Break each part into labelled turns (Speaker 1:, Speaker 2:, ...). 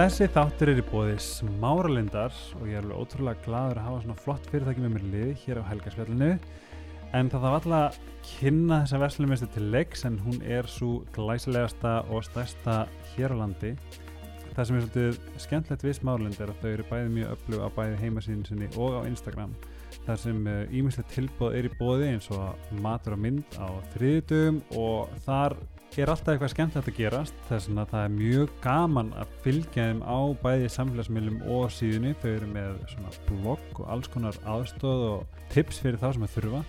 Speaker 1: Þessi þáttur er í bóði smáralindar og ég er alveg ótrúlega gladur að hafa svona flott fyrirtæki með mér liði hér á Helgarsfjallinu en það þarf alltaf að kynna þessa verslumessu til leiks en hún er svo glæsilegasta og stærsta hér á landi. Það sem er svolítið skemmtilegt við smáralind er að þau eru bæði mjög öflug á bæði heimasíðin sinni og á Instagram. Þar sem ímyndslegt tilbóð er í bóði eins og matur og mynd á þriðdugum og þar er alltaf eitthvað skemmtilegt að gerast þess að það er mjög gaman að fylgja þeim á bæði samfélagsmiðlum og síðunni, þau eru með svona blogg og alls konar aðstóð og tips fyrir þá sem að þurfa.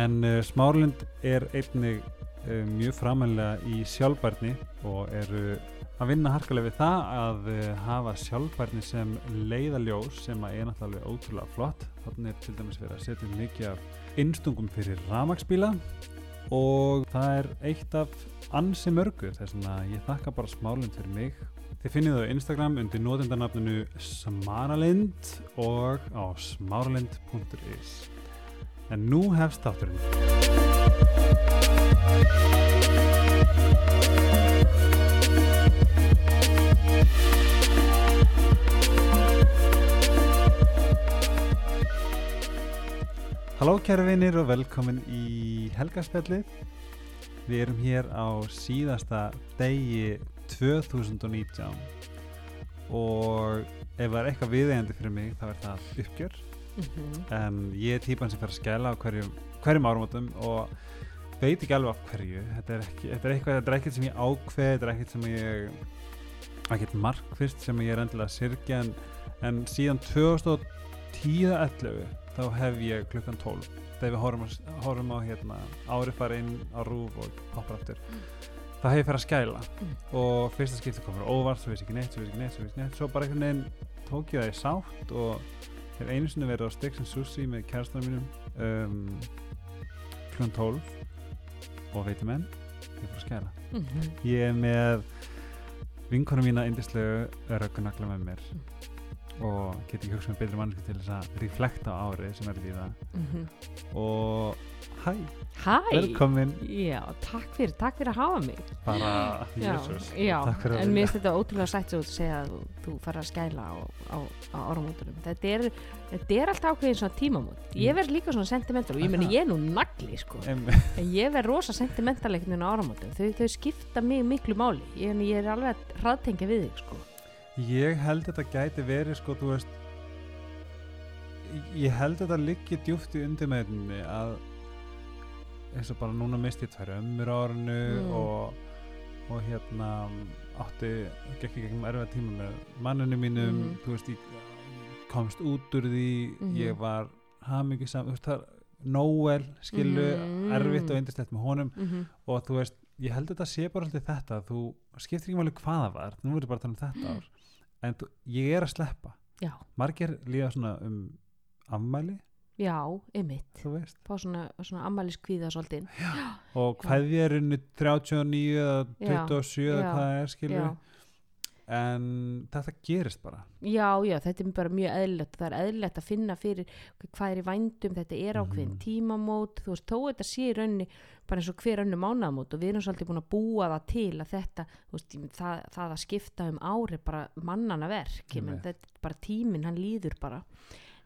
Speaker 1: En uh, Smárlind er einnig uh, mjög framhænlega í sjálfbærni og eru að vinna harkulega við það að uh, hafa sjálfbærni sem leiðaljós sem að er náttúrulega ótrúlega flott. Þannig er til dæmis verið að setja mikið af innstungum fyrir ramagsbíla og það er eitt af ansi mörgu þess að ég þakka bara smálinn fyrir mig. Þið finnið það á Instagram undir nótendarnafninu smaralind og á smaralind.is en nú hefst þátturinn Halló kæru vinir og velkomin í helgarspjallið. Við erum hér á síðasta degi 2019 og ef það er eitthvað viðeigandi fyrir mig þá er það uppgjör. Mm -hmm. En ég er típan sem fer að skæla á hverjum, hverjum árumotum og veit ekki alveg af hverju. Þetta er, ekki, þetta er eitthvað, þetta er ekkert sem ég ákveð, þetta er ekkert sem ég, ekkert markfyrst sem ég er endilega að sirkja en, en síðan 2010-11 þá hef ég klukkan 12 þegar við horfum, horfum á hérna, árið fara inn á rúf og hoppar aftur. Mm. þá hef ég fyrir að skæla. Mm. og fyrsta skipti komur óvart svo veist ekki neitt, svo veist ekki neitt, svo veist ekki neitt. Svo bara einhvern veginn tók ég það í sátt og hef einu sinni verið á Stix and Sushi með kærastanum mínum um, klukkan 12 og veitum enn ég fyrir að skæla. Mm -hmm. ég er með vinkonum mína indislegu röggunakla með mér og get ekki hugsað með betri mannsku til þess að reflekta á árið sem er það mm -hmm. og hæ, velkomin.
Speaker 2: Já, takk fyrir, takk fyrir að hafa mig.
Speaker 1: Bara,
Speaker 2: jésus en mér finnst þetta ótrúlega sætt svo að segja að þú, fara að skæla á, á, á áramótunum. Þetta er, þetta er alltaf ákveðin svona tímamót. Ég verð líka svona sentimental og ég menn ég er nú nagli sko. En ég verð rosa sentimental ekkert á áramótunum þau, þau skipta mig miklu máli. Ég, ég er alveg að raðtengja við þig sko
Speaker 1: Ég held þetta gæti verið sko, þú veist ég held þetta liggi djúft í undirmeðinni að eins og bara núna misti ég tvær ömmur árinu mm. og, og hérna átti, gekk ég gegnum erfið tíma með manninu mínum mm. þú veist, ég komst út úr því mm. ég var hafmyggi saman, þú veist, það Nóel, skilu, mm. erfitt og eindislegt með honum -hmm. og þú veist, ég held þetta sé bara alltaf þetta, þú skiptir ekki máli hvaða var, nú er þetta bara að tala um þetta ár en þú, ég er að sleppa.
Speaker 2: Já.
Speaker 1: margir líða svona um afmæli.
Speaker 2: Já, ymitt fá svona, svona afmæliskvíða svolítið.
Speaker 1: Og hvað við erum 39 eða 27 eða hvað er skilur en þetta gerist bara.
Speaker 2: Já, já, þetta er bara mjög eðlilegt. Það er eðlilegt að finna fyrir hvað er í vændum, þetta er ákveðin mm. tímamót. Þú veist, þó þetta sé í raunni bara eins og hver önnu mánamót og við erum svolítið búin að búa það til að þetta veist, það, það að skipta um ári bara mannana verk. Mm. þetta er bara tíminn, hann líður bara.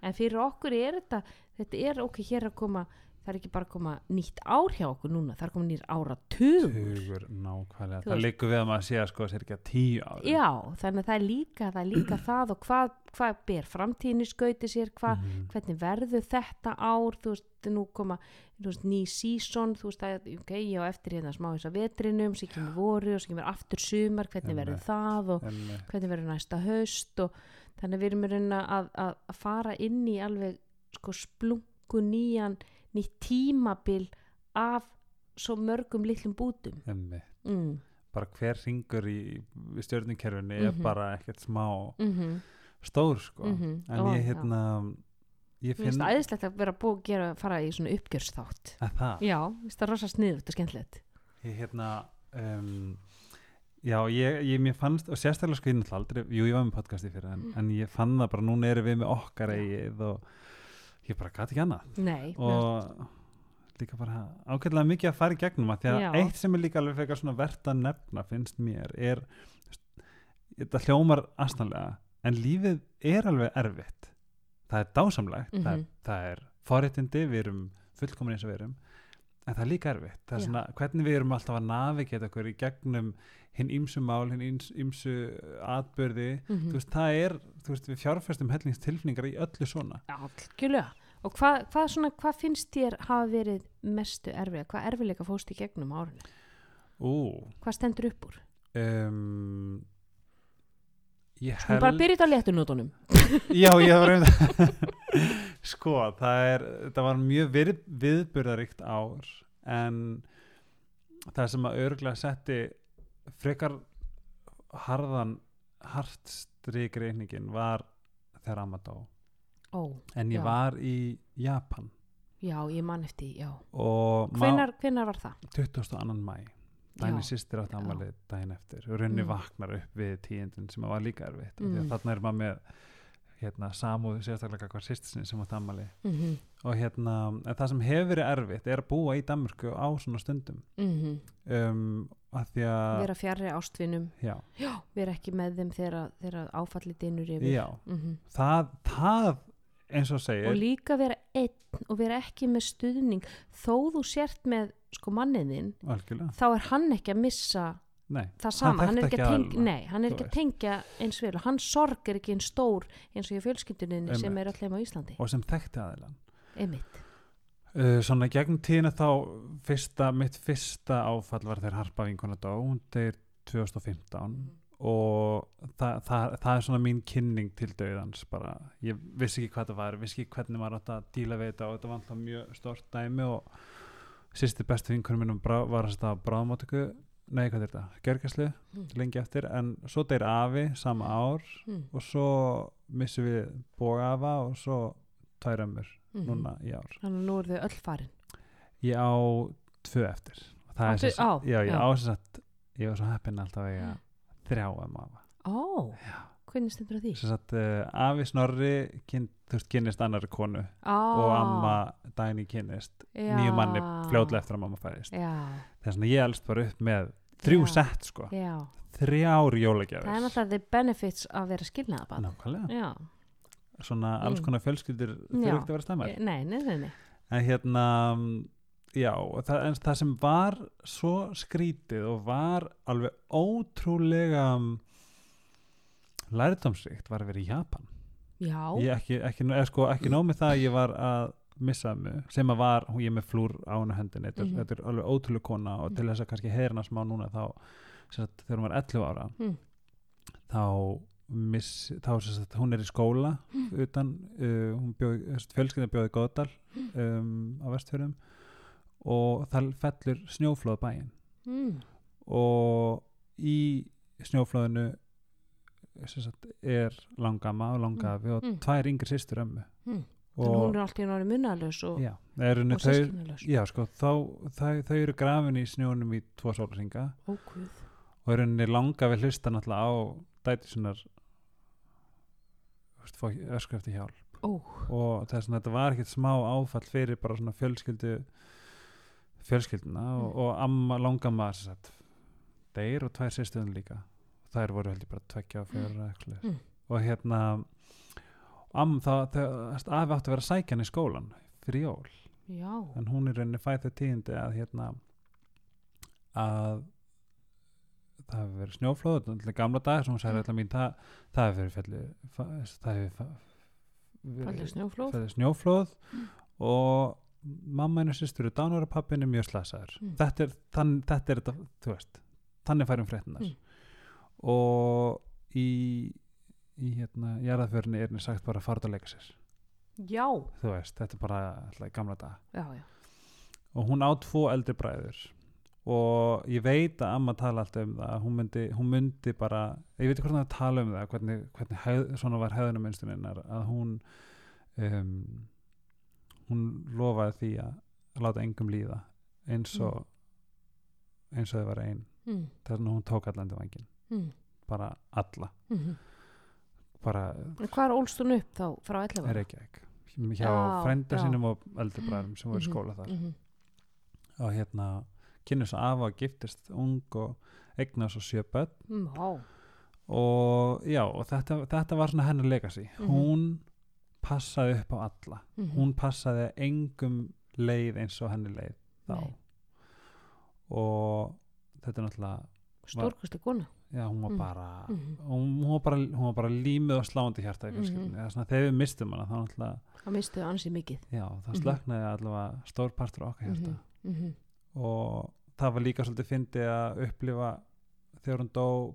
Speaker 2: En fyrir okkur er þetta þetta er okkur hér að koma það er ekki bara að koma nýtt ár hjá okkur núna það er komið nýtt ára tugur
Speaker 1: nákvæmlega, það líkur við að maður sé að sko það er ekki að tíu ára
Speaker 2: já, þannig að það er líka það, er líka það og hvað, hvað ber framtíðinni skauti sér hva, mm -hmm. hvernig verður þetta ár? Þú veist, nú koma veist, ný sísón, þú veist að ok, ég á eftir hérna smá þess að vetrinum sem kemur voru og sem kemur aftur sumar hvernig verður það og Emme. hvernig verður næsta haust og þannig við erum að, að, að fara inn í alveg sko splungu nýjan nýtt tímabil af svo mörgum litlum bútum
Speaker 1: mm. bara hver ringur í stjórninkerfinni mm -hmm. er mhm. bara ekkert smá mm -hmm. stór sko -hmm. en Ó, ég hérna
Speaker 2: ég finn það æðislegt að vera búið að gera, fara í svona uppgjörsþátt já, það er rosa sniðut og skemmtilegt
Speaker 1: ég hérna um, já, ég, ég mér fannst og sérstaklega sko ég náttúrulega aldrei, jú ég var með podcasti fyrir en, mm. en ég fann það bara, núna erum við með okkar eigið og ég bara gæti ekki annað
Speaker 2: Nei,
Speaker 1: og líka bara ákveðlega mikið að fara í gegnum að því að Já. eitt sem er líka alveg fekar svona verðt að nefna finnst mér er þetta hljómar astanlega en lífið er alveg erfitt það er dásamlegt það, er,
Speaker 2: Mhm.
Speaker 1: það er forréttindi, við erum fullkomin eins og við erum en það er líka erfitt það er svona, hvernig við erum alltaf að navigeta okkur í gegnum hinn ýmsu mál hinn ýmsu atbyrði
Speaker 2: Mhm.
Speaker 1: þú veist, það er, þú veist, við fjárfestum hellingstilfningar í öllu svona
Speaker 2: Algjörlega. Og hvað, svona, hvað finnst þér hafa verið mestu erfilega? Hvað erfilega fóst í gegnum árinu?
Speaker 1: Ú,
Speaker 2: Hvað stendur upp úr?
Speaker 1: um, ég
Speaker 2: Hún bara
Speaker 1: held
Speaker 2: byrjit á léttunótunum.
Speaker 1: Já, ég um það Sko, það er það var mjög við, viðburðaríkt ár en það sem að örgulega setti frekar harðan hartstrik reyningin var þegar amma dó
Speaker 2: Ó,
Speaker 1: en ég
Speaker 2: Já.
Speaker 1: var í Japan
Speaker 2: já, ég man eftir, já. Hvenar, hvenar var það?
Speaker 1: 22. mæ dæmi
Speaker 2: Já.
Speaker 1: sýstir átti
Speaker 2: Já.
Speaker 1: amalið daginn eftir og runni
Speaker 2: Mm.
Speaker 1: vaknar upp við tíundin sem var líka erfitt mm.
Speaker 2: Mm.
Speaker 1: að þarna er maður með hérna, samúð sérstaklega hvað sýstisni sem átti amalið
Speaker 2: Mm -hmm.
Speaker 1: og hérna, það sem hefur verið erfitt er að búa í Danmörku á svona stundum um, að því að
Speaker 2: Vera fjarrri ástvinum.
Speaker 1: já,
Speaker 2: Já, vera ekki með þeim þegar, áfallið dynur yfir. Mm
Speaker 1: það, það eins og segir
Speaker 2: Og líka vera einn og vera ekki með stuðning. Þó þú sért með sko manniðinn, þá er hann ekki að missa
Speaker 1: nei,
Speaker 2: það sama, hann,
Speaker 1: þekkti
Speaker 2: er ekki að tengja nei, hann er ekki að tengja eins vel og hann sorg er ekki eins stór eins og í fjölskylduninni sem er allir á Íslandi.
Speaker 1: Og sem þekkti aðilan
Speaker 2: einmitt,
Speaker 1: uh, svona gegnum tíðina þá fyrsta, mitt fyrsta áfall var þegar Harpa vinkona dó, hún deyr 2015 og það, það, það er svona mín kynning til döðans bara, ég vissi ekki hvað það var vissi ekki hvernig maður átt að díla við þetta og þetta var alltaf mjög stort dæmi og sýsti bestu vinkunum minnum var að staða bráðmáttöku nei hvað er þetta, gjörgæslu
Speaker 2: Mm.
Speaker 1: lengi eftir en svo deyr afi sama ár
Speaker 2: mm.
Speaker 1: og svo missum við bógafa og svo tvær ömmur
Speaker 2: Mhm.
Speaker 1: núna í ár
Speaker 2: þannig að nú eru þau öll farin
Speaker 1: ég á tvö eftir er
Speaker 2: Áttu-
Speaker 1: sagt-
Speaker 2: á,
Speaker 1: já, ég
Speaker 2: já.
Speaker 1: á sem sagt ég var svo heppinn alltaf að ég þrjá um afa
Speaker 2: ó,
Speaker 1: já.
Speaker 2: Hvernig stendur á því?
Speaker 1: sem sagt uh, afi Snorri kyn, veist, kynnist annari konu
Speaker 2: Á,
Speaker 1: og amma Dæni kynnist
Speaker 2: já.
Speaker 1: nýju manni fljótlega eftir að mamma fæðist.
Speaker 2: Já,
Speaker 1: þess að ég elst bara upp með þrjú
Speaker 2: Já.
Speaker 1: sett sko,
Speaker 2: já,
Speaker 1: þrjár
Speaker 2: það er náttúrulega the benefits að vera skilnaðabann
Speaker 1: nákvæmlega, svona alls
Speaker 2: Mm.
Speaker 1: konar þurfa ekki að vera stemmar
Speaker 2: nei, nei, nei, nei.
Speaker 1: en hérna mm, já, það, en það sem var svo skrítið og var alveg ótrúlega lærdómsrikt var að vera í Japan.
Speaker 2: Já,
Speaker 1: ég ekki, ekki, eða sko, ekki nóg með það að ég var að missa mig, sem að var hún ég er með flúr á hennu hendin þetta,
Speaker 2: Mhm.
Speaker 1: þetta er alveg ótrúlega kona og til þess að kannski heyrna smá núna þá sem sagt, þegar hún var 11 ára
Speaker 2: Mm.
Speaker 1: þá miss, þá sem sagt, hún er í skóla utan, uh, hún bjóð fjölskyldan bjóði Góðdal um, á vestfjörðum og það fellur snjóflóð bæinn.
Speaker 2: Mm.
Speaker 1: og í snjóflóðinu sagt, er langama og langafi og
Speaker 2: Mm.
Speaker 1: tvær yngri systur ömmu.
Speaker 2: Mm. þannig að hún er alltaf í nári munnalus og,
Speaker 1: já, er
Speaker 2: og
Speaker 1: þau
Speaker 2: sískinalus
Speaker 1: já, sko, þau, eru grafin í snjónum í tvo sólarsinga og er henni langafi hlusta náttúrulega á dæti sinnar ösku eftir hjálp.
Speaker 2: Ó,
Speaker 1: og þess að þetta var ekkert smá áfall fyrir bara svona fjölskyldu fjölskylduna og,
Speaker 2: Mm.
Speaker 1: og amma langamma sem sagt deyr og tvær sýstöðun líka þær voru heldur bara tveggja og fjöra mm.
Speaker 2: Mm.
Speaker 1: og hérna am, það, það afi átti að vera að sækja hann í skólan fyrir jól
Speaker 2: já
Speaker 1: en hún er rauninni fæð þau tíðindi að hérna að það hefur verið snjóflóð er gamla dag sem hún sagði
Speaker 2: Mm.
Speaker 1: alltaf mín það, það hefur verið fjalli það hefur
Speaker 2: snjóflóð
Speaker 1: snjóflóð og mamma einu sýstur og pappin er mjög slasaður
Speaker 2: Mm.
Speaker 1: þetta, er, þannig færum fréttinar
Speaker 2: Mm.
Speaker 1: Og í í hérna jarðaförni er henni sagt bara að fara að leika sér.
Speaker 2: Já,
Speaker 1: þú veist, þetta er bara alltaf gamla dag
Speaker 2: já, já.
Speaker 1: Og hún á tvo eldri bræður. Og ég veit að amma tala alltaf um það hún myndi, hún myndi bara ég veit ekki hvort hann að tala um það hvernig, hvernig hegð, svona var hefðunarmynstuninnar að hún um, hún lofaði því að láta engum líða eins og eins og þau var ein.
Speaker 2: Mm.
Speaker 1: þess að hún tók allan til vangin
Speaker 2: Mm.
Speaker 1: bara alla
Speaker 2: Mm
Speaker 1: bara
Speaker 2: En hvar ólst hún upp þá frá 11 ára?
Speaker 1: Reykjavík hjá
Speaker 2: Já,
Speaker 1: frænda
Speaker 2: já.
Speaker 1: sínum og eldri bræðum sem voru í
Speaker 2: Mhm,
Speaker 1: skóla þar
Speaker 2: mhm.
Speaker 1: og hérna kynni svo afa og giftist ung og eignar svo sjö börn
Speaker 2: Mm, Vá,
Speaker 1: og já, og þetta, þetta var svona hennar legacy
Speaker 2: Mhm.
Speaker 1: hún passaði upp á alla
Speaker 2: Mhm.
Speaker 1: hún passaði engum leið eins og henni leið þá
Speaker 2: Nei.
Speaker 1: og þetta er náttúrulega
Speaker 2: stórkustu kona
Speaker 1: já, hún var
Speaker 2: Mm.
Speaker 1: bara hún, var bara, bara límið og sláandi hjarta mm -hmm. þegar við mistum hana þá náttúrulega
Speaker 2: það mistuðu ansið mikið
Speaker 1: já, það
Speaker 2: Mhm.
Speaker 1: slöknaði allavega stór partur okkar hjarta
Speaker 2: Mhm, mhm.
Speaker 1: og það var líka svolítið fyndið að upplifa þegar hún dó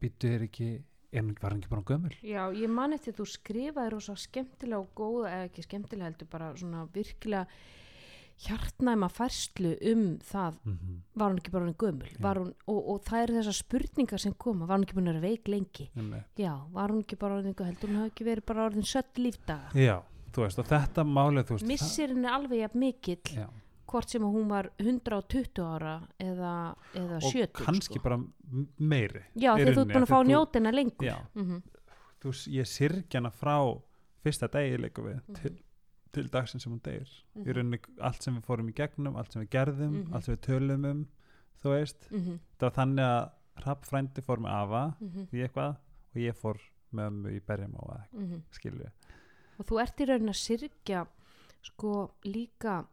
Speaker 1: býttu þér ekki hún, var hún ekki bara gömul
Speaker 2: Já, ég man eftir þú skrifaði rosa skemmtilega og góða, eða ekki skemmtilega heldur bara svona virkilega hjartnæma færslu um það
Speaker 1: mm -hmm.
Speaker 2: var hún ekki bara hann gömul? Var hún, og, og það eru þessar spurningar sem koma var hún ekki að vera veik lengi? Já, var hún ekki bara orðin heldur hún hafi ekki verið bara orðin sött lífdaga?
Speaker 1: Já, þú veist og þetta málið þú veist
Speaker 2: missir henni alveg jafn mikill
Speaker 1: já,
Speaker 2: hvort sem hún var 120 ára eða, eða
Speaker 1: og
Speaker 2: 70
Speaker 1: kannski
Speaker 2: sko.
Speaker 1: bara meiri
Speaker 2: já, þegar þú ert búin að fá
Speaker 1: þú-
Speaker 2: njótina lengur. Mm
Speaker 1: þú, s- ég sirgjana frá fyrsta degi leikum við
Speaker 2: Mhm.
Speaker 1: til, til dagsinn sem hún deyr
Speaker 2: Mhm.
Speaker 1: í rauninni allt sem við fórum í gegnum allt sem við gerðum,
Speaker 2: Mhm.
Speaker 1: allt sem við tölum um þú veist,
Speaker 2: -hmm.
Speaker 1: það var þannig að Rapp frændi fór með afa
Speaker 2: Mm
Speaker 1: í eitthvað og ég fór með ömmu í berjum á að
Speaker 2: -hmm.
Speaker 1: skilju
Speaker 2: og þú ert í raunin að syrgja sko líka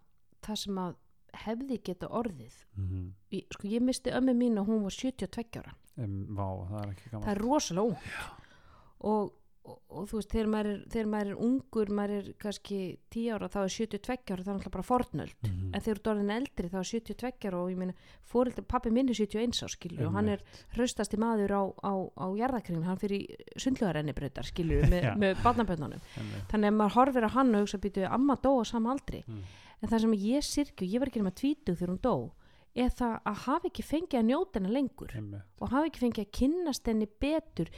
Speaker 2: það sem að hefði geta orðið
Speaker 1: mm -hmm.
Speaker 2: í, sko ég misti ömmu mín og hún var 72 ára
Speaker 1: um, Vá, það er
Speaker 2: það er rosalega ung og, og, og þú veist þegar maður, er, þegar maður er ungur maður er kannski 10 ára þá er 72 ára það er alltaf bara fornöld.
Speaker 1: Mm
Speaker 2: en þegar þú ert orðin eldri þá er 72 ára og ég meina fóreldur, pappi minn er 71 á skilju og hann er hraustasti maður á, á, á jarðakringin, hann fyrir sundlugarenni breytar skilju með, með barnaböndunum þannig að maður horfir á hann og hugsa býtu amma dó á sama aldri.
Speaker 1: Mm.
Speaker 2: en það sem ég sirkju, ég var ekki nema tvítug þegar hún dó er það að hafa ekki fengið að njóta hennar lengur og hafa ekki fengið að kynnast henni betur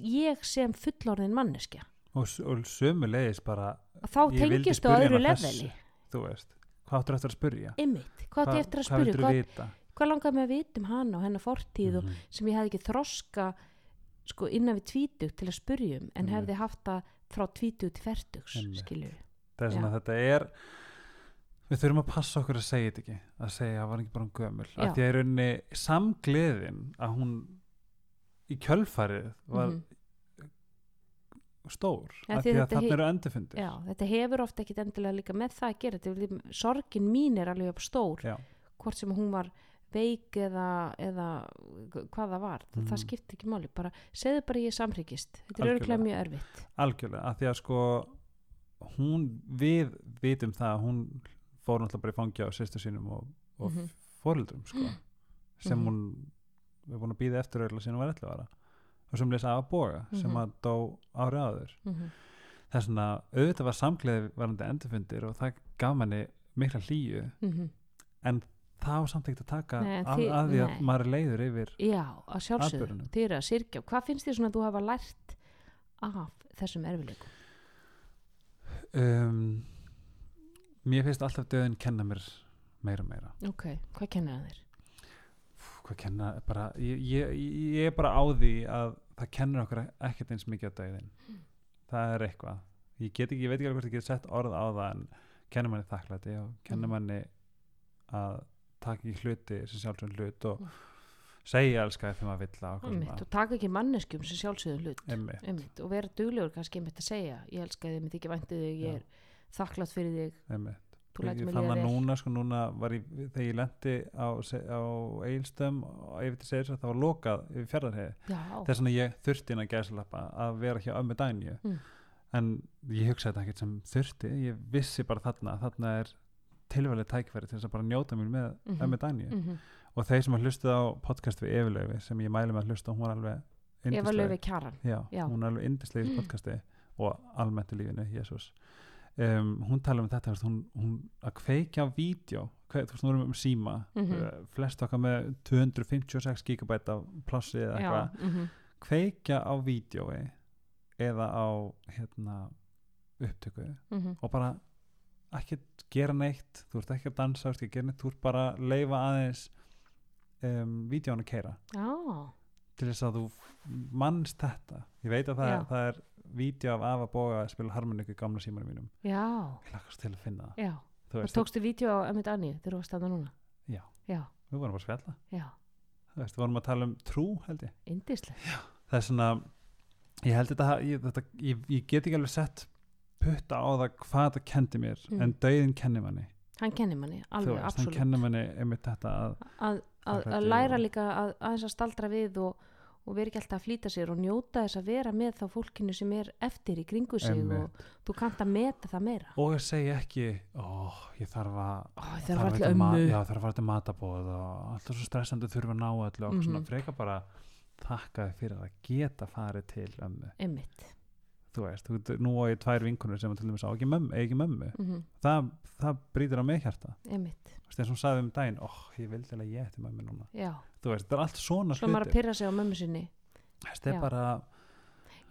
Speaker 2: ég sem fullorðin manneskja.
Speaker 1: Og, og sömu leiðis bara
Speaker 2: þá
Speaker 1: Ég vildi
Speaker 2: tengist þú
Speaker 1: spyrja
Speaker 2: að öðru leveli.
Speaker 1: þú veist, hvað áttur eftir að spurja
Speaker 2: ymmit, hvað átti ég eftir að
Speaker 1: hvað vildur
Speaker 2: hvað,
Speaker 1: vita?
Speaker 2: hvað langaði mig að vita um hana og hennar fortíð og
Speaker 1: Mhm.
Speaker 2: sem ég hefði ekki þroska sko innan við tvítug til að spurja um en
Speaker 1: Einmitt.
Speaker 2: hefði haft það frá tvítug til
Speaker 1: Einmitt.
Speaker 2: skilju
Speaker 1: er þetta er við þurfum að passa okkur að segja þetta ekki að segja að var ekki bara um gömul
Speaker 2: Já.
Speaker 1: að því að í rauninni samgleðin að hún í kjölfarið var
Speaker 2: Mhm.
Speaker 1: stór
Speaker 2: Ja,
Speaker 1: að
Speaker 2: því
Speaker 1: að þarna eru endurfundir
Speaker 2: Já, þetta hefur ofta ekkit endilega líka með það að gera þetta, sorgin mín er alveg stór,
Speaker 1: Já.
Speaker 2: hvort sem hún var veik eða, eða hvað það var, mm.
Speaker 1: Mhm.
Speaker 2: það skiptir ekki máli bara, segðu bara ég samhryggist þetta er örgulega mjög erfitt
Speaker 1: algjörlega, að því að sko hún, við vitum það að hún fór náttúrulega bara í fangi á sýstu sínum og, og
Speaker 2: Mhm.
Speaker 1: foreldrum sko, sem
Speaker 2: Mhm.
Speaker 1: hún við búin að býða eftir öll sín hún var 11 ára og sem lesa af boga sem
Speaker 2: Mhm.
Speaker 1: að dó ári áður
Speaker 2: mm -hmm.
Speaker 1: það er svona, auðvitað var samgleði varandi endurfundir og það gaf manni mikla hlýju, en það var samt ekkert að taka
Speaker 2: Nei,
Speaker 1: af,
Speaker 2: þið-
Speaker 1: að því að
Speaker 2: nei.
Speaker 1: maður er leiður yfir
Speaker 2: Já, að sjálfsögðu, þið eru að syrkja hvað finnst þið svona að þú hafa lært af þessum erfileikum?
Speaker 1: um, mér finnst alltaf döðin kenna mér meira og meira
Speaker 2: Ok, hvað kennir það þér?
Speaker 1: Hvað kenna, bara ég, ég, ég er bara á því að það kennur okkur ekkert eins mikið á döðin það er eitthvað ég, get ekki, ég veit ekki alveg hvort ég get sett orð á það en kennur manni þakklæti og kennur
Speaker 2: Mhm.
Speaker 1: manni að taka ekki hluti sem sjálfsögum hlut og
Speaker 2: Mm.
Speaker 1: segja elska þegar maður vill á
Speaker 2: Einmitt, og taka ekki manneskjum sem sjálfsögðum hlut
Speaker 1: Einmitt.
Speaker 2: Einmitt, og vera duglegur kannski einmitt að segja ég elska þig, mér þykir væntu þig, ég
Speaker 1: Já.
Speaker 2: er þakklátt fyrir þig,
Speaker 1: ég, ég fann það núna sko núna ég, þegar ég lendi á, á Eilstöm og yfir til segir það var lokað yfir fjardarhegi þess vegna ég þurfti inn að gæslappa að vera hjá ömmu dænju
Speaker 2: Mm.
Speaker 1: en ég hugsaði þetta ekkert sem þurfti. Ég vissi bara þarna þarna er tilvæglega tækverði til þess að bara njóta mér með
Speaker 2: Mhm.
Speaker 1: ömmu dænju
Speaker 2: mm
Speaker 1: og þeir sem að hlusta á podcast við Efilöfi sem ég mæli með að hlusta hún var alveg
Speaker 2: Eva
Speaker 1: yndisleg.
Speaker 2: Löfi Kjaran.
Speaker 1: Já,
Speaker 2: Já.
Speaker 1: hún er alveg indislega í podcasti og almennt í lífinu, Jésús um, hún tala um þetta hún, hún að kveikja á vídeo þú veist, hún erum um síma
Speaker 2: Mhm.
Speaker 1: uh, flest okkar með 256 gigabæt af plássi eða eitthvað.
Speaker 2: mhm,
Speaker 1: kveikja á vídjói eða á hérna upptöku
Speaker 2: mhm,
Speaker 1: og bara ekki gera neitt þú ert ekki að dansa, þú ert ekki að gera neitt þú ert bara að leifa aðeins um, vídjónu að keira
Speaker 2: Já,
Speaker 1: til þess að þú mannst þetta. Ég veit að það,
Speaker 2: Já.
Speaker 1: er, það er vídeo af Ava Boga að spila harmoniku í gamla símanum mínum.
Speaker 2: Já,
Speaker 1: ég lakast til að finna það.
Speaker 2: Já.
Speaker 1: Þú
Speaker 2: Og
Speaker 1: veist,
Speaker 2: tókstu vídeo á Emmett Annie þegar þú varst að núna?
Speaker 1: Já.
Speaker 2: Já,
Speaker 1: við vorum bara að spjalla.
Speaker 2: Já,
Speaker 1: þú veist, við vorum að tala um trú held ég.
Speaker 2: Indislegt
Speaker 1: það er svona ég held þetta, ég, þetta ég, ég get ekki alveg sett putta á það hvað það kendi mér
Speaker 2: Mm.
Speaker 1: en dauðin kenni manni.
Speaker 2: Hann kennir manni,
Speaker 1: Þú
Speaker 2: alveg,
Speaker 1: veist, hann
Speaker 2: absolutt.
Speaker 1: kenni manni einmitt þetta að
Speaker 2: að, að,
Speaker 1: Akkurat,
Speaker 2: að læra
Speaker 1: já.
Speaker 2: líka að, aðeins að staldra við og, og vera ekki alltaf að flýta sér og njóta þess að vera með þá fólkinu sem er eftir í kringu sig
Speaker 1: Einmitt.
Speaker 2: og þú kannt að meta það meira.
Speaker 1: Og ég segi ekki ó, ég þarf að
Speaker 2: Ó, það
Speaker 1: þarf
Speaker 2: alltaf
Speaker 1: að já, þarf að fara til matabóð og alltaf svo stressandi þurfa að ná öllu og
Speaker 2: Mhm.
Speaker 1: svona. Freka bara þakka þér fyrir að geta farið til ömmu.
Speaker 2: Einmitt.
Speaker 1: Þú veist, þú, nú á ég tvær vinkunur sem til dæmis á ekki mömmu,
Speaker 2: mm
Speaker 1: það, það brýtur á mig hjarta.
Speaker 2: Einmitt,
Speaker 1: veist, eins og hún sagði um daginn, ó, ég vildi alveg ég ætti mömmu núna.
Speaker 2: Já.
Speaker 1: Þú veist, það er allt svona
Speaker 2: svo maður að
Speaker 1: hluti
Speaker 2: pyrra sig á mömmu sinni.
Speaker 1: Þetta er bara,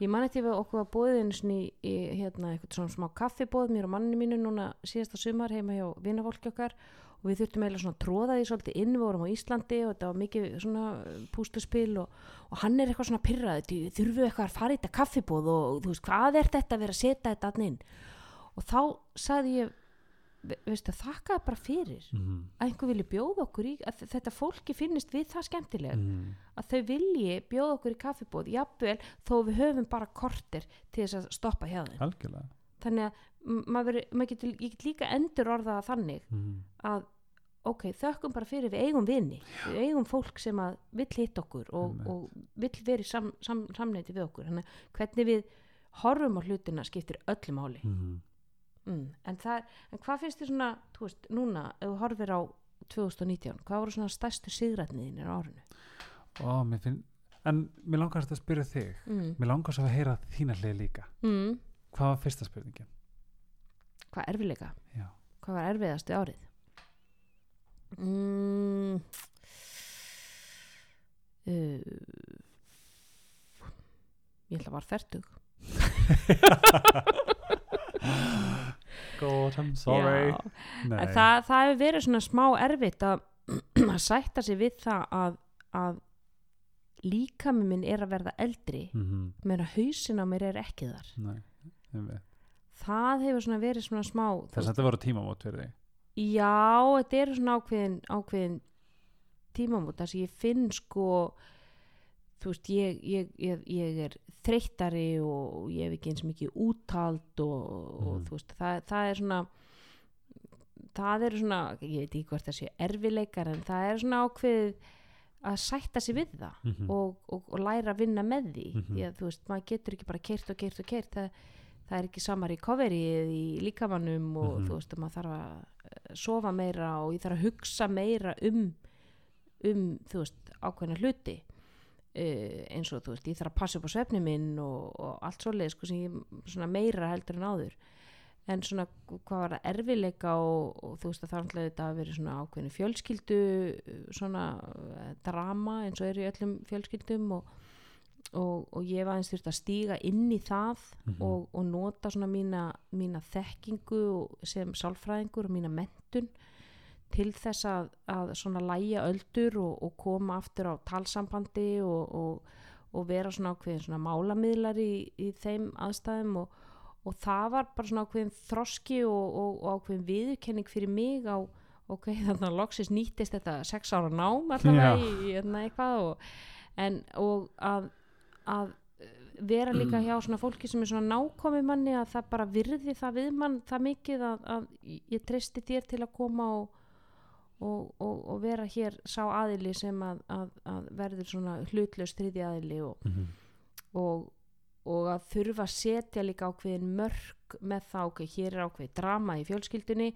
Speaker 2: ég man eftir okkur að bóðið einu sinni í, hérna, eitthvað svona smá kaffibóð mér og manninu mínu núna síðasta sumar heima hjá vinafólki okkar. Og við þurftum eiginlega svona að tróða því svolítið inn við vorum á Íslandi og þetta var mikið svona pústuspil og, og hann er eitthvað svona pyrrað þurfum við eitthvað að fara í þetta kaffibóð og þú veist hvað er þetta að vera að setja þetta þarna inn? Og þá sagði ég veistu þakka bara fyrir
Speaker 1: mm,
Speaker 2: að einhver vilji bjóða okkur í að þetta fólki finnist við það skemmtilega.
Speaker 1: Mm,
Speaker 2: að þau vilji bjóða okkur í kaffibóð jafnvel þó við höfum bara kortir til þess að stoppa hjá þeim.
Speaker 1: Algjörlega.
Speaker 2: Þannig að maður, maður getur, ég get líka endur orðað þannig
Speaker 1: mm,
Speaker 2: að ok, þökkum bara fyrir við eigum vini. Við eigum fólk sem að vill hitta okkur og, og vill vera í sam, sam, samneiti við okkur. Hvernig við horfum á hlutina skiptir öllu máli
Speaker 1: mm.
Speaker 2: en, það, en hvað finnst þér svona þú veist, núna, ef þú horfir á 2019, hvað voru svona stærstu sigrætniðinir á árinu?
Speaker 1: Ó, mér finn, en mér langast að spyrja þig
Speaker 2: Mm.
Speaker 1: mér langast að heyra þína hlið líka
Speaker 2: Mm.
Speaker 1: hvað var fyrsta spurningin?
Speaker 2: Hvað erfiðleika?
Speaker 1: Já.
Speaker 2: Hvað var erfiðast í árið? Mm. Uh, ég ætla að var færtug.
Speaker 1: God, I'm sorry.
Speaker 2: Það, það hefur verið svona smá erfitt að, að sætta sig við það að, að líkami minn er að verða eldri
Speaker 1: mm
Speaker 2: meðan að hausin á mér er ekki þar.
Speaker 1: Nei.
Speaker 2: Það hefur svona verið svona smá
Speaker 1: þess að þetta voru tímamót fyrir þig?
Speaker 2: Já, þetta eru svona ákveðin, ákveðin tímamót þar sem ég finn sko þú veist, ég, ég, ég, ég er þreyttari og ég hef ekki eins mikið úttald og, og
Speaker 1: Mhm.
Speaker 2: þú veist, það, það er svona það eru svona ég veit ekki hvort það sé erfileikar en það er svona ákveðið að sætta sig við það
Speaker 1: mm
Speaker 2: og, og, og læra að vinna með því
Speaker 1: Mhm.
Speaker 2: því að þú veist, maður getur ekki bara keirt og keirt og keirt það, það er ekki samar í coverið í líkamannum og
Speaker 1: Mhm.
Speaker 2: þú veist, maður þarf að eh, sofa meira og ég þarf að hugsa meira um um, þú veist, ákveðna hluti eins og þú veist, ég þarf að passa upp á svefni minn og, og allt svoleið sko sem ég meira heldur en áður en svona hvað var það erfileika og, og þú veist að það er alltaf þetta að vera svona ákveðinu fjölskyldu svona uh, drama eins og er í öllum fjölskyldum og, og, og ég var eins þurft að stíga inn í það
Speaker 1: Mhm.
Speaker 2: og, og nota svona mína, mína þekkingu sem sálfræðingur og mína mentun til þess að, að svona læja öldur og, og koma aftur á talsambandi og, og, og vera svona ákveðin svona málamiðlar í, í þeim aðstæðum og, og það var bara svona ákveðin þroski og, og, og ákveðin viðurkenning fyrir mig á ok, þannig að loksis nýttist þetta sex ára nám
Speaker 1: Já.
Speaker 2: í, hérna eitthvað og, en, og að, að vera líka hjá svona fólki sem er svona nákomi manni að það bara virði það við mann það mikið að, að ég treysti þér til að koma og, og, og, og vera hér sá aðili sem að, að, að verður svona hlutlaus þriði aðili og,
Speaker 1: Mhm.
Speaker 2: og, og að þurfa að setja líka ákveðin mörg með það ok, hér er ákveðið drama í fjölskyldunni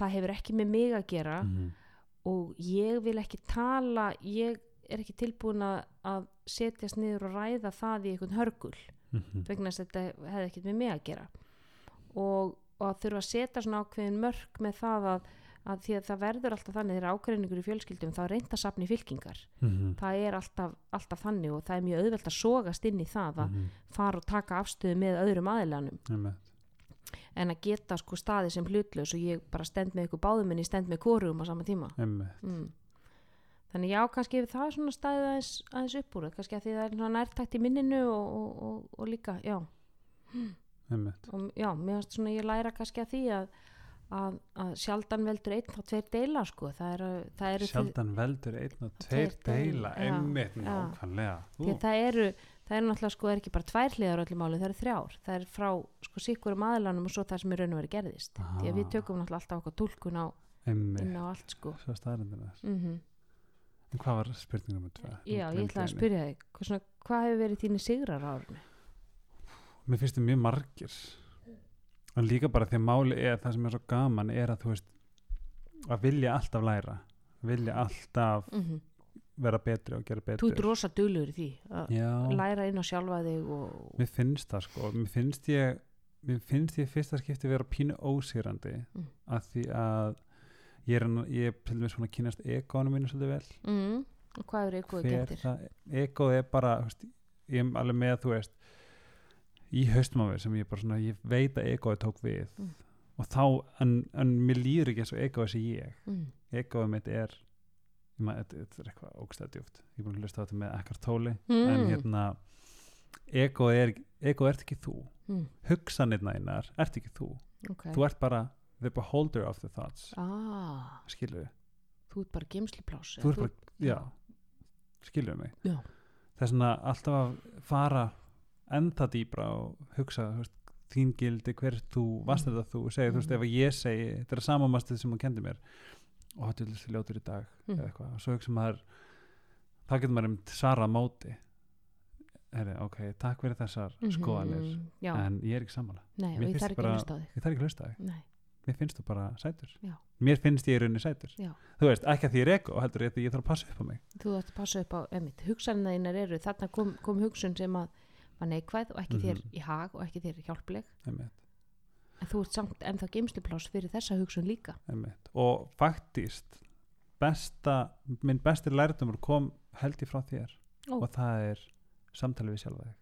Speaker 2: það hefur ekki með mig að gera
Speaker 1: Mhm.
Speaker 2: og ég vil ekki tala ég er ekki tilbúin að, að setjast niður og ræða það í einhvern hörgul
Speaker 1: Mhm.
Speaker 2: vegna þess að þetta hefði ekkert með mig að gera og, og að þurfa að setja svona ákveðin mörg með það að, að því að það verður alltaf þannig þegar ákveðningur í fjölskyldum þá er reynd að sapni fylkingar
Speaker 1: Mhm.
Speaker 2: það er alltaf, alltaf þannig og það er mjög auðvelt að sogast inn í það að
Speaker 1: Mhm.
Speaker 2: fara og taka afstöðu með öðrum aðilanum
Speaker 1: Einmitt.
Speaker 2: en að geta sko staði sem hlutlaus og ég bara stend með ykkur báðum en ég stend með hvorum á sama tíma mm. þannig já, kannski hefur það svona staðið aðeins, aðeins upp úr kannski að því það er svona nærtækt í minninu og, og, og, og líka, já og já, mér finnst svona ég læra kannski að því að, að, að sjaldan veldur einn þá tveir deila sko. Það eru, það eru
Speaker 1: Sjaldan veldur einn og
Speaker 2: Tveir
Speaker 1: tveir deila
Speaker 2: já,
Speaker 1: einmitt nákvæmlega.
Speaker 2: Því
Speaker 1: Ú,
Speaker 2: það eru, það er náttúrulega sko, er ekki bara tvær hliðar á öllu máli, það eru þrjár. Það er frá sko sikkurum aðlanum og svo það sem er raun og verið gerðist. Því að við
Speaker 1: Ah.
Speaker 2: tökum náttúrulega alltaf okkar tólkun á
Speaker 1: Einmitt,
Speaker 2: inn á allt sko. Mm
Speaker 1: En hvað var spurning nummer tvö?
Speaker 2: já, ég
Speaker 1: gleymdi
Speaker 2: ætla að spyrja þig hvað, hvað hefur verið þínu sigrar á árinu?
Speaker 1: Mér finnst þið mjög margir og líka bara því að máli er það sem er svo gaman er að þú veist að vilja alltaf læra vilja alltaf
Speaker 2: mm
Speaker 1: vera betri og gera
Speaker 2: þú ert rosa duglegur í því að læra inn á sjálfa þig og
Speaker 1: mér finnst það sko. Mér finnst ég mér finnst ég fyrsta skipti vera pínu ósýrandi
Speaker 2: Mm.
Speaker 1: að því að ég er, ég er til dæmis svona að kynast egónu mínu svolítið vel.
Speaker 2: Mm, og hvað er
Speaker 1: Hver
Speaker 2: getur
Speaker 1: ego er bara veist, ég er alveg með þú veist í haustum á mér sem ég bara svona ég veit að egoið tók við.
Speaker 2: Mm.
Speaker 1: og þá, en, en mér líður ekki eins og egoið sé ég.
Speaker 2: Mm,
Speaker 1: egoið mitt er þetta, er eitthvað ógstæð djúft ég er búin að hlusta á þetta með ekkert tóli
Speaker 2: Mm.
Speaker 1: en hérna egoið er, egoið ert ekki þú.
Speaker 2: Mm,
Speaker 1: hugsanirna einar ert ekki þú.
Speaker 2: Okay.
Speaker 1: þú ert bara the beholder of the thoughts.
Speaker 2: Ah,
Speaker 1: skilur
Speaker 2: þú ert bara
Speaker 1: já. Skilur mig?
Speaker 2: Já.
Speaker 1: það er svona alltaf að fara enda dýbra og hugsa veist, þín gildi, hver þú varst
Speaker 2: Mm.
Speaker 1: þetta þú, segja, þú veist,
Speaker 2: Mhm.
Speaker 1: ef ég segi þetta er samamastið sem hún kendi mér og er þessi ljótur í dag
Speaker 2: Mm.
Speaker 1: eða eitthvað, og svo hugsa maður þá getur maður einmitt svarað á móti Heri, ok, takk fyrir þessar
Speaker 2: Mhm,
Speaker 1: skoðanir
Speaker 2: já,
Speaker 1: en ég er ekki sammála,
Speaker 2: nei,
Speaker 1: mér
Speaker 2: og ég þarf ekki að hlusta á þig
Speaker 1: ég þarf ekki að hlusta á þig
Speaker 2: nei,
Speaker 1: mér finnst þú bara sætur
Speaker 2: Já.
Speaker 1: mér finnst ég í rauninni sætur
Speaker 2: Já.
Speaker 1: þú veist, ekki að því ég er ego, heldur ég að ég þarf að passa upp á mig
Speaker 2: þú ætti að passa upp á emitt, hugsanina þínar eru, þarna kom, kom hugsun sem að var neikvæð og ekki þér
Speaker 1: Mhm.
Speaker 2: í hag og ekki þér hjálpleg.
Speaker 1: Einmitt.
Speaker 2: En þú ert samt ennþá geimsliplás fyrir þessa hugsun líka.
Speaker 1: Einmitt. og faktist besta, minn besti lærdumur kom held ég frá þér.
Speaker 2: Ó.
Speaker 1: og það er samtali við sjálfa þig.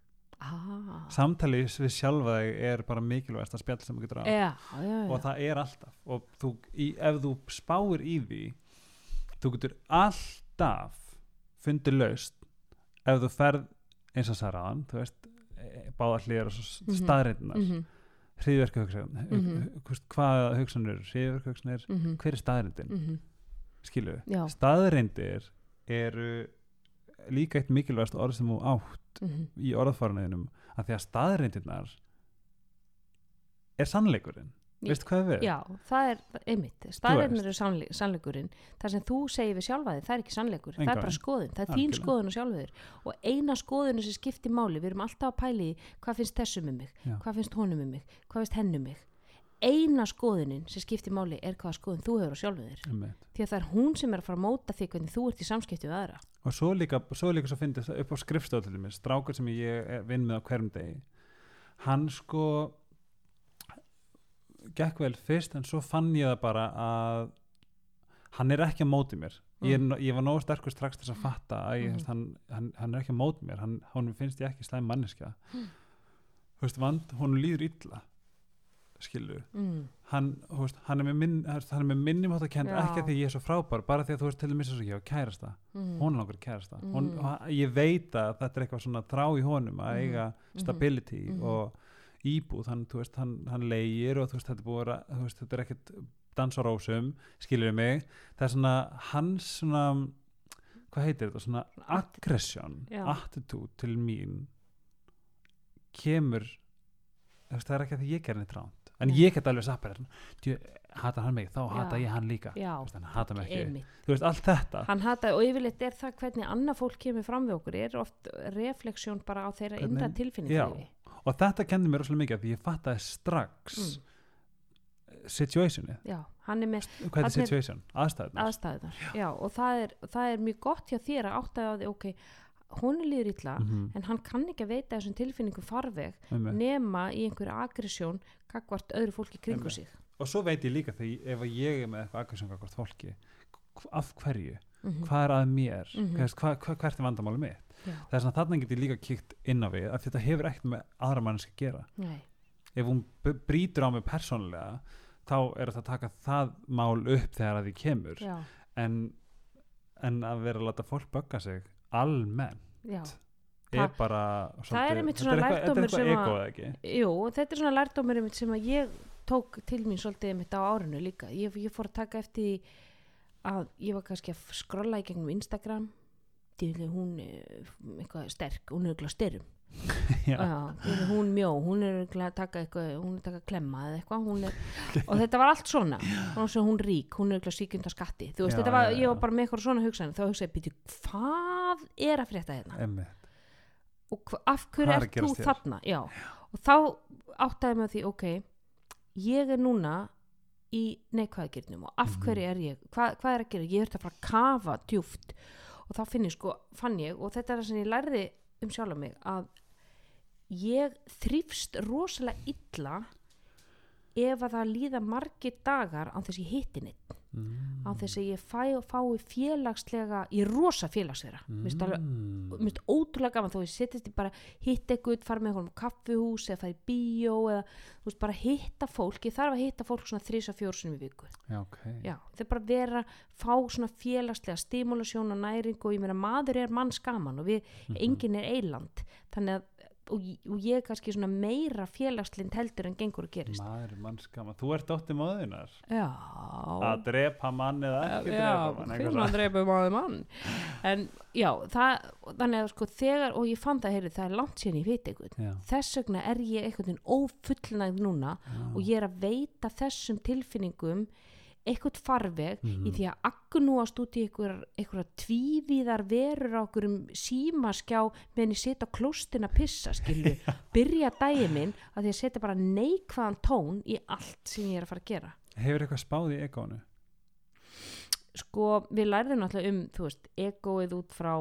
Speaker 2: Ah,
Speaker 1: samtali við sjálfa þig er bara mikilvægast að spjall sem þú getur á.
Speaker 2: Já, já, já,
Speaker 1: og það er alltaf. Og þú, í, ef þú spáir í því þú getur alltaf fundið laust ef þú ferð eins og særaðan þú veist, báða hlýjar og
Speaker 2: Mhm.
Speaker 1: staðreindinar mm
Speaker 2: Mhm,
Speaker 1: hriðverka hugsan
Speaker 2: Mhm.
Speaker 1: hvað hugsanir eru hriðverka hugsanir
Speaker 2: mhm,
Speaker 1: hver er staðreindin
Speaker 2: mhm,
Speaker 1: skilu,
Speaker 2: já,
Speaker 1: staðreindir eru líka eitt mikilvægast orð sem þú átt
Speaker 2: mhm,
Speaker 1: í orðfæraneginum að því að staðreindirnar er sannleikurinn veistu hvað það er?
Speaker 2: já, það er einmitt, staðreynir eru sannle- sannleikurinn. Það sem þú segir við sjálfa þig, það er ekki sannleikur það
Speaker 1: Engan.
Speaker 2: er bara skoðun, það er þín skoðun og sjálfa þig og eina skoðunu sem skiptir máli, við erum alltaf að pæli í hvað finnst þessum um mig,
Speaker 1: Já.
Speaker 2: hvað finnst honum um mig hvað finnst henn um mig. Eina skoðunin sem skiptir máli er hvaða skoðun þú hefur á sjálfu þér. Því að það er hún sem er að fara að móta því hvernig þú ert í samskipti við aðra.
Speaker 1: Og svo líka, svo líka svo fyndist það upp á dæmis, strákur sem ég vinn með á hverjum degi hann sko gekk vel fyrst en svo fann ég það bara að hann er ekki að móti mér ég, er,
Speaker 2: Mm.
Speaker 1: ég var nógu sterkur strax þess að fatta að ég, mm. hann, hann, hann er ekki að móti mér hann, hann finnst ég ekki slæm manneskja
Speaker 2: Mm.
Speaker 1: veist, vand, hún líður illa skilu
Speaker 2: mm.
Speaker 1: hann, veist, hann er með, minn, hann er með minnum átt að kenda,
Speaker 2: Já.
Speaker 1: ekki að því ég er svo frábær bara því að þú veist til dæmis eins og ég á kærasta
Speaker 2: Mm.
Speaker 1: hún langar að kærasta
Speaker 2: Mm.
Speaker 1: hún, ég veit að þetta er eitthvað svona þrá í honum að eiga stability og íbúð hann, veist, hann, hann leigir og veist, þetta er að veist, þetta er ekkert dans á rósum, skilur mig. Það er svona hans svona hvað heitir þetta, svona aggression, attitude til mín kemur það er ekki að því ég gerði neitt ránt en ég get alveg djú, hata hann mig, þá hata
Speaker 2: Já.
Speaker 1: ég hann líka.
Speaker 2: Já,
Speaker 1: hann hata mig ekki, þú veist, allt þetta.
Speaker 2: Hann hata og yfirleitt er það hvernig annað fólk kemur fram við okkur er oft refleksjón bara á þeirra tilfinningu
Speaker 1: Já. Og þetta kendi mér rosalega mikið því ég fattaði strax
Speaker 2: Mm.
Speaker 1: situationi
Speaker 2: já, er
Speaker 1: hvað er situation, aðstæðunar
Speaker 2: aðstæðunar já, og það er, það er mjög gott hjá þér að átta á því, ok, hún er líður illa
Speaker 1: Mhm,
Speaker 2: en hann kann ekki að veita þessum tilfinningu farveg
Speaker 1: einmitt.
Speaker 2: nema í einhverju agressjón gagvart öðru fólki kringu
Speaker 1: Einmitt.
Speaker 2: sig
Speaker 1: og svo veit ég líka þegar ef að ég er með eitthvað aggression hvort fólki af hverju,
Speaker 2: Mhm.
Speaker 1: hvað er að mér hva, hvert er vandamáli mitt
Speaker 2: Já.
Speaker 1: Það er svona þarna get ég líka kíkt inn á við því þetta hefur ekkert með aðra mannski að gera
Speaker 2: Nei.
Speaker 1: ef hún b- brýtur á mig persónlega þá er þetta að taka það mál upp þegar að því kemur en, en að vera að láta fólk bögga sig almenn
Speaker 2: já
Speaker 1: er bara
Speaker 2: það er einmitt svona lærdómur sem að- Jú, þetta er svona lærdómur sem að ég tók til mín svolítið einmitt á árinu líka. Ég, ég fór að taka eftir að ég var kannski að skrolla í gegnum Instagram. Dýrlega hún er eitthvað sterk, hún er eitthvað styrum.
Speaker 1: Já.
Speaker 2: Já, er hún mjó, hún er að taka eitthvað, hún er að taka klemma eða eitthvað hún er, og þetta var allt svona hún rík, hún er eitthvað síkjunda skatti þú veist,
Speaker 1: Já,
Speaker 2: þetta var, ég var bara með eitthvað svona hugsanir, þá hugsaði, býtu, hvað er að frétta hérna
Speaker 1: Einmitt.
Speaker 2: og af hverju
Speaker 1: Hvað er
Speaker 2: ert þú
Speaker 1: hér?
Speaker 2: þarna já. og þá áttaði mig á því ok, ég er núna í neikvæðagirnum og af
Speaker 1: Mhm.
Speaker 2: hverju er ég, Hva, hvað er að gera ég ert að fara að kafa djúft og þá finn ég sko, fann ég og þetta er það sem ég lærði um sjálf mig að ég þrýfst rosalega illa ef að það líða margir dagar á þess ég hitti neitt
Speaker 1: Mm.
Speaker 2: á þess að ég fæ fái félagslega ég er rosa félagsverða mm. mér
Speaker 1: Mm.
Speaker 2: finnst ótrúlega gaman þó ég setjast í bara hitta eitthvað, fara með einhverjum kaffihús eða fara í bíó eða þú veist bara hitta fólk, ég þarf að hitta fólk svona þrís að fjórsum í viku
Speaker 1: Já, ok.
Speaker 2: já, það er bara að vera, fá svona félagslega stimulasjón og næring og ég meina maður er manns gaman og við
Speaker 1: Mhm.
Speaker 2: enginn er eiland þannig að og, og ég er kannski svona meira félagslind heldur en gengur að gerist
Speaker 1: Maður, mannskama. Þú ert dóttir móðunar.
Speaker 2: já,
Speaker 1: Að drepa mann eða ekki drepa mann. eitthvað svona.
Speaker 2: að dreipa maður mann en já, það þannig að sko þegar, og ég fann það heyri, það er langt síðan ég veit eitthvað
Speaker 1: Já.
Speaker 2: þess vegna er ég veginn ófullnægð núna
Speaker 1: Já.
Speaker 2: og ég er að veita þessum tilfinningum eitthvað farveg
Speaker 1: Mhm.
Speaker 2: í því að agnúast út í einhver, einhverja tvívíðar verur á einhverjum símaskjá meðan ég setja á klóstin að pissa skilju, byrja daginn minn að því að setja bara neikvæðan tón í allt sem ég er að fara að gera
Speaker 1: Hefur eitthvað spáð í egónu?
Speaker 2: sko við lærðum náttúrulega um þú veist, egoið út frá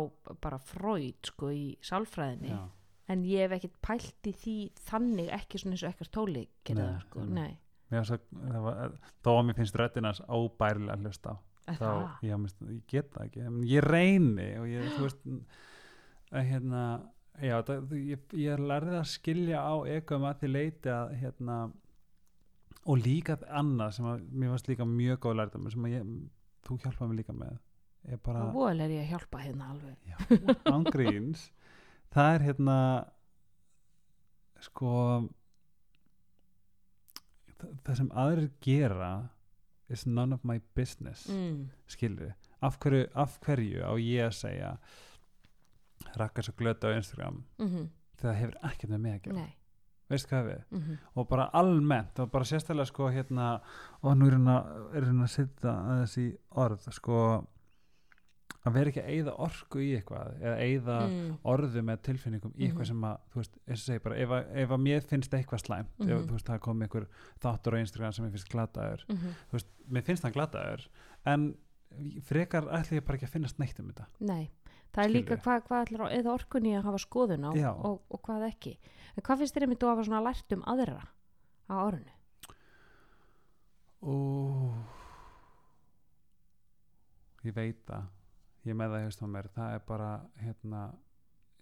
Speaker 2: bara Freud sko í sálfræðinni
Speaker 1: Já.
Speaker 2: en ég hef ekkert pælt í því þannig ekki svona eins og ekkert tóli það sko, nei,
Speaker 1: Mér það var, þó að mér finnst röddinans óbærilega að hlusta á. Þá, já, finnst, ég get það ekki. Ég reyni og ég, þú veist, að hérna, já, það, ég, ég lærði að skilja á egóum að því leiti að, hérna, og líka annað sem að mér fannst líka mjög góð lærdum sem að ég, þú hjálpaði mér líka með. Bara,
Speaker 2: og voðal er ég að hjálpa hérna alveg
Speaker 1: já, ángríns, það er hérna, sko, það, sem aðrir gera is none of my business
Speaker 2: mm.
Speaker 1: skilur af hverju, af hverju á ég að segja rakka svo glötu á Instagram?
Speaker 2: Mm
Speaker 1: þegar það hefur ekkert með mig að gera.
Speaker 2: Nei.
Speaker 1: Veist hvað við?
Speaker 2: Mm -hmm.
Speaker 1: og bara almennt og bara sérstaklega sko hérna og nú er hérna að setja aðeins í orð sko að vera ekki að eyða orku í eitthvað eða eyða
Speaker 2: mm.
Speaker 1: orðu með tilfinningum í eitthvað
Speaker 2: Mhm.
Speaker 1: sem að, þú veist, eins og segi bara ef að, ef að mér finnst eitthvað slæmt ef
Speaker 2: Mhm.
Speaker 1: þú veist, það kom einhver þáttur á Instagram sem mér finnst glataður
Speaker 2: Mm
Speaker 1: þú veist, mér finnst hann glataður en frekar ætla ég bara ekki að finnast neitt um þetta
Speaker 2: nei það er líka
Speaker 1: Skilurðu?
Speaker 2: hvað, ætlar að eða orkunni að hafa skoðun á og, og hvað ekki en hvað finnst þér einmitt að hafa svona lært um aðra á árunni
Speaker 1: Ó, ég veit það ég með það hefst á mér það er bara hérna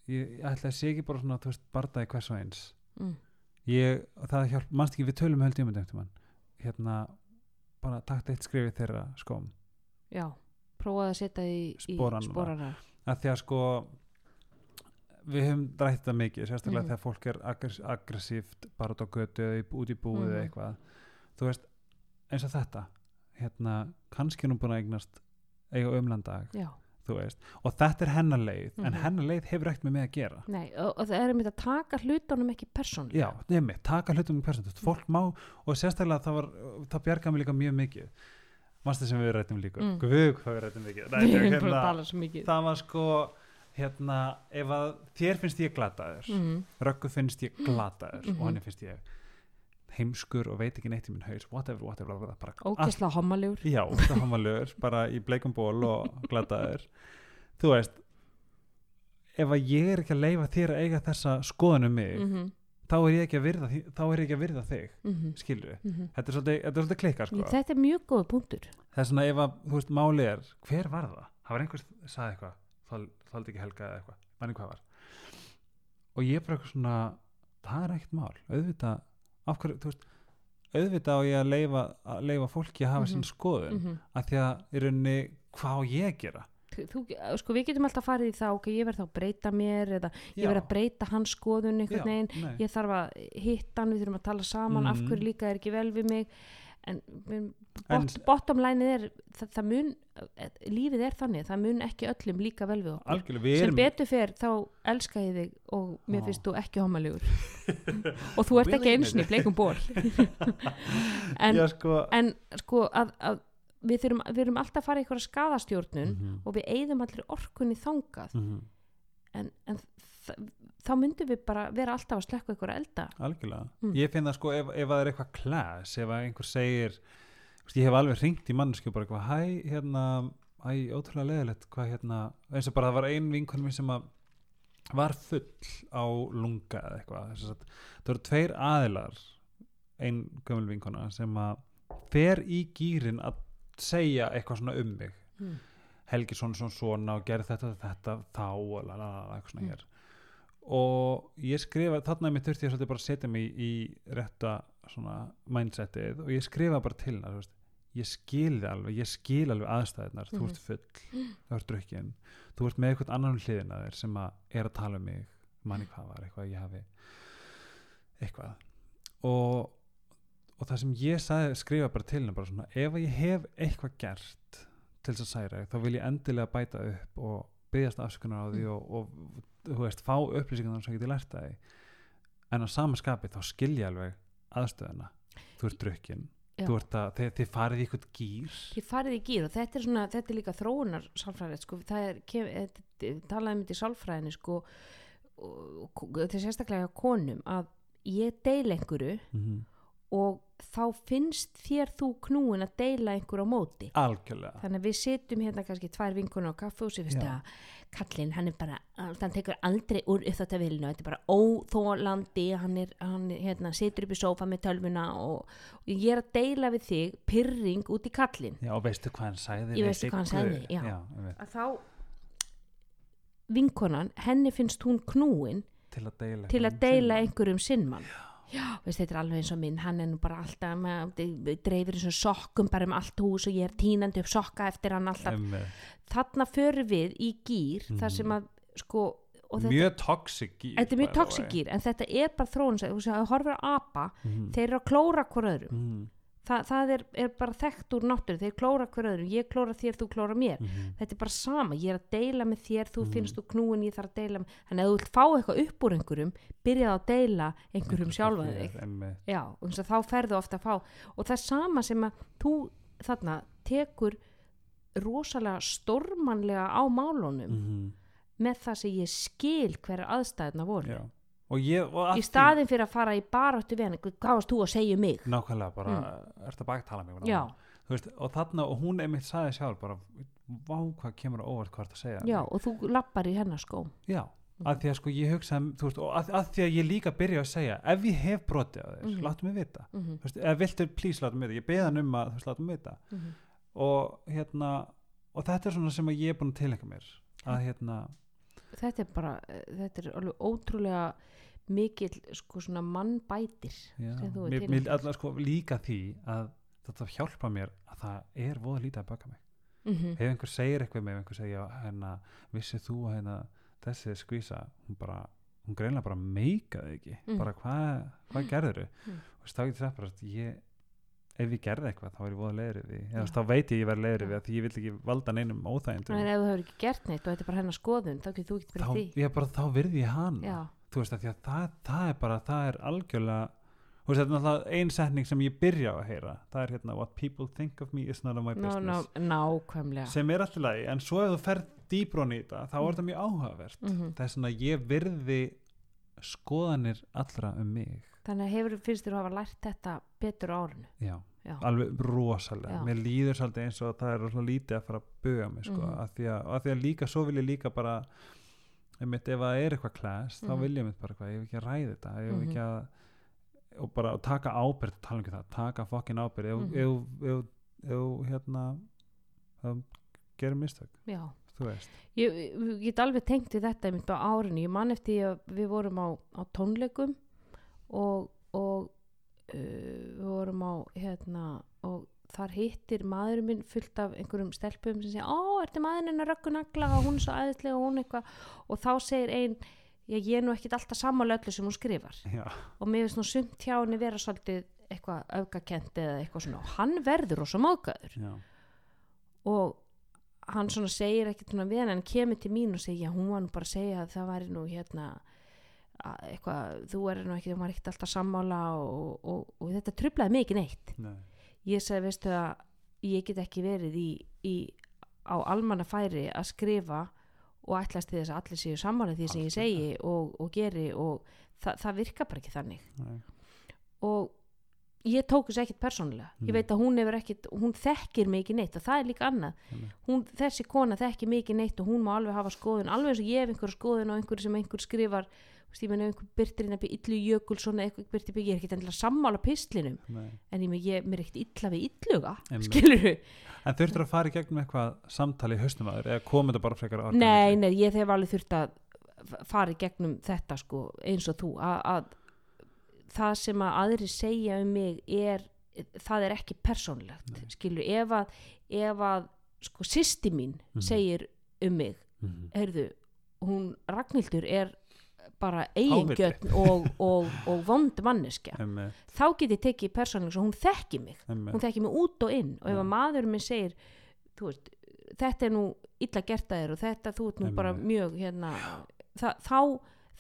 Speaker 1: ég, ég ætla að ekki bara svona þú veist, bardaði hvers og eins.
Speaker 2: Mm.
Speaker 1: ég, það hjálp, mannst ekki við tölum held ég um þetta hérna bara takt eitt skrifið þeirra skóm
Speaker 2: já, prófaði að setja í
Speaker 1: sporana að því að sko við höfum rætt þetta mikið sérstaklega
Speaker 2: Mhm.
Speaker 1: þegar fólk er aggress aggressíft bara út á götu eða út í búið eða
Speaker 2: Mhm.
Speaker 1: eitthvað. Þú veist, eins og þetta hérna, kannski hún búin að eignast eiga umlandag,
Speaker 2: já,
Speaker 1: og þetta er hennar leið, en
Speaker 2: Mhm.
Speaker 1: hennar leið hefur ekkert með mig að gera
Speaker 2: nei, og, og það er einmitt að taka hlutunum ekki persónlega
Speaker 1: já, nefnir, taka persónu, þú veist, fólk má og sérstaklega það var, það bjargaði mig líka mjög mikið mannstu sem við rættum líka
Speaker 2: Mm.
Speaker 1: guð hvað við rættum mikið Nei,
Speaker 2: við
Speaker 1: hérna, það var sko hérna, ef að þér finnst ég glataður
Speaker 2: mm.
Speaker 1: Röggu finnst ég glataður
Speaker 2: Mhm.
Speaker 1: og henni finnst ég heimskur og veit ekki neitt í minn haus whatever, whatever, whatever bara allt,
Speaker 2: ógesla homalegur
Speaker 1: já, það homalögur bara í bleikum ból og glataður þú veist ef að ég er ekki að leifa þér að eiga þessa skoðunum mig,
Speaker 2: mm -hmm.
Speaker 1: þá er ég ekki að virða þá er ekki að virða þig,
Speaker 2: Mm -hmm.
Speaker 1: þetta er svolítið, þetta er svolítið klikkar sko.
Speaker 2: þetta er mjög góð punktur
Speaker 1: það er svona ef að, þú veist, máli er hver var það? Það var einhvers, sagði eitthvað þál- þáldi ekki helga eitthvað, manni hvað var og ég er bara eitthvað svona það er ekkert mál, auðvitað af hverju, þú veist, auðvitað á ég að leifa, að leifa fólki að hafa mm -hmm. skoðun,
Speaker 2: mm -hmm.
Speaker 1: af því að í rauninni, hvað á ég að gera?
Speaker 2: þú, sko við getum alltaf farið í það ok, ég verð þá að breyta mér eða ég verð að breyta hans skoðun einhvern veginn ég þarf að hitta hann, við þurfum að tala saman af
Speaker 1: Mhm.
Speaker 2: hverju líka er ekki vel við mig en
Speaker 1: En-
Speaker 2: bot, bottom line er það, það mun, lífið er þannig það mun ekki öllum líka vel við okkur.
Speaker 1: Við
Speaker 2: sem betur fer þá elska ég þig og mér
Speaker 1: Ó.
Speaker 2: finnst þú ekki homalegur og þú ert ekki í bleikum ból en,
Speaker 1: sko,
Speaker 2: en sko að, að við, þurfum, við erum alltaf að fara í eitthvað skadastjórnun
Speaker 1: Mhm,
Speaker 2: og við eigðum allir orkunni þangað.
Speaker 1: Mhm,
Speaker 2: en, en þ- þá myndum við bara vera alltaf að slekka ykkur elda
Speaker 1: algjörlega
Speaker 2: Mm.
Speaker 1: ég finn það sko ef, ef það er eitthvað class ef að einhver segir veist, ég hef alveg ringt í mannsku bara eitthvað hæ, hérna, æ, ótrúlega leðilegt hvað hérna, eins og bara það var ein vinkonum mín sem að var full á lunga eða eitthvað þess að það voru tveir aðilar ein gömul vinkona sem að fer í gýrin að segja eitthvað svona um mig
Speaker 2: mm.
Speaker 1: Helgi svona svona svona og gerði þetta þetta þá eitthvað svona
Speaker 2: Mm.
Speaker 1: hér og ég skrifa þarna mér þurfti ég svolítið bara að setja mig í rétta svona mindsetið og ég skrifa bara til þú veist, ég skil alveg, ég skil alveg aðstæðnar þú
Speaker 2: Mhm.
Speaker 1: ert full, þú ert drukkin þú ert með eitthvað annan hliðin að þér sem að er að tala um mig, manni hvað var eitthvað ég hafi eitthvað. Og og það sem ég sagði, skrifa bara til hennar bara svona, ef ég hef eitthvað gert til þess að særa þá vil ég endilega bæta upp og byggjast afsökunar á því
Speaker 2: Mm.
Speaker 1: og, og þú veist, fá upplýsingar sem geti lært að því en á sama skapi þá skilja alveg aðstöðuna þú ert að, þið, þið farið í eitthvað gýr
Speaker 2: Þið farið í gýr og þetta er svona, þetta er líka þróunar sálfræðið, sko, það er eh, um þetta í sálfræðinu, sko og, og þetta er sérstaklega konum að ég deil einhverju
Speaker 1: mm -hmm.
Speaker 2: Og þá finnst þér þú knúin að deila einhverju á móti.
Speaker 1: Algjörlega.
Speaker 2: Þannig að við setjum hérna kannski tvær vinkunar á kaffehúsi fyrst
Speaker 1: Já.
Speaker 2: að kallinn, hann er bara hann tekur aldrei úr uppþáttavilinu þetta er bara óþólandi hann, er, hann er, hérna, situr upp í sófa með tölvuna og, og ég er að deila við þig pyrring út í kallinn.
Speaker 1: Já, og veistu hvað hann sagði
Speaker 2: Ég veistu hvað hann sagði, já.
Speaker 1: já
Speaker 2: að þá vinkonan, henni finnst hún knúin
Speaker 1: til að deila
Speaker 2: til að deila
Speaker 1: sinn.
Speaker 2: einhverjum sinnmann já, veist, þetta er alveg eins og minn. Hann er nú bara alltaf með, dreifir eins og sokkum bara um allt hús og ég er tínandi upp sokka eftir hann alltaf.
Speaker 1: Einmitt.
Speaker 2: þarna förum við í gýr þar sem að sko þetta,
Speaker 1: mjög toxic gýr
Speaker 2: þetta er mjög toxic gýr en þetta er bara þróun þú veist, að horfir á apa
Speaker 1: mm
Speaker 2: þeir eru að klóra hver öðrum.
Speaker 1: -hmm.
Speaker 2: Þa, það er, er bara þekkt úr náttúru. Þeir klóra hver öðrum, ég klóra þér, þú klóra mér.
Speaker 1: Mhm.
Speaker 2: þetta er bara sama, ég er að deila með þér þú
Speaker 1: Mhm.
Speaker 2: finnst þú knúin, ég þarf að deila með þannig að þú vilt fá eitthvað upp úr einhverjum byrjað að deila einhverjum sjálfa þig. já, og þess að þá ferðu ofta að fá. Og það er sama sem að þú þarna tekur rosalega stórmanlega á málunum
Speaker 1: Mhm.
Speaker 2: með það sem ég skil hverja aðstæðna voru.
Speaker 1: Já ég og
Speaker 2: í staðin fyrir að fara í baráttu við hann hvað varst þú að segja um mig?
Speaker 1: Nákvæmlega bara mm. ertu að baktala mig? Veist, og þarna og hún einmitt sagði sjálf bara vá hvað kemur á óvart hvað er að segja.
Speaker 2: Já, og þú lappar í hennar skóm
Speaker 1: já að því að sko ég hugsa veist, og að, að því að ég líka byrja að segja ef ég hef brotið á þér,
Speaker 2: Mhm.
Speaker 1: láttu mig vita.
Speaker 2: Mm -hmm.
Speaker 1: veist, ef viltu please láttu mig vita, ég beða hann um að þú veist, láttu mig vita. Og hérna og þetta er svona sem ég er búin að tilhenga mér. Að hérna,
Speaker 2: þetta er bara eh, þetta er alveg ótrúlega mikill sko svona mannbætir er
Speaker 1: mér, mér allar sko líka því að þetta hjálpa mér að það er voða lítið að baka mig.
Speaker 2: Mm -hmm.
Speaker 1: ef einhver segir eitthvað með ef einhver segja hérna, vissið þú að hérna, þessi skvísa, hún bara hún greinlega bara meikaði ekki.
Speaker 2: Mm.
Speaker 1: bara hvað hva gerður þau
Speaker 2: Mm.
Speaker 1: og þá getur það bara að ég ef ég gerði eitthvað þá er ég voða leiður við eða þá veit ég ég verð leiður
Speaker 2: Já.
Speaker 1: við því ég vil ekki valda neinum óþægindum.
Speaker 2: En ef þú hefur ekki gert neitt og þetta er bara hennar skoðun þá getur þú ekki
Speaker 1: þá,
Speaker 2: fyrir því.
Speaker 1: ég bara, þá virði ég hana.
Speaker 2: Já,
Speaker 1: þú veist að að það, það er bara það er algjörlega þú veist þetta er náttúrulega ein setning sem ég byrja á að heyra. Það er hérna what people think of me is of my business
Speaker 2: ná, nákvæmlega.
Speaker 1: Sem er alltaf lagi en svo ef þú ferð dýbrón í þetta þá er þetta mjög áhugavert.
Speaker 2: Mm
Speaker 1: það er svona ég virði skoðanir allra um mig.
Speaker 2: Þannig að hefur finnst þér að hafa lært þetta betur árinu?
Speaker 1: Já,
Speaker 2: já,
Speaker 1: alveg rosalega.
Speaker 2: Já.
Speaker 1: mér líður svolítið eins og það er rosalega lítið að fara að buga mig sko,
Speaker 2: Mhm.
Speaker 1: af, því að, af því að líka svo vil ég líka bara einmitt, ef það er eitthvað klæst þá
Speaker 2: Mhm.
Speaker 1: vil ég mitt bara eitthvað, ég vil ekki að ræða þetta ég vil
Speaker 2: Mhm.
Speaker 1: ekki að og bara og taka ábyrgð, tala um ekki það, taka fokkin ábyrgð ef,
Speaker 2: Mhm.
Speaker 1: ef, ef, ef hérna ef, gerir mistök,
Speaker 2: já
Speaker 1: þú
Speaker 2: ég, ég get alveg tengt við þetta einmitt á árinu, ég man eftir að við vorum á, á tónleikum og, og uh, við vorum á hérna og þar hittir maðurinn minn fullt af einhverjum stelpum sem segja, ó, ertu maðurinn hennar röggu nagla? Og hún er svo aðeinslega og hún eitthvað. Og þá segir ein, já, ég er nú ekkit alltaf sammála öllu sem hún skrifar.
Speaker 1: Já,
Speaker 2: og mér finnst nú sumt hjá henni vera svolítið eitthvað öfgakent eða eitthvað svona. Og hann verður rosa móðgæður
Speaker 1: já,
Speaker 2: og hann svona segir ekkert svona við hann kemur til mín og segja hún var nú bara að segja að það væri nú hérna að eitthvað, þú er nú ekki, þú var ekkert alltaf sammála og, og, og þetta trublaði ekki neitt.
Speaker 1: Nei,
Speaker 2: ég segi veistu að ég get ekki verið í, í á almanna færi að skrifa og ætlast þess að allir séu sammála því sem ég segi og, og geri og það, það virkar bara ekki þannig.
Speaker 1: Nei,
Speaker 2: og ég tók þessu ekkert persónulega.
Speaker 1: Mm.
Speaker 2: ég veit að hún ekkert, hún þekkir ekki neitt og það er líka annað. Hún, þessi kona þekkir ekki neitt og hún má alveg hafa skoðun, alveg eins og ég hef einhver skoðun og einhver sem einhver skrifar ég meina einhver byrtir inn að byrja illu jökulsson eða einhver byrtir byggja, ég er ekkert endilega sammála pistlinum.
Speaker 1: Nei.
Speaker 2: en ég, ég mér er ekkert illa við illuga skilur
Speaker 1: En þurftur að fara í gegnum eitthvað samtali í haustum aður eða komið þetta bara frekar
Speaker 2: nei, nei, ég hef alveg þurft að fara í gegnum þetta sko eins og þú. Að, að það sem að aðri segja um mig er, það er ekki persónlegt skilur, ef að ef að sko sýsti mín
Speaker 1: Mhm.
Speaker 2: segir um mig
Speaker 1: Mhm.
Speaker 2: heyrðu, hún Ragnhildur er bara eigingjötn og, og, og vond manneskja. Þá get ég tekið persónlega svo hún þekki mig.
Speaker 1: Einmitt.
Speaker 2: hún þekki mig út og inn. Og ef að maður minn segir veist, þetta er nú illa gert að þér og þetta þú ert nú
Speaker 1: Einmitt.
Speaker 2: bara mjög hérna, það, þá,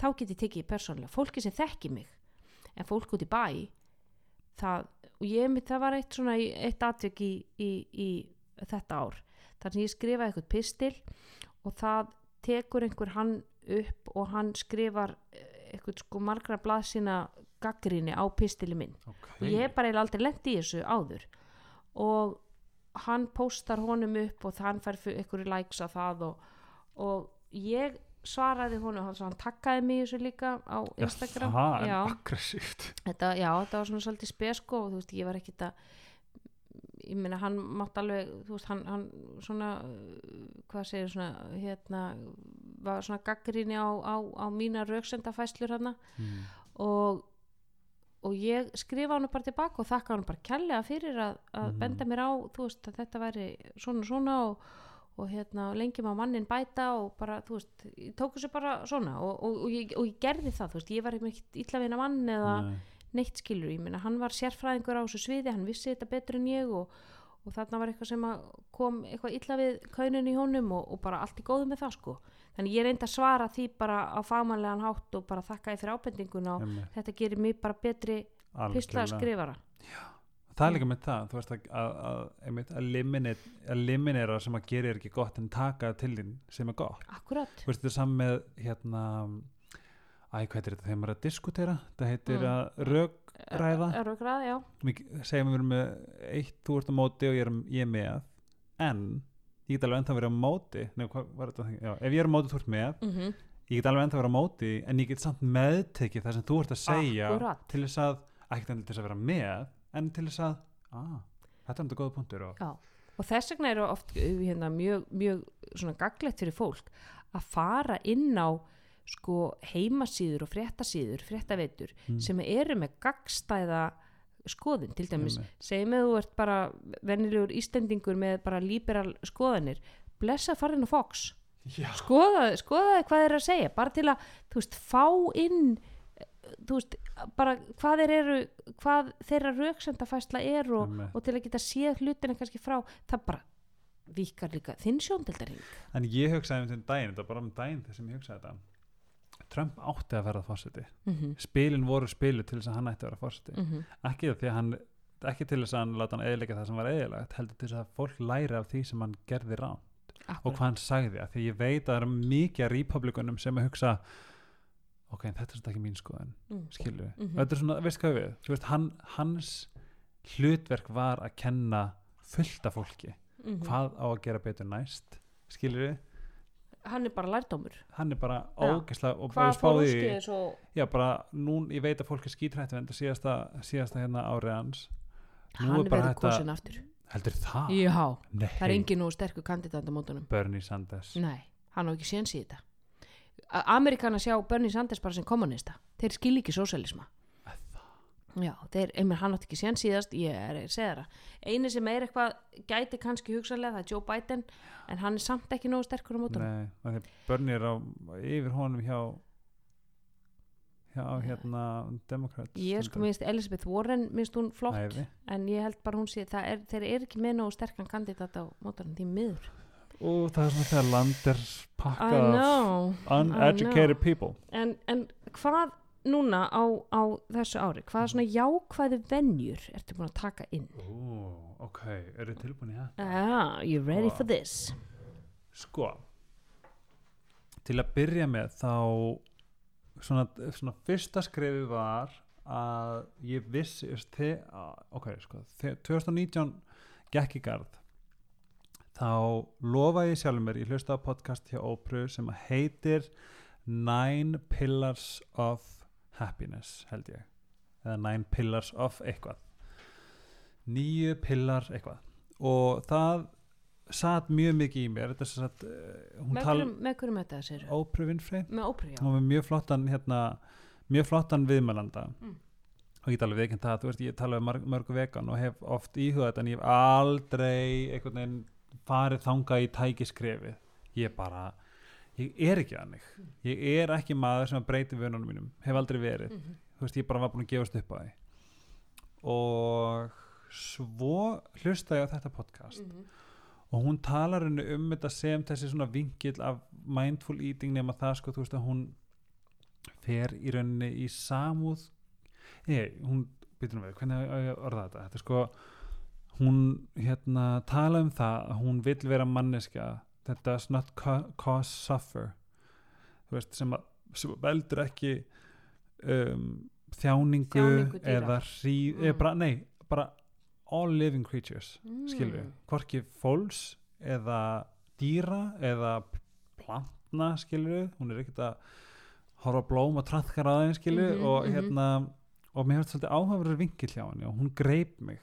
Speaker 2: þá get ég tekið persónlega fólki sem þekki mig. En fólk út í bæ það, og ég mitt það var eitt svona eitt atvik í, í, í þetta ár. Þar sem ég skrifaði eitthvað pistil og það tekur einhver hann upp og hann skrifar eh, eitthvað sko margra blaðsina gaggrinni á pistili minn.
Speaker 1: Ok.
Speaker 2: og ég hef bara aldrei lent í þessu áður. Og hann postar honum upp og hann fær ykkur likes að það og, og ég svaraði honum hann, hann takkaði mig í þessu líka á Instagram.
Speaker 1: það er aggressíft.
Speaker 2: Þetta, já, þetta var svona svolítið spesko og þú veist, ég var ekkit að ég meina hann mátt alveg þú veist, hann, hann svona hvað segir svona hérna, var svona gaggrinni á, á, á mína rauksendafæslur hann
Speaker 1: mm.
Speaker 2: og og ég skrifa hann bara tilbaka og þakka hann bara kærlega fyrir að, að
Speaker 1: Mhm.
Speaker 2: benda mér á þú veist að þetta væri svona svona og, og hérna lengi má mannin bæta og bara þú veist ég tók þessu bara svona og, og, og, ég, og ég gerði það þú veist ég var ekki illa við mann eða
Speaker 1: Nei.
Speaker 2: neitt skilur ég minna hann var sérfræðingur á þessu sviði hann vissi þetta betur en ég og, og þarna var eitthvað sem kom eitthvað illa við kaunin í honum og, og bara allt í góðu með það sko. Þannig ég reyndi að svara því bara á fagmannlegan hátt og bara þakka ég fyrir ábendinguna og þetta gerir mig bara betri pistla
Speaker 1: Algjörlega.
Speaker 2: skrifara
Speaker 1: það er líka með það þú veist að, að, að, eliminera sem að gera er ekki gott en taka til þín sem er gott.
Speaker 2: Akkurat,
Speaker 1: þú veist þetta er saman með hérna æ, hvað heitir þetta þegar maður er að diskutera? Það heitir
Speaker 2: Mm.
Speaker 1: að röggræða
Speaker 2: örugræð, já.
Speaker 1: Segjum við erum með eitt, þú ert á móti og ég er, ég er með. En ég get alveg ennþá verið á móti. Nei, hvað þetta? Já, ef ég er á móti þú ert með.
Speaker 2: Mm
Speaker 1: ég get alveg ennþá verið á móti en ég get samt meðtekið það sem þú ert að segja
Speaker 2: Akkúrat.
Speaker 1: til þess að, ekkert enn til þess að vera með en til þess að, ah, þetta er þetta góða punktur og,
Speaker 2: og þess vegna eru oft uh, hérna, mjög, mjög gaglegt fyrir fólk að fara inn á sko heimasíður og fréttasíður, fréttaveitur
Speaker 1: Mm.
Speaker 2: sem eru með gagstæða skoðun, til dæmis
Speaker 1: Einmitt.
Speaker 2: segjum að þú ert bara vennilegur Íslendingur með bara líberal skoðanir blessa farin á Fox
Speaker 1: Já.
Speaker 2: skoðaði, hvað þeir eru að segja bara til að, þú veist, fá inn þú veist, bara hvað þeir eru, hvað þeirra rauksendafæsla er og,
Speaker 1: Einmitt.
Speaker 2: og til að geta séð hlutina kannski frá, það bara vikar líka þinn sjóndeldaring
Speaker 1: en ég hugsaði um þenn daginn, þetta var bara um daginn þess sem ég hugsaði þetta Trump átti að verða fórseti
Speaker 2: mm -hmm.
Speaker 1: spilin voru spilu til þess að hann ætti að vera fórseti
Speaker 2: Mm
Speaker 1: ekki að hann ekki til þess að hann láta hann eðilega það sem var eðilegt heldur til þess að fólk læri af því sem hann gerði rán og hvað hann sagði. Að því ég veit að það eru mikið af republikunum sem að hugsa ok, þetta er þetta ekki mín skoðan
Speaker 2: mm.
Speaker 1: skilu, mm
Speaker 2: Mhm.
Speaker 1: þetta er svona, veist hvað við veist, hann, hans hlutverk var að kenna fullta fólki
Speaker 2: Mm
Speaker 1: hvað á að gera betur næst skilur við,
Speaker 2: hann er bara lærdómur.
Speaker 1: Hann er bara ógeðslega og bara spáði
Speaker 2: svo
Speaker 1: já, bara nú, ég veit að fólk er skítrætt en þetta síðasta, síðasta hérna árið hans. Nú
Speaker 2: hann
Speaker 1: er að-
Speaker 2: kosin aftur.
Speaker 1: Heldur það,
Speaker 2: já,
Speaker 1: nei,
Speaker 2: það er engin nú sterkur kandidat á mótunum.
Speaker 1: Bernie Sanders.
Speaker 2: Nei, hann á ekki séns í þetta. A- Amerikanar sjá Bernie Sanders bara sem kommunista þeir skil ekki sósælisma já, þeir, einmitt hann átti ekki séns síðast ég er að segja það. Eini sem er eitthvað gæti kannski hugsalega það er Joe Biden en hann er samt ekki nógu sterkur á mótunum
Speaker 1: Nei, af því að Bernie er á yfir honum hjá hjá hérna Democrats
Speaker 2: ég sko minnst Elizabeth Warren minnst hún flott
Speaker 1: Æði.
Speaker 2: en ég held bara hún sé það er, þeir eru ekki með nógu sterkan kandidat á mótarinn því miður.
Speaker 1: Og það er svona þegar land er pakkað uneducated people.
Speaker 2: En, en hvað núna á, á þessu ári hvaða svona jákvæðu venjur ertu búin að taka inn
Speaker 1: Ó, ok, eru tilbúin í það?
Speaker 2: ah, you ready
Speaker 1: Wow.
Speaker 2: for this
Speaker 1: Sko til að byrja með þá svona, svona fyrsta skrefi var að ég vissi ok, sko þe- 2019 gekk í garð þá lofaði ég sjálfur mér, ég hlusta á podcast hjá Ópru sem heitir Nine Pillars of Happiness held ég. Eða Nine Pillars of eitthvað. Nýju pillar eitthvað. Og það satt mjög mikið í mér. Satt, uh, hún
Speaker 2: með
Speaker 1: tal
Speaker 2: hverjum, þetta sér
Speaker 1: Ópru Winfrey. Hún var mjög flottan hérna, mjög flottan viðmælanda.
Speaker 2: Mm.
Speaker 1: og ég tala við ekki það, veist, ég tala við marg, mörgu vegan og hef oft íhugað þetta en ég hef aldrei farið þangað í tækiskrefið. Ég bara, ég er ekki þannig. Ég er ekki maður sem að breyti vönunum mínum, hef aldrei verið.
Speaker 2: Mhm.
Speaker 1: þú veist, ég bara var búin að gefast upp á því. Og svo hlusta ég á þetta podcast
Speaker 2: Mhm.
Speaker 1: og hún talar henni um þetta sem þessi svona vingill af mindful eating nema það sko, þú veist að hún fer í rauninni í samúð. Nei, hún, býtum við, hvernig að orða þetta? Þetta er sko hún hérna tala um það að hún vill vera manneska that does not ca cause suffer þú veist, sem, að, sem veldur ekki um, þjáningu,
Speaker 2: Þjáningu
Speaker 1: eða hrí,
Speaker 2: Mm.
Speaker 1: eða bara, nei, bara all living creatures
Speaker 2: Mm.
Speaker 1: við, hvorki fólks eða dýra eða plantna við hún er ekkert að horfa blóm og trafkar þeim skilur við
Speaker 2: Mhm,
Speaker 1: og
Speaker 2: mhm.
Speaker 1: hérna og mér finnst svolítið áhafur vingill hjá henni og hún greip mig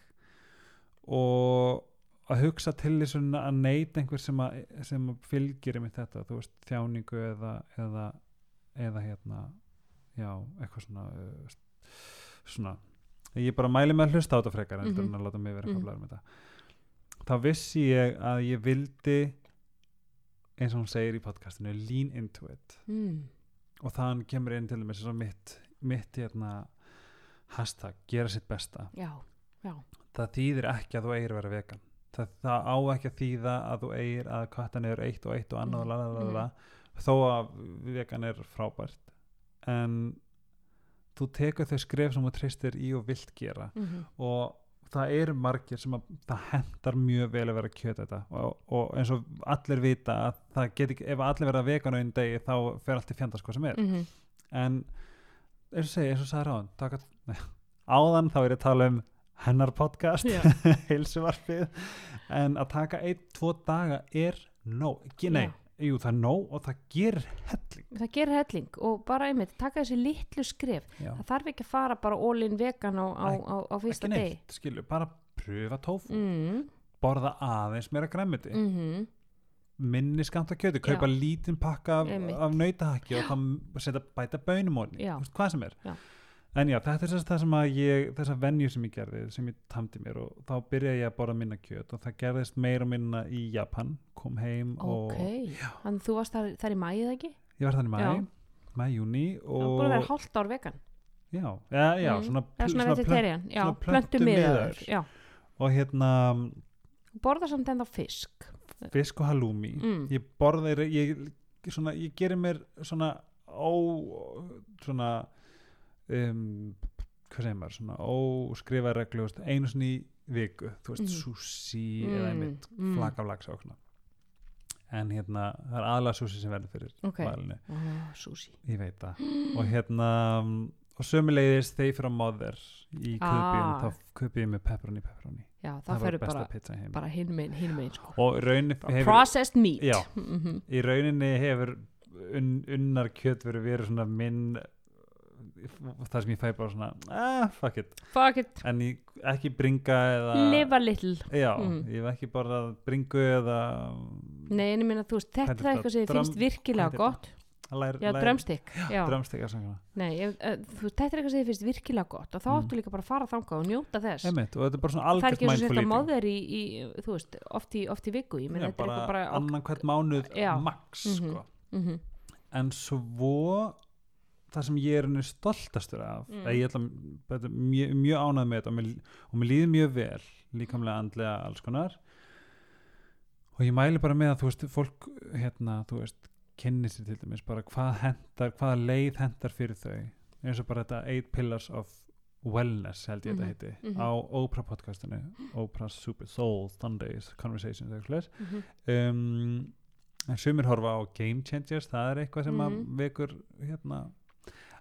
Speaker 1: og að hugsa til þess að neyta einhver sem, að, sem að fylgir einmitt þetta, þú veist, þjáningu eða, eða, eða hérna já, eitthvað svona uh, svona. Ég bara mæli með að hlusta á þetta frekar en mm að láta mig vera eitthvað mm þetta. Þá vissi ég að ég vildi eins og hún segir í podcastinu lean into it.
Speaker 2: Mm.
Speaker 1: og þann kemur inn til dæmis svo mitt, mitt hérna hashtag, gera sitt besta.
Speaker 2: Já, já.
Speaker 1: Það þýðir ekki að þú eigir að vera vegan það, það á ekki að þýða að þú eigir að kvarta niður eitt og eitt og annað mm. lalala, þó að vegan er frábært. En þú tekur þau skref sem þú tristir í og vilt gera.
Speaker 2: Mm
Speaker 1: og það eru margir sem að það hendar mjög vel að vera kjöta þetta. Og, og eins og allir vita að það get ekki, ef allir verða vegan á einn degi þá fer allt í fjandast hvað sem er.
Speaker 2: -hmm.
Speaker 1: en eins og segi, eins og sagði ráðan áðan þá er ég að tala um hennar podcast
Speaker 2: Já.
Speaker 1: heilsuvarpið. En að taka einn, tvo daga er ekki nei
Speaker 2: Já.
Speaker 1: jú það er nóg og það gerir helling.
Speaker 2: Það gerir helling og bara einmitt taka þessi litlu skref.
Speaker 1: Já.
Speaker 2: það þarf ekki að fara bara all-in vegan á, á, á, á fyrsta
Speaker 1: ekki
Speaker 2: degi.
Speaker 1: neitt, skilju, bara pröfa tófu.
Speaker 2: Mm.
Speaker 1: borða aðeins meira græmiti
Speaker 2: Mm
Speaker 1: minni skamt af kjöti, kaupa
Speaker 2: Já.
Speaker 1: lítinn pakka af, af nautahakki og þá setja bæta bönumóni, hvað sem er.
Speaker 2: Já.
Speaker 1: En já, þetta er þess það sem að ég þessar venjur sem ég gerði, sem ég tamdi mér og þá byrjaði ég að borða minna kjöt og það gerðist meira og minna í Japan kom heim og
Speaker 2: ok, þannig þú varst þar, þar í mæið ekki?
Speaker 1: Ég var þannig mæ,
Speaker 2: Já.
Speaker 1: mæ, júni
Speaker 2: og búin að vera hálft ár vegan.
Speaker 1: Já, já, já,
Speaker 2: Mm.
Speaker 1: svona,
Speaker 2: eða svona vegetarian, já, plöntu miðaður já,
Speaker 1: og hérna
Speaker 2: borða samt ennþá fisk.
Speaker 1: fisk og halloumi.
Speaker 2: Mm.
Speaker 1: ég borða ég, ég, svona, ég gerir mér svona ó svona um, hvað segir maður svona óskrifa reglu þú veist, einu sinni í viku þú veist
Speaker 2: Mhm.
Speaker 1: sushi eða einmitt
Speaker 2: mm.
Speaker 1: flak af lags og svona en hérna það er aðlega sushi sem verður fyrir
Speaker 2: ok,
Speaker 1: valinu,
Speaker 2: oh,
Speaker 1: og hérna og sömuleiðis þeir að móður í
Speaker 2: Ah.
Speaker 1: þá kubjum með pepperoni pepperoni,
Speaker 2: já,
Speaker 1: það
Speaker 2: fyrir bara, bara hinn megin sko.
Speaker 1: og raunin hefur
Speaker 2: processed meat
Speaker 1: Já.
Speaker 2: Mhm.
Speaker 1: í rauninni hefur un, unnar kjöt verið verið svona minn það sem ég fæ bara svona ah, fuck it,
Speaker 2: fuck it,
Speaker 1: en ég, ekki bringa eða
Speaker 2: live a little
Speaker 1: já,
Speaker 2: Mm.
Speaker 1: ég hef ekki bara bringu eða
Speaker 2: nei, en ég minna, þú veist, þetta
Speaker 1: er
Speaker 2: er eitthvað sem
Speaker 1: þetta?
Speaker 2: finnst virkilega
Speaker 1: er
Speaker 2: gott
Speaker 1: lær,
Speaker 2: já, drömstikk
Speaker 1: svona
Speaker 2: þetta er eitthvað sem þið finnst virkilega gott og þá
Speaker 1: Mm.
Speaker 2: áttu líka bara að fara þangað og njóta þess
Speaker 1: Einmitt, og þetta er bara svona
Speaker 2: það er
Speaker 1: algjört
Speaker 2: ekki eins og
Speaker 1: mindful
Speaker 2: þetta
Speaker 1: eating
Speaker 2: móðir í, í, þú veist, oft í, oft í viku ég menn þetta er eitthvað bara
Speaker 1: annan hvert mánuð max
Speaker 2: Mhm.
Speaker 1: sko.
Speaker 2: mm
Speaker 1: en svo það sem ég er stoltastur af
Speaker 2: Mm.
Speaker 1: mm. ég ætla mjög, mjög ánægð með þetta og mér, og mér líður mjög vel líkamlega, andlega, alls konar og ég mæli bara með að þú veist, fólk hérna, þú veist, kynni sér til dæmis bara hvað hendar, hvaða leið hendar fyrir þau eins og bara þetta Eight Pillars of Wellness held ég
Speaker 2: Mhm,
Speaker 1: þetta heiti
Speaker 2: mhm.
Speaker 1: á Oprah podcastinu Oprah Super Soul Sundays Conversations eitthvað
Speaker 2: mm -hmm.
Speaker 1: um, en sumir horfa á Game Changers það er eitthvað sem
Speaker 2: Mhm.
Speaker 1: að vekur hérna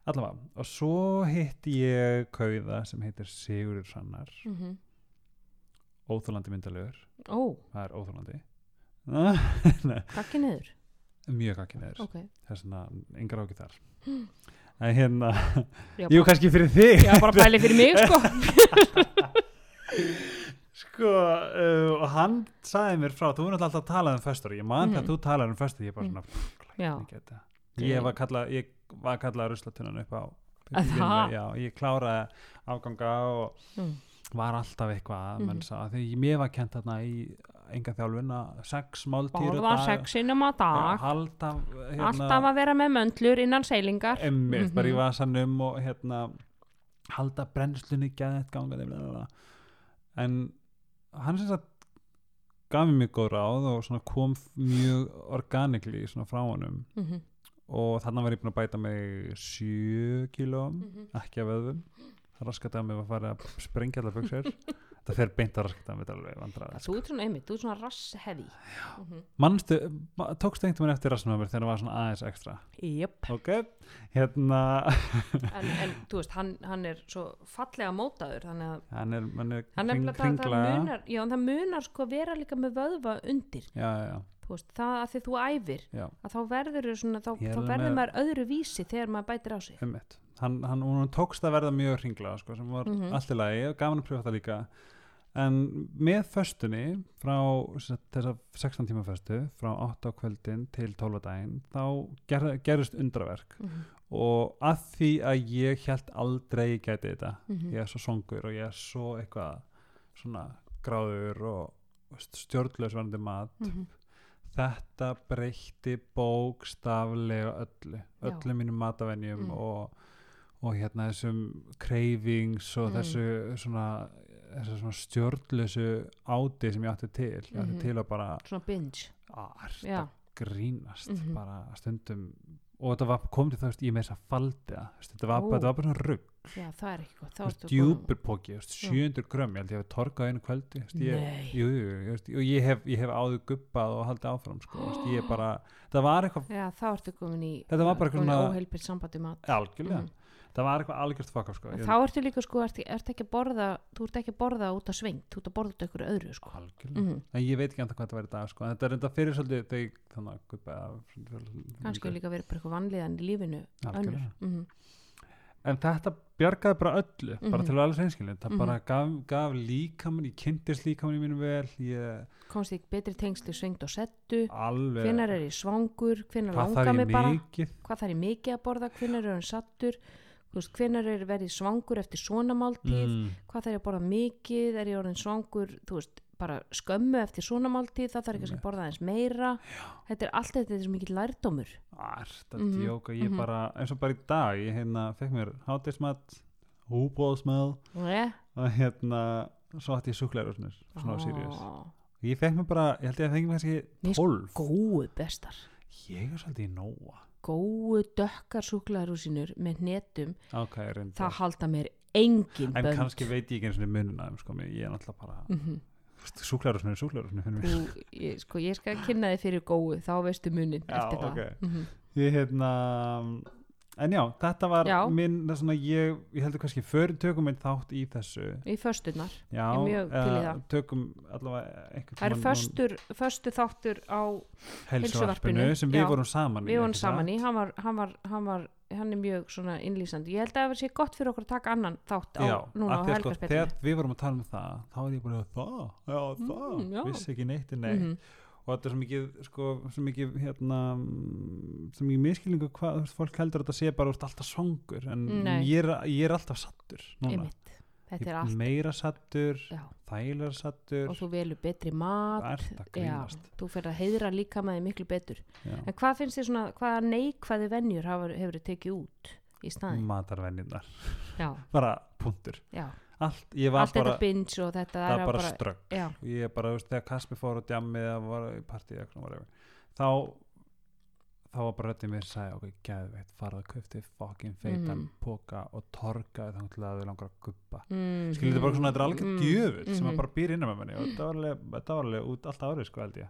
Speaker 1: allavega og svo hitti ég kauða sem heitir Sigurður Sannar.
Speaker 2: Mhm.
Speaker 1: óþólandi myndalegur
Speaker 2: ó,
Speaker 1: það er óþólandi Nei,
Speaker 2: kakki niður?
Speaker 1: Mjög ekki neður
Speaker 2: ok,
Speaker 1: það er svona yngar ákið þar. En hérna,
Speaker 2: já,
Speaker 1: jú kannski fyrir þig.
Speaker 2: Já, bara pæli fyrir mig sko.
Speaker 1: Sko uh, og hann sagði mér frá, þú er náttúrulega alltaf að tala um föstur. Ég man
Speaker 2: Mhm.
Speaker 1: þegar þú talar um föstur ég er bara
Speaker 2: Mm.
Speaker 1: svona
Speaker 2: já,
Speaker 1: ég, ég var ég var kallað ruslatunan upp á
Speaker 2: Að
Speaker 1: já, ég kláraði afganga og
Speaker 2: mm.
Speaker 1: var alltaf eitthvað
Speaker 2: Mhm.
Speaker 1: mm -hmm. því mér var kent þarna í enga þjálfun að sex máltýr
Speaker 2: borða sexinum á dag
Speaker 1: halda hérna,
Speaker 2: alltaf að vera með möndlur innan seilingar
Speaker 1: emmitt, bara í
Speaker 2: Mhm.
Speaker 1: vasanum og hérna halda brennslunni bla, bla. en hann sem sagt gaf mér mjög góð ráð og kom mjög organikli frá honum
Speaker 2: mm -hmm.
Speaker 1: Og þannig var ég búin að bæta mig 7 kílóm
Speaker 2: Mhm.
Speaker 1: ekki af vöðum það raskati að mig var að fara að sprengja allar buksur það fer beint að raskati að mig er
Speaker 2: þú ert svona einmitt, þú ert svona rass heavy. Mm -hmm.
Speaker 1: mannstu, ma- tókstu einhvern veginn eftir rassnum á mér þegar það var svona aðeins ekstra?
Speaker 2: Jöp
Speaker 1: ok, hérna
Speaker 2: en, en þú veist, hann, hann er svo fallega mótaður þannig að
Speaker 1: hann er, hann er
Speaker 2: hann er
Speaker 1: kring,
Speaker 2: það, það
Speaker 1: kringlaga.
Speaker 2: munar já, það munar sko vera líka með vöðva undir.
Speaker 1: Já, já, já,
Speaker 2: þú veist, það að því þú æfir
Speaker 1: já,
Speaker 2: að þá verður svona, þá, þá verður maður öðru vísi þegar maður bætir á sig
Speaker 1: einmitt hann, hann, hún tókst að verða mjög hringlaga sko, sem var
Speaker 2: Mhm.
Speaker 1: allt í lagi gaman að pröfa það líka en með föstunni frá sem sagt, þessa 16 tíma föstu frá 8 á kvöldin til 12 á daginn þá ger, gerist undraverk
Speaker 2: mm -hmm.
Speaker 1: og að því að ég held aldrei ég gæti þetta
Speaker 2: Mhm.
Speaker 1: ég er svo songur og ég er svo eitthvað svona gráður og stjórnlaus varandi mat
Speaker 2: Mhm.
Speaker 1: Þetta breytti bókstaflega öllu öllu mínum matavenjum
Speaker 2: Mm.
Speaker 1: og, og hérna þessum cravings og
Speaker 2: Mm.
Speaker 1: þessu svona svona stjórnlausu áti sem ég átti til ég átti
Speaker 2: Mhm.
Speaker 1: til að bara
Speaker 2: svona binge
Speaker 1: að grínast
Speaker 2: Mhm.
Speaker 1: bara stundum og þetta var komið til það ég með þess að veist, þetta, var, var bara svona rugg
Speaker 2: já, það er ekki gott.
Speaker 1: Þú veist, djúpur póki, veist, 700 grömm ég held ég hef torkað einu kvöldi
Speaker 2: Nei.
Speaker 1: jú, jú, jú, ég hef, ég hef áður gubbað og haldið áfram sko, veist, ég bara, það var eitthvað
Speaker 2: já, þá ertu komin í
Speaker 1: Þetta var bara svona-
Speaker 2: óheilpilt sambandi mat.
Speaker 1: Algjörlega,
Speaker 2: Mhm.
Speaker 1: það var eitthvað algjört fuck sko,
Speaker 2: þá ertu líka sko, ertu, ertu ekki að borða þú ert ekki að borða út af svengt þú ert að borða út af ykkur öðru sko.
Speaker 1: Algjörlega.
Speaker 2: Mm
Speaker 1: en ég veit ekki enda hvað þetta var í dag sko, en þetta ég
Speaker 2: verið bara
Speaker 1: algjörlega
Speaker 2: mm
Speaker 1: bjargaði bara öllu
Speaker 2: Mhm.
Speaker 1: til að alveg seinskilin það
Speaker 2: Mhm.
Speaker 1: bara gaf, gaf líkamann ég kynntist líkamann í mínu vel ég
Speaker 2: komst í betri tengsli svengt og settu.
Speaker 1: Alveg.
Speaker 2: Hvenar er ég svangur,
Speaker 1: hvað
Speaker 2: langar mig
Speaker 1: ég
Speaker 2: bara? hvað þarf ég mikið að borða, hvenar er hann sattur hvenar er verið svangur eftir svona máltíð,
Speaker 1: mm,
Speaker 2: hvað þarf ég að borða mikið? Er ég orðin svangur, þú veist bara skömmu eftir svona máltíð það þarf ekki að borða aðeins meira. Þetta er allt þetta þetta er mikið lærdómur.
Speaker 1: Ært að
Speaker 2: Mhm,
Speaker 1: djóka, ég
Speaker 2: mhm.
Speaker 1: bara eins og bara í dag, ég hérna fekk mér hátismat, húbóðsmæl
Speaker 2: yeah.
Speaker 1: og hérna svo átti ég súklegur svona á Sirius
Speaker 2: Ó,
Speaker 1: ég fekk mér bara, ég held ég að fengi mér kannski
Speaker 2: Mér
Speaker 1: 12
Speaker 2: góu bestar.
Speaker 1: Ég er svolítið í nóa.
Speaker 2: Góu dökkar súklaðarúsinur með hnetum,
Speaker 1: ok, reyndar.
Speaker 2: það halda mér engin
Speaker 1: en
Speaker 2: bönd.
Speaker 1: kannski veit ég ekki eins og mununa sko, ég er náttúrulega bara
Speaker 2: Mhm.
Speaker 1: súklegur
Speaker 2: Þú, ég, sko, ég skal kynna þið fyrir góu þá veistu munin
Speaker 1: Já,
Speaker 2: eftir það
Speaker 1: ok.
Speaker 2: Mhm.
Speaker 1: ég hérna en já, þetta var
Speaker 2: Já.
Speaker 1: minn svona, ég, ég heldur kannski fyrir tökum minn þátt í þessu
Speaker 2: í fösturnar
Speaker 1: já,
Speaker 2: í
Speaker 1: eða tökum allavega
Speaker 2: það er föstur, föstu þáttur á
Speaker 1: Heilsuvarpinu, sem við
Speaker 2: já.
Speaker 1: vorum saman
Speaker 2: við vorum saman í, hann var, hann var, hann var hann er mjög svona innlýsandi ég held að það sé gott fyrir okkur að taka annan þátt á,
Speaker 1: já,
Speaker 2: núna á
Speaker 1: sko,
Speaker 2: helgarspillinu
Speaker 1: þegar við vorum að tala um það þá er ég bara, það, já, það
Speaker 2: Mm, já.
Speaker 1: vissi ekki neitt, nei
Speaker 2: Mhm.
Speaker 1: og þetta er svo mikið, sko, svo mikið hérna, mm, svo mikið miskilningu hvað, fólk heldur að þetta sé bara, ert alltaf svangur, en ég er, ég er alltaf sattur, núna,
Speaker 2: Einmitt. Er allt
Speaker 1: meira sattur þægilega sattur
Speaker 2: og þú velur betri mat.
Speaker 1: Að
Speaker 2: já, þú fyrir að heiðra líka með þig miklu betur.
Speaker 1: Já.
Speaker 2: en hvað finnst þið svona, hvaða neikvæði venjur hafa, hefur þið tekið út í staðin
Speaker 1: matarvenjurnar.
Speaker 2: Já,
Speaker 1: bara punktur. Allt,
Speaker 2: allt
Speaker 1: bara
Speaker 2: þetta binge og þetta
Speaker 1: það
Speaker 2: er
Speaker 1: bara,
Speaker 2: bara
Speaker 1: strögg.
Speaker 2: Já,
Speaker 1: ég bara, þú veist, þegar Kaspi fór á djammið eða var í partíu þá þá var bara röddið mér að segja ok, gæðveitt, farað að köfti fucking feitan
Speaker 2: Mhm.
Speaker 1: póka og torkaði þá til að þau langar að guppa
Speaker 2: mm,
Speaker 1: skiljið þetta bara svona, þetta er alveg
Speaker 2: mm,
Speaker 1: gjöfull sem
Speaker 2: mhm.
Speaker 1: að bara býr innan með manni og þetta var alveg, þetta var alveg út allt árið sko held ég.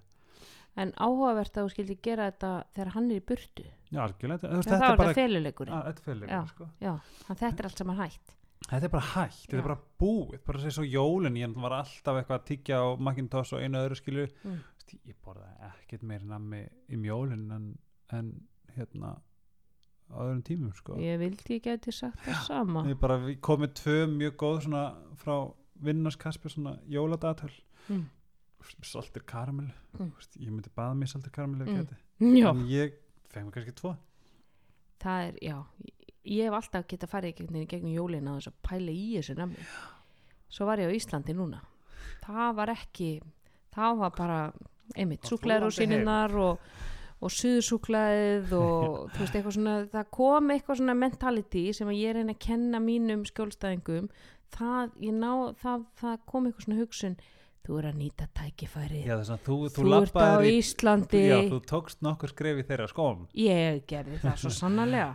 Speaker 2: En áhugavert að þú skildi gera þetta þegar hann er í burtu.
Speaker 1: Já, algjörlega, þetta er bara
Speaker 2: þetta
Speaker 1: er sko.
Speaker 2: hann þetta er allt hægt
Speaker 1: þetta er bara hægt, þetta er bara búið bara að segja svo jólin, ég var alltaf eitthvað að tyggja á Macintosh og einu öðru skilju
Speaker 2: Mm.
Speaker 1: Ég borðaði ekkert meira nammi í mjólin en, en hérna á öðrum tímum sko.
Speaker 2: Ég vildi ég geti sagt það sama.
Speaker 1: Ég bara komið tvö mjög góð svona frá vinnarskaspi svona jóladatöl
Speaker 2: mm.
Speaker 1: saltir karamell
Speaker 2: Mm.
Speaker 1: Ég myndi baða mér saltir karamell
Speaker 2: Mm.
Speaker 1: en ég fengið kannski tvo.
Speaker 2: Það er, já ég hef alltaf getað farið í gegnum, gegnum jólina þess að pæla í þessu nammi. Svo var ég á Íslandi núna. Það var ekki það var bara, einmitt, súklaður og síninnar og, og suðsúklaðið og þú veist, eitthvað svona það kom eitthvað svona mentality sem að ég reyna að kenna mínum skjólstæðingum. Það, ég ná, það, það kom eitthvað svona hugsun þú er að nýta tækifæri
Speaker 1: já, að þú, þú,
Speaker 2: þú ert á
Speaker 1: í
Speaker 2: Íslandi.
Speaker 1: Já, þú tókst nokkur skref í þeirra skóm.
Speaker 2: Ég gerði það svo sannarlega.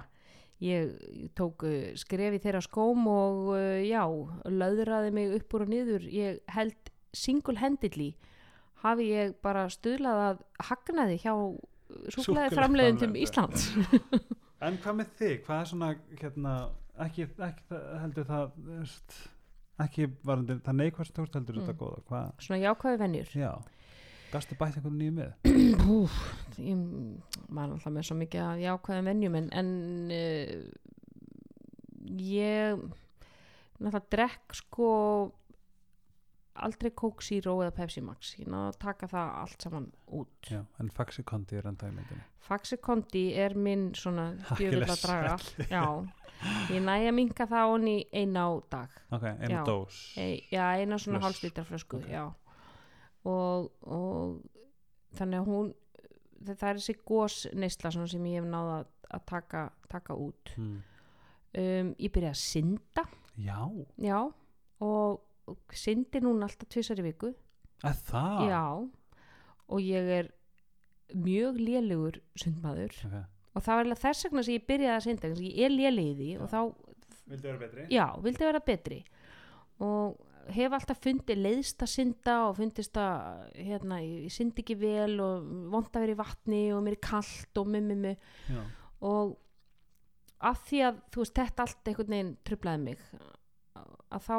Speaker 2: Ég tók uh, skref í þeirra skóm og uh, já, löðraði mig upp úr og niður. Ég held single-handedly hafi ég bara stuðlað að hagnaði hjá súklaði
Speaker 1: Súkkulaðiframleiðendum.
Speaker 2: Íslands.
Speaker 1: en hvað með þig, hvað er svona hérna, ekki, ekki heldur það þú ekki varandi það neikvæmst tókst heldur
Speaker 2: Mm.
Speaker 1: þetta góða hvað,
Speaker 2: Svona jákvæði venjur.
Speaker 1: já gastu bætt einhvern nýju með
Speaker 2: Púf, ég er alltaf með svo mikið að jákvæðum venjum en, en uh, ég náttúrulega drekk sko aldrei Coke Zero eða Pepsi Max. Ég náðu að taka það allt saman út.
Speaker 1: Já, en Faxi Kondi er enda í myndinni.
Speaker 2: Faxi Kondi er minn svona
Speaker 1: Akkilles
Speaker 2: draga. já, ég næja að minka það onni eina á dag.
Speaker 1: Ok, einu
Speaker 2: Já.
Speaker 1: dós.
Speaker 2: E, já, eina svona
Speaker 1: Flösku.
Speaker 2: hálflítar flösku
Speaker 1: Ok.
Speaker 2: já. Og, og þannig að hún það er þessi gós neysla svona sem ég hef náða að, taka, taka út.
Speaker 1: Hmm.
Speaker 2: um, ég byrja að synda.
Speaker 1: Já,
Speaker 2: já og syndi núna alltaf tvisar í viku.
Speaker 1: Að það?
Speaker 2: Já. Og ég er mjög lélugur sundmaður.
Speaker 1: Okay.
Speaker 2: og það var alveg þess vegna sem ég byrjaði að synda ég er því og þá
Speaker 1: vildu vera betri?
Speaker 2: já, vildi vera betri. Og hef alltaf fundið leiðst að synda og fundist að hérna, ég, ég syndi ekki vel og vond að vera í vatni og mér er kallt og mummi
Speaker 1: já,
Speaker 2: og að því að þú veist þetta allt einhvern veginn trublaði mig að þá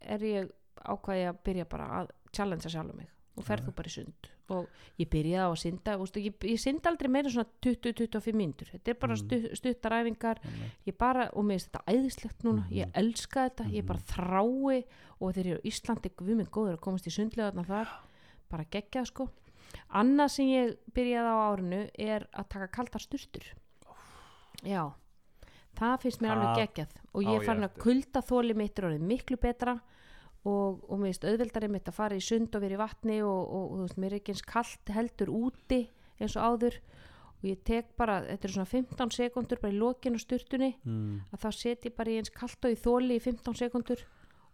Speaker 2: er ég ákvæði að byrja bara að challengea sjálf mig og ferð
Speaker 1: Já.
Speaker 2: þú bara í sund. Og ég byrjaði á að synda veistu, ég, ég syndi aldrei meira svona 20-25 mínútur. Þetta er bara
Speaker 1: Mm.
Speaker 2: stu, stuttar
Speaker 1: einmitt.
Speaker 2: ég bara, og mér finnst þetta æðislegt núna.
Speaker 1: Mhm.
Speaker 2: ég elska þetta, ég bara þrái. Og þeir eru á Íslandi, við minn góður að komast í sundlega þar, bara geggjað sko. Annað sem ég byrjaði á árinu er að taka kaldar sturtur. Já það finnst mér alveg
Speaker 1: Það
Speaker 2: geggjað og ég farin að kulda þóli mitt er orðið miklu betra og, og mér finnst auðveldari mitt að fara í sund og vera í vatni og, og, og þú veist, mér er ekki eins kalt heldur úti eins og áður og ég tek bara, þetta er svona 15 sekundur bara í lokinu sturtunni
Speaker 1: mm.
Speaker 2: að þá set ég bara í eins kalt og í þóli í 15 sekundur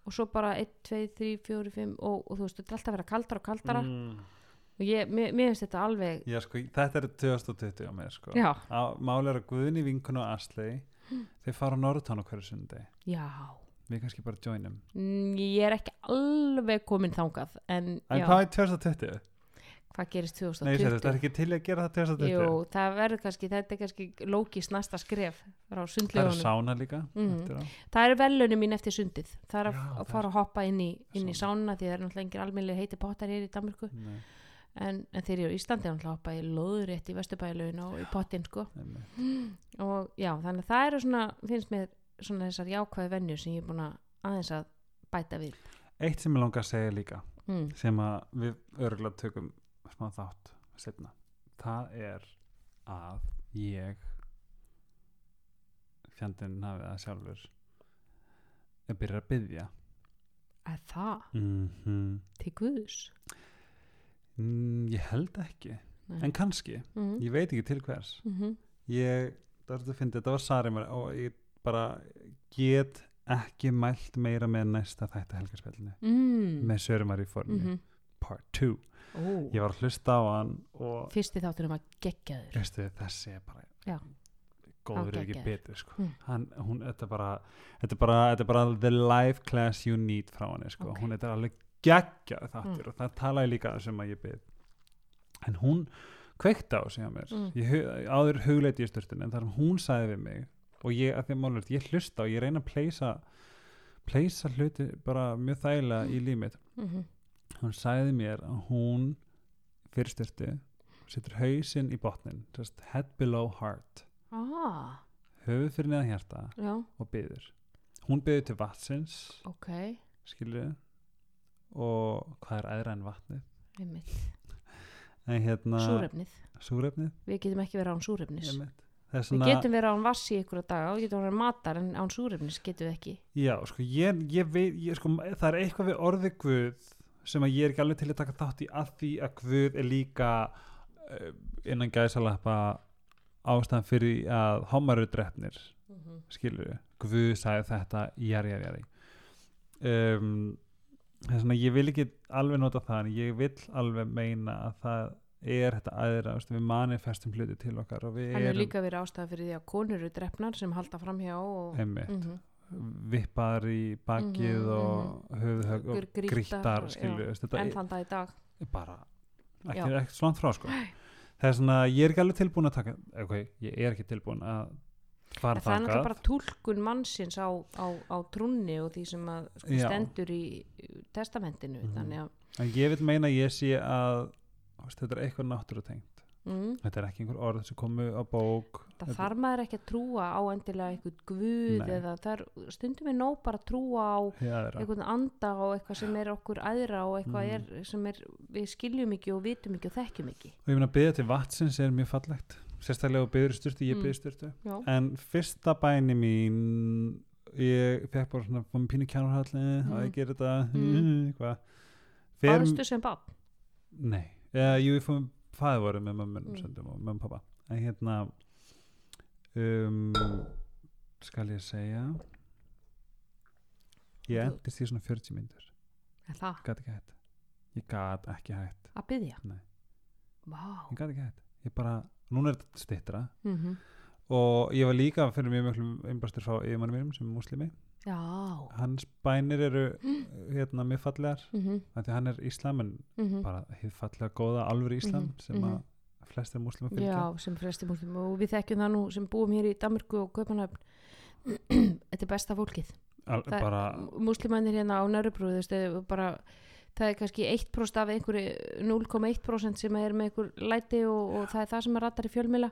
Speaker 2: og svo bara 1, 2, 3, 4, 5 og, og þú veist, þetta er alltaf að vera kaldara og kaldara
Speaker 1: Mm.
Speaker 2: og ég, mér, mér finnst þetta alveg
Speaker 1: Já, sko, þetta er 2020 á mér sko. Að Guðni vinkun og Asli þeir fara á Norðtán á hverju sundi
Speaker 2: já,
Speaker 1: við kannski bara joinum.
Speaker 2: Mm, ég er ekki alveg komin þangað en,
Speaker 1: En
Speaker 2: já,
Speaker 1: hvað er 2020?
Speaker 2: hvað gerist
Speaker 1: Nei,
Speaker 2: 2020
Speaker 1: sér, þetta er ekki til að gera það 2020
Speaker 2: Jú, það verður kannski, þetta er kannski lókis næsta skref frá
Speaker 1: Það er sána líka á.
Speaker 2: það eru velunum mín eftir sundið. Það er að,
Speaker 1: Já,
Speaker 2: að
Speaker 1: það
Speaker 2: fara að hoppa inn í, inn í
Speaker 1: Sána.
Speaker 2: því það er náttúrulega engir almennlega heiti pottar hér í Danmörku.
Speaker 1: Nei,
Speaker 2: en, en þeir eru í Íslandi að hoppa í loðurétt í Vesturbælaun og í pottin sko.
Speaker 1: Nei,
Speaker 2: og já, þannig að það eru svona finnst mér svona þessar jákvæði venjur sem ég er búin að aðeins að bæta við.
Speaker 1: Eitt sem ég langa að segja líka
Speaker 2: mm.
Speaker 1: sem að við örgulega tökum smá þátt setna það er að ég fjandinn hafið það sjálfur er byrjað að byggja
Speaker 2: að það?
Speaker 1: Mm
Speaker 2: til Guðs
Speaker 1: mm, ég held ekki
Speaker 2: Nei.
Speaker 1: en kannski,
Speaker 2: mm
Speaker 1: ég veit ekki til hvers
Speaker 2: -hmm.
Speaker 1: ég, það er þetta að fyndi, þetta var Sarimar og ég bara get ekki mælt meira með næsta þætti helgarspillinu
Speaker 2: mm.
Speaker 1: með Sörumar í formi
Speaker 2: mm
Speaker 1: part 2
Speaker 2: Ó,
Speaker 1: ég var að hlusta á hann og
Speaker 2: fyrsti þáttur um að geggjaður
Speaker 1: veistu, þessi er bara
Speaker 2: Já.
Speaker 1: góður er ekki betur sko.
Speaker 2: Mm.
Speaker 1: hann, hún, þetta er bara þetta bara, þetta bara the life class you need frá henni sko.
Speaker 2: Ok.
Speaker 1: hún er alveg geggjað þáttur og það tala ég líka sem að ég byrð en hún kveikti á sig á mér.
Speaker 2: Mm.
Speaker 1: ég, áður hugleiti í styrtun en þar hún sagði við mig og ég, að því að málur, ég hlusta og ég reyna að pleysa pleysa hluti bara mjög þægilega í límið
Speaker 2: mm
Speaker 1: hún sagði mér að hún fyrir styrtu setur hausinn í botnin just head below heart.
Speaker 2: Ah,
Speaker 1: höfuð fyrir neðan hjarta
Speaker 2: já,
Speaker 1: og byður hún byður til vatsins
Speaker 2: ok.
Speaker 1: skilju og hvað er aðra en vatnið? En hérna
Speaker 2: súrefnið,
Speaker 1: súrefnið?
Speaker 2: Við getum ekki verið án súrefnis.
Speaker 1: Er
Speaker 2: við
Speaker 1: svona
Speaker 2: getum verið án vassi ykkur að daga við getum verið matar en án súrefnis getum við ekki.
Speaker 1: Já sko ég, ég veit ég, sko, það er eitthvað við orði Guð sem að ég er ekki alveg til að taka þátt í að því að Guð er líka uh, innan gæsalappa ástæðan fyrir að homaru drefnir skilur Guð sagði þetta jari, jari, jari. Um, það er svona ég vil ekki alveg nota það en ég vil alveg meina að það er þetta aðra, við manifestum hluti til okkar og við
Speaker 2: er
Speaker 1: erum
Speaker 2: líka verið ástæða fyrir því að konur eru drefnar sem halda framhjá og
Speaker 1: einmitt,
Speaker 2: Mhm.
Speaker 1: vippar í bakið
Speaker 2: Mhm,
Speaker 1: og höfuðhög og
Speaker 2: Gr- grýttar,
Speaker 1: grýttar
Speaker 2: já.
Speaker 1: skilur, veist, þetta
Speaker 2: en þann dag í dag.
Speaker 1: bara ekki, ekki svona frá sko. Það er svona, ég er ekki alveg tilbúin að taka ok, ég er ekki tilbúin að
Speaker 2: það er náttúrulega bara túlkun mannsins á, á, á trúnni og því sem að sko, stendur í testamentinu
Speaker 1: Mhm.
Speaker 2: þannig að
Speaker 1: en ég vil meina ég sé að veist, þetta er eitthvað náttúrutengt.
Speaker 2: Mm,
Speaker 1: þetta er ekki einhver orð sem komu á bók.
Speaker 2: Það
Speaker 1: Þetta-
Speaker 2: þarf maður ekki að trúa á endilega einhvern guð
Speaker 1: Nei.
Speaker 2: eða er stundum er nóg bara að trúa á einhvern anda og eitthvað sem er okkur aðra og eitthvað
Speaker 1: Mhm.
Speaker 2: er sem er, við skiljum ekki og vitum ekki og þekkjum ekki.
Speaker 1: Og ég meina að byggja til vatsins er mjög fallegt sérstaklega byggður styrtu, ég
Speaker 2: Mm.
Speaker 1: byggði styrtu
Speaker 2: já,
Speaker 1: en fyrsta bæni mín ég fekk bara svona mér pínu kjánarhalli
Speaker 2: Mm.
Speaker 1: að ég gera þetta
Speaker 2: Mm.
Speaker 1: Fer-
Speaker 2: baðstu sem bab
Speaker 1: nei, eða, jú, ég fór fæði voru með mömmun
Speaker 2: Mm.
Speaker 1: mm. og mömmun pappa en hérna um, skal ég segja ég endist í svona 40 myndur
Speaker 2: það
Speaker 1: gat ekki hætt ég gat ekki hætt
Speaker 2: að byggja
Speaker 1: Nei.
Speaker 2: Vá.
Speaker 1: ég gat ekki hætt ég bara, núna er þetta stittra.
Speaker 2: Mm
Speaker 1: og ég var líka fyrir mjög mjög einbastur frá yfirmanni mínum sem er muslimi
Speaker 2: já.
Speaker 1: Hans bænir eru hérna mjög fallegar.
Speaker 2: Mm -hmm.
Speaker 1: því að hann er íslam en
Speaker 2: Mm
Speaker 1: bara hefur fallega góða alvöru íslam
Speaker 2: Mhm,
Speaker 1: sem
Speaker 2: mhm.
Speaker 1: að flestir muslima fylgja.
Speaker 2: Já, sem flesti múslim og við þekkjum það nú sem búum hér í Danmarku og Kaupanöfn þetta er besta fólkið.
Speaker 1: Al, bara,
Speaker 2: múslimannir hérna á Nörubrúð bara það er kannski 1% af einhverju 0,1% sem er með einhver læti og, og það er það sem er rattar í fjölmila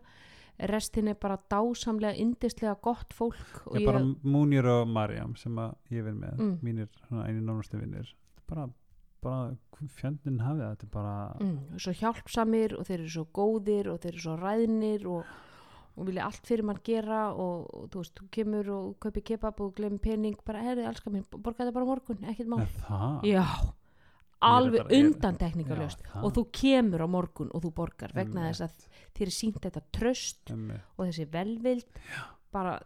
Speaker 2: restin er bara dásamlega indislega gott fólk
Speaker 1: ég, bara Múnir og Mariam sem ég vinn með
Speaker 2: Mm.
Speaker 1: mínir einu nánustu vinnir bara, bara fjöndin hafið þetta er bara
Speaker 2: mm, svo hjálpsamir og þeir eru svo góðir og þeir eru svo ræðnir og, og vilja allt fyrir mann gera og, og þú veist, þú kemur og kaupir kebab og glemir pening, bara herrið, elskar mín borga þetta bara morgun, ekkert mál.
Speaker 1: Er það?
Speaker 2: Já, alveg undantekningalöst og þú kemur á morgun og þú borgar vegna þess að þér er sínt þetta tröst og þessi velvild. Bara,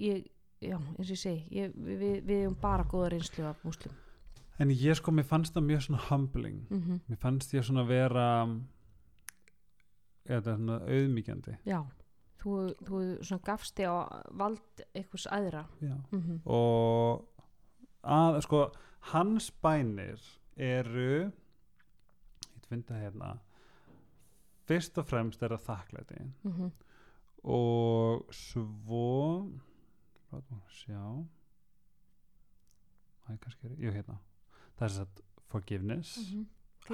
Speaker 2: ég, já, eins og ég segi ég, við, við, við erum bara góða reynslu af múslim
Speaker 1: en ég sko, mér fannst það mjög svona humbling.
Speaker 2: Mm
Speaker 1: mér fannst ég svona vera eða svona auðmíkjandi
Speaker 2: já, þú, þú svona gafst þig á vald einhvers aðra. Mm
Speaker 1: og að, sko, hans bænir eru ég finn það hérna fyrst og fremst er það þakklæti
Speaker 2: -hmm.
Speaker 1: og svo sjá það er kannski, jú hérna það er satt forgiveness
Speaker 2: Mhm.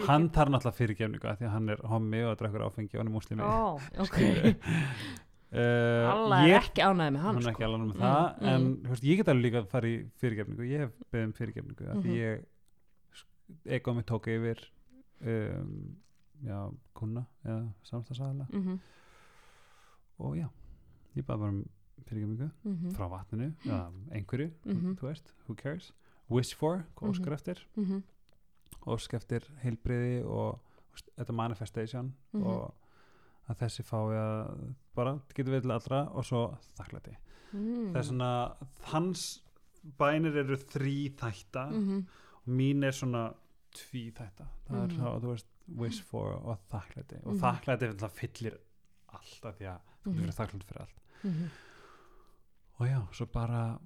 Speaker 1: hann þarf náttúrulega fyrirgefningu því að hann er hommi og drekkur áfengi og hann er muslimi
Speaker 2: ó, ok
Speaker 1: uh,
Speaker 2: alla er ekki ánæði með hann
Speaker 1: hann er
Speaker 2: sko.
Speaker 1: ekki alveg með
Speaker 2: Mm,
Speaker 1: það
Speaker 2: mm.
Speaker 1: en veist, ég get alveg líka að fara í fyrirgefningu ég hef beðið um fyrirgefningu af því
Speaker 2: Mhm.
Speaker 1: ég mig tók yfir um, já, kuna eða samstagsæðala
Speaker 2: mm
Speaker 1: og já, ég baði bara um fyrirgefningu
Speaker 2: -hmm.
Speaker 1: frá vatninu eða einhverju,
Speaker 2: Mhm.
Speaker 1: þú veist, who cares wish for, hvað óskar
Speaker 2: Mhm.
Speaker 1: eftir
Speaker 2: -hmm.
Speaker 1: ósk eftir heilbriði og veist, þetta manifestation
Speaker 2: Mhm.
Speaker 1: og að þessi fái að bara getur við til allra og svo þakklæti
Speaker 2: mm.
Speaker 1: það er svona hans bænir eru þrýþætta
Speaker 2: mm
Speaker 1: og mín er svona tvíþætta. Það er
Speaker 2: Mhm.
Speaker 1: þá, þú veist, wish for og þakklæti. Og
Speaker 2: Mhm.
Speaker 1: þakklæti fyllir alltaf því að þú
Speaker 2: Mhm.
Speaker 1: verður þakklæti fyrir allt.
Speaker 2: -hmm.
Speaker 1: og já, svo bara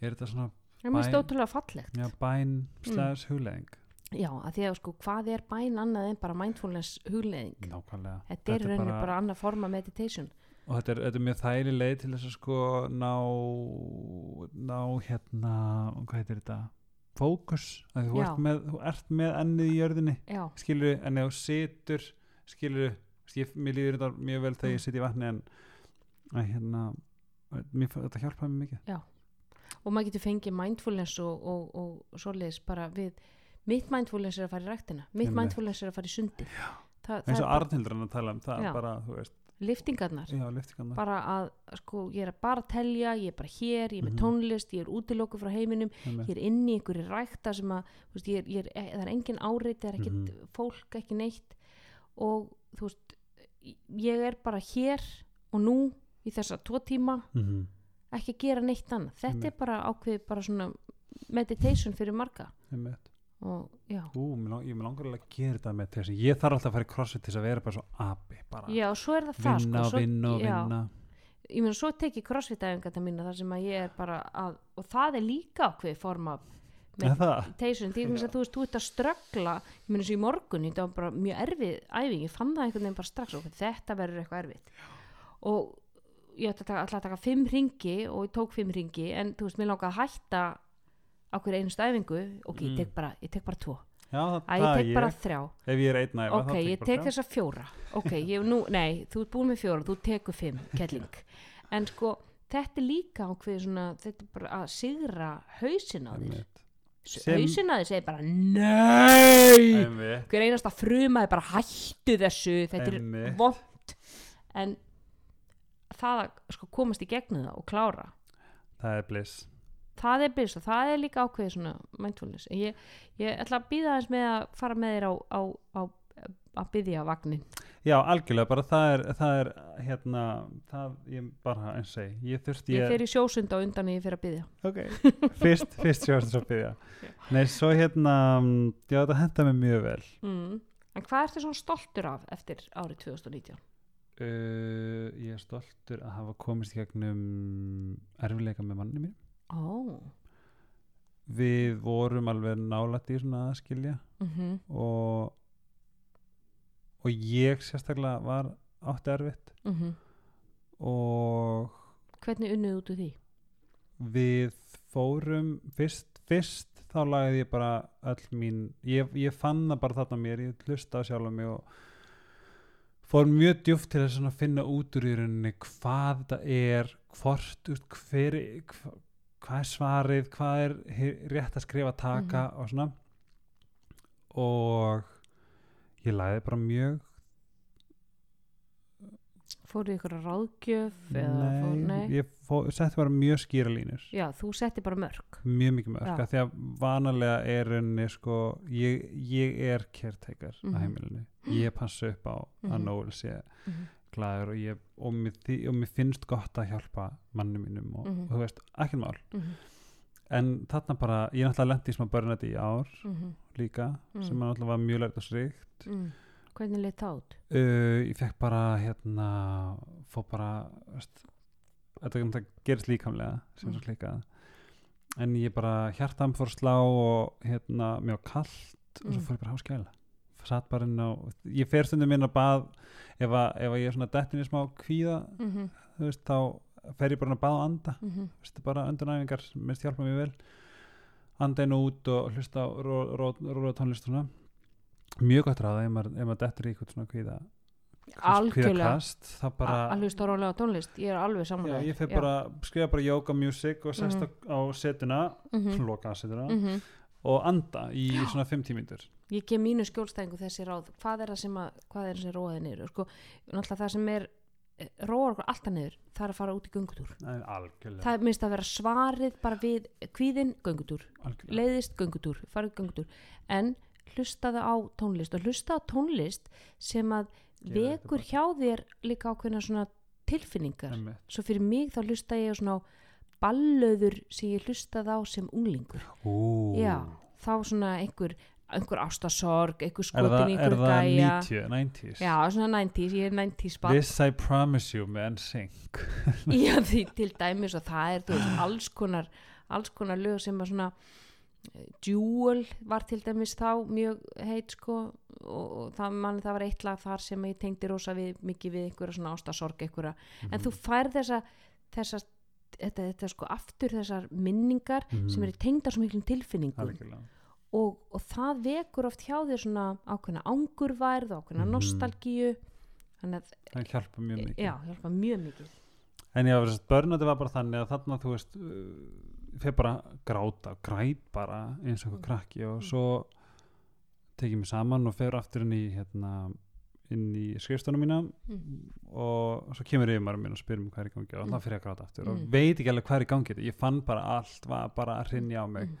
Speaker 1: er þetta svona
Speaker 2: Það er
Speaker 1: Bæn-
Speaker 2: ótrúlega fallegt.
Speaker 1: Já, bæn slæðis hugleðing
Speaker 2: Já, að því að sko, hvað er bæn annað en bara mindfulness hugleðing
Speaker 1: nákvæmlega.
Speaker 2: Þetta er rauninni bara annað forma meditation.
Speaker 1: Og þetta er, þetta er mjög þægileg leið til þess að sko ná ná hérna hvað heitir þetta fókus, að þú
Speaker 2: Já.
Speaker 1: ert með, þú ert með ennið í jörðinni
Speaker 2: Já,
Speaker 1: skilur, en ef þú situr skilur, ég, mér líður þetta mjög vel þegar
Speaker 2: Mm.
Speaker 1: ég sit í vatni en að hérna mér, þetta hjálpaði mér mikið
Speaker 2: og maður getur fengið mindfulness og, og, og svoleiðis bara við mitt mindfulness er að fara í ræktina mitt mindfulness er að fara í sundi Þa,
Speaker 1: eins og hann að tala um það
Speaker 2: Já.
Speaker 1: bara, þú veist,
Speaker 2: liftingarnar
Speaker 1: já, lyftingarna
Speaker 2: bara að, sko, ég er að bara telja ég er bara hér, ég er með
Speaker 1: Mhm.
Speaker 2: tónlist ég er útilokku frá heiminum,
Speaker 1: Einmitt.
Speaker 2: ég er inni í einhverju rækta sem að, veist, ég er, ég er, e, það er engin áreiti, það er ekkit
Speaker 1: Mhm.
Speaker 2: fólk, ekki neitt og þú veist ég er bara hér og nú í þessa tvo tíma
Speaker 1: Mhm.
Speaker 2: ekki að gera neitt annað þetta
Speaker 1: Einmitt.
Speaker 2: er bara ákveðið bara svona meditation fyrir marga
Speaker 1: Ú, lang, ég mér langar alveg að gera þetta með þessi ég þarf alltaf að fara í crossfit til þess að vera bara svo api bara.
Speaker 2: Já, svo er það það
Speaker 1: vinna
Speaker 2: sko,
Speaker 1: og
Speaker 2: svo,
Speaker 1: vinna vinna.
Speaker 2: Ég meina svo tek ég crossfit-æfingarna mína þar sem að ég er bara að og það er líka ákveðið form af meditation, því að þú veist, þú ert að ströggla. Ég meina svo í morgun, þetta var bara mjög erfið æfing, ég fann það einhvern veginn bara strax og þetta verður eitthvað erfið og ég ætla að taka, fimm ringi og ég tók fimm ringi en þú veist, mér langar að hætta á hverju einu stæfingu ok, ég
Speaker 1: Mm.
Speaker 2: tek bara, ég tek bara tvo.
Speaker 1: Já, það,
Speaker 2: að ég tek bara
Speaker 1: ég
Speaker 2: þrjá.
Speaker 1: ef ég er einn æfa
Speaker 2: ok, ég tek þessa fjóra. Ok, ég, nú, nei, þú ert búin með fjóra þú tekur fimm, kelling. En sko, þetta er líka ákveð svona, þetta er bara að sigra hausin á þér. Hausin á þér segir bara NEI! Hver einasta frumaði bara hættu þessu þetta
Speaker 1: Einmitt.
Speaker 2: er vond en það að sko, komast í gegnum það og klára.
Speaker 1: Það er bliss
Speaker 2: það er byrst og það er líka ákveðið svona mindfulness. Ég, ég ætla að býða aðeins með að fara með þér á, á, á að byðja vagnin
Speaker 1: Já, algjörlega, bara það er, það er hérna, það, ég bara eins og segi, ég þurfti
Speaker 2: ég fer í sjósund á undan og ég fer að byðja
Speaker 1: ok, fyrst, fyrst sjóðast svo byrja Nei, svo hérna já, þetta henda mér mjög vel.
Speaker 2: Mm. en hvað ertu svona stoltur af eftir árið 2019?
Speaker 1: uh, Ég er stoltur að hafa komist gegnum erfileika með manni mín
Speaker 2: ó,
Speaker 1: Við vorum alveg nálætt í svona að skilja
Speaker 2: mhm.
Speaker 1: og og ég sérstaklega var átti erfitt.
Speaker 2: Mhm.
Speaker 1: Og
Speaker 2: hvernig unnið út úr því?
Speaker 1: við fórum fyrst, fyrst þá lagði ég bara öll mín ég, ég fann það bara þarna á mér ég hlusta á sjálf mig og fór mjög djúft til að finna út úr í rauninni hvað þetta er hvort, hver hvað er svarið, hvað er rétt að skrifa taka og svona. Og ég lagði bara mjög
Speaker 2: fóruð ykkur að ráðgjöf eða fór,
Speaker 1: nei,
Speaker 2: nei?
Speaker 1: ég fó, setti bara mjög skýra línur.
Speaker 2: Já, þú setti bara mörg
Speaker 1: mjög mikið mörg því að vanalega er henni sko, ég, ég er caretaker
Speaker 2: Mhm.
Speaker 1: á heimilinu. Ég passa upp á að
Speaker 2: Mhm.
Speaker 1: Nóel sé
Speaker 2: Mhm.
Speaker 1: glæður og, ég, og, mér, og mér finnst gott að hjálpa manni mínum og,
Speaker 2: Mhm.
Speaker 1: og þú veist, ekkert mál
Speaker 2: Mhm.
Speaker 1: en þarna bara, ég er náttúrulega lendi í smá börnætti í ár
Speaker 2: Mhm.
Speaker 1: líka
Speaker 2: Mm.
Speaker 1: sem er náttúrulega var mjög lært og srikt
Speaker 2: Mm. hvernig leitt út?
Speaker 1: uh, ég fekk bara hérna, fór bara veist, þetta, þetta gerist líkamlega sem svo
Speaker 2: Mm.
Speaker 1: líka en ég bara hjartam fór að slá og hérna, mjög kallt og svo
Speaker 2: Mm.
Speaker 1: fór ég bara á skæla satt bara inn á, ég fer stundum inn á bað ef, að, ef að ég er svona dettin í smá kvíða,
Speaker 2: Mhm.
Speaker 1: þú veist, þá fer ég bara inn á bað og anda,
Speaker 2: Mhm.
Speaker 1: þú veist, bara öndunæfingar minnst hjálpa mér vel anda inn og út og hlusta róla tónlist svona mjög gott ráða ef maður, maður dettur í eitthvað svona kvíða
Speaker 2: algjörlega
Speaker 1: það bara
Speaker 2: alveg stórálega tónlist, ég er alveg
Speaker 1: já,
Speaker 2: saman
Speaker 1: ég fer bara, skrifa bara yoga music og sest
Speaker 2: Mhm.
Speaker 1: á, á setuna
Speaker 2: mm
Speaker 1: loka setuna
Speaker 2: -hmm.
Speaker 1: Og anda í svona 5 tímyndur
Speaker 2: ég gef mínu skjólstæðingu þessi ráð. Hvað er það sem, að, hvað er sem róaði niður? Sko, náttúrulega það sem er eh, róar okkur alltaf niður, það er að fara út í
Speaker 1: algjörlega,
Speaker 2: það er minnst að vera svarið bara við kvíðin
Speaker 1: algjörlega.
Speaker 2: leiðist göngutúr farið göngutúr, en hlustaðu á tónlist og hlusta á tónlist sem að
Speaker 1: þetta
Speaker 2: vekur hjá þér líka ákveðna svona tilfinningar.
Speaker 1: Einmitt.
Speaker 2: svo fyrir mig þá hlusta ég á svona ballöður sem ég hlustaði á sem unglingur
Speaker 1: Ú.
Speaker 2: Já, þá svona einhver einhver ástasorg, einhver
Speaker 1: Er
Speaker 2: skotin í
Speaker 1: er
Speaker 2: einhver
Speaker 1: það
Speaker 2: gæja
Speaker 1: 90, 90s?
Speaker 2: Já, svona 90s, ég er 90s barn
Speaker 1: This I promise you með NSYNC
Speaker 2: Já, því til dæmis og það er veist, alls konar alls konar lög sem að svona Jewel var til dæmis þá mjög heit sko og, og það, man, það var eitt lag þar sem ég tengdi rosa við, mikið við einhverja svona ástasorg einhverja, en
Speaker 1: Mhm.
Speaker 2: þú fær þessa þessa, þetta, þetta sko aftur þessar minningar sem eru tengdar svo miklum tilfinningum. Og, og það vekur oft hjá þér svona ákveðna ángurværð ákveðna
Speaker 1: Mhm.
Speaker 2: nostalgíu. Þannig að,
Speaker 1: Það hjálpa mjög mikið.
Speaker 2: já, hjálpa mjög mikið.
Speaker 1: En já, börnandi var bara þannig að þarna þú veist uh, fyrir bara að gráta, græt bara eins og eitthvað krakki og svo tekið mig saman og fer aftur inn í hérna, inn í skrifstónu mína
Speaker 2: mm.
Speaker 1: og svo kemur yfir maður minn og spyr mér hvað er í gangi og
Speaker 2: Mm.
Speaker 1: þá fyrir að gráta aftur og
Speaker 2: Mm.
Speaker 1: veit ekki alveg hvað er í gangi ég fann bara allt var bara að rinja á mig
Speaker 2: Mm.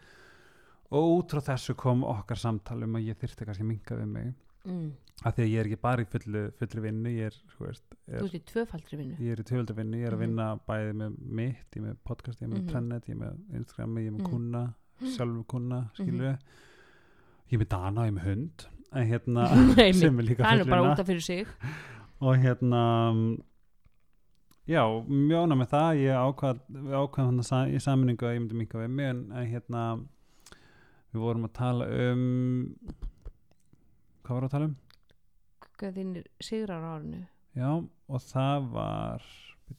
Speaker 1: og út frá þessu kom okkar samtal um að ég þyrfti kannski að minka við mig
Speaker 2: Mm.
Speaker 1: af því að ég er ekki bara í fullu, fullu vinnu ég er, þú veist,
Speaker 2: þú
Speaker 1: er,
Speaker 2: ert í tvöfaldri vinnu
Speaker 1: ég er í tvöldu vinnu ég er að
Speaker 2: Mhm.
Speaker 1: vinna bæði með mitt ég er með podcast, ég er með
Speaker 2: Mhm.
Speaker 1: trennet, ég er með Instagram ég er með
Speaker 2: Mhm.
Speaker 1: kuna, sjálfur kuna
Speaker 2: Mhm.
Speaker 1: ég er með Dana ég er með hund hérna,
Speaker 2: Nei,
Speaker 1: sem er líka
Speaker 2: það er nú bara
Speaker 1: fullvinna
Speaker 2: út af fyrir sig
Speaker 1: og hérna já, mjóna með það ég ákvað, við ákvaðum hann sa, í saminningu að ég myndi minka við mig en, hérna við vorum að tala um hvað var að tala um?
Speaker 2: þínir sigrar árinu
Speaker 1: Já, og það var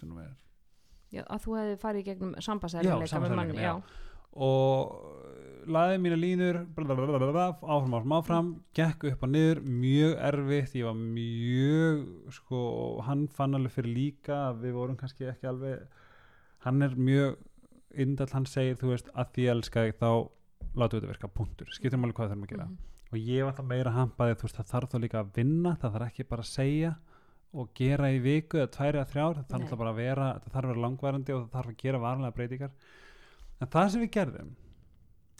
Speaker 1: nú við
Speaker 2: já, að þú hefði farið gegnum
Speaker 1: Já,
Speaker 2: sambasæðileika með manni
Speaker 1: já.
Speaker 2: já.
Speaker 1: og laði mína línur áfram, áfram, áfram gekk upp og niður, mjög erfitt ég var mjög sko, hann fann alveg fyrir líka að við vorum kannski ekki alveg hann er mjög indall, hann segir, þú veist, að því ég elska þig þá látu þetta virka punktur, skiptum alveg hvað þurfum að gera.
Speaker 2: Mhm.
Speaker 1: og ég var alltaf meira hampaði, þú veist, það þarf þá líka að vinna það þarf ekki bara að segja og gera í viku eða tværi eða þrjár það þarf alltaf bara að vera, það þarf að vera langvarandi og það þarf að gera varlega breytingar. En það sem við gerðum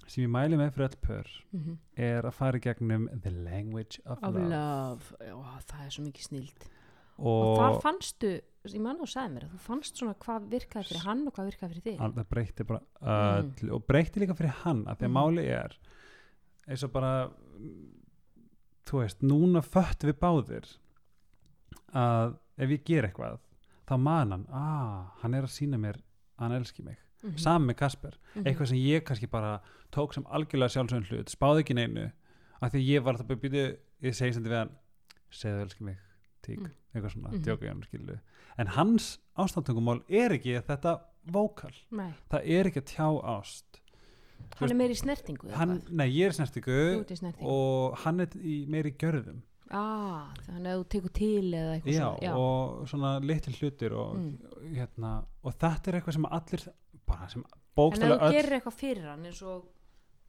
Speaker 1: sem ég mæli með fyrir öll pör
Speaker 2: Mhm.
Speaker 1: er að fara í gegnum the language of,
Speaker 2: of
Speaker 1: love,
Speaker 2: love, já, það er svo mikið snild
Speaker 1: og,
Speaker 2: og þar fannstu, ég man að þú sagði mér að þú fannst svona hvað virkaði fyrir hann og hvað virkaði fyrir þig.
Speaker 1: Að það breytti bara öll og breytti líka fyrir hann að því að
Speaker 2: Mhm.
Speaker 1: máli er eins og bara þú veist, núna fött við báðir að ef ég ger eitthvað þá man hann, ah, hann er að sína mér að hann elski mig,
Speaker 2: Mhm.
Speaker 1: saman með Kasper
Speaker 2: Mhm.
Speaker 1: eitthvað sem ég kannski bara tók sem algjörlega sjálfsögn hlut, spáði ekki neinu af því ég var það bara býtu ég segi sem þetta við hann, segðu elski mig tík,
Speaker 2: Mm.
Speaker 1: eitthvað svona,
Speaker 2: Mhm.
Speaker 1: djóka ég hann skilu en hans ástandtungumál er ekki þetta vókal,
Speaker 2: Nei,
Speaker 1: það er ekki að tjá ást
Speaker 2: hann er meiri í snertingu
Speaker 1: hann, nei, ég er í snertingu
Speaker 2: ert í snertingu
Speaker 1: og hann er í meiri gjörðum
Speaker 2: ah, þannig að þú tekur til eða eitthvað
Speaker 1: já,
Speaker 2: svona já.
Speaker 1: og svona litli hlutir og,
Speaker 2: Mm.
Speaker 1: hérna, og þetta er eitthvað sem allir bara sem
Speaker 2: en ef þú
Speaker 1: öll
Speaker 2: gerir eitthvað fyrir hann eins og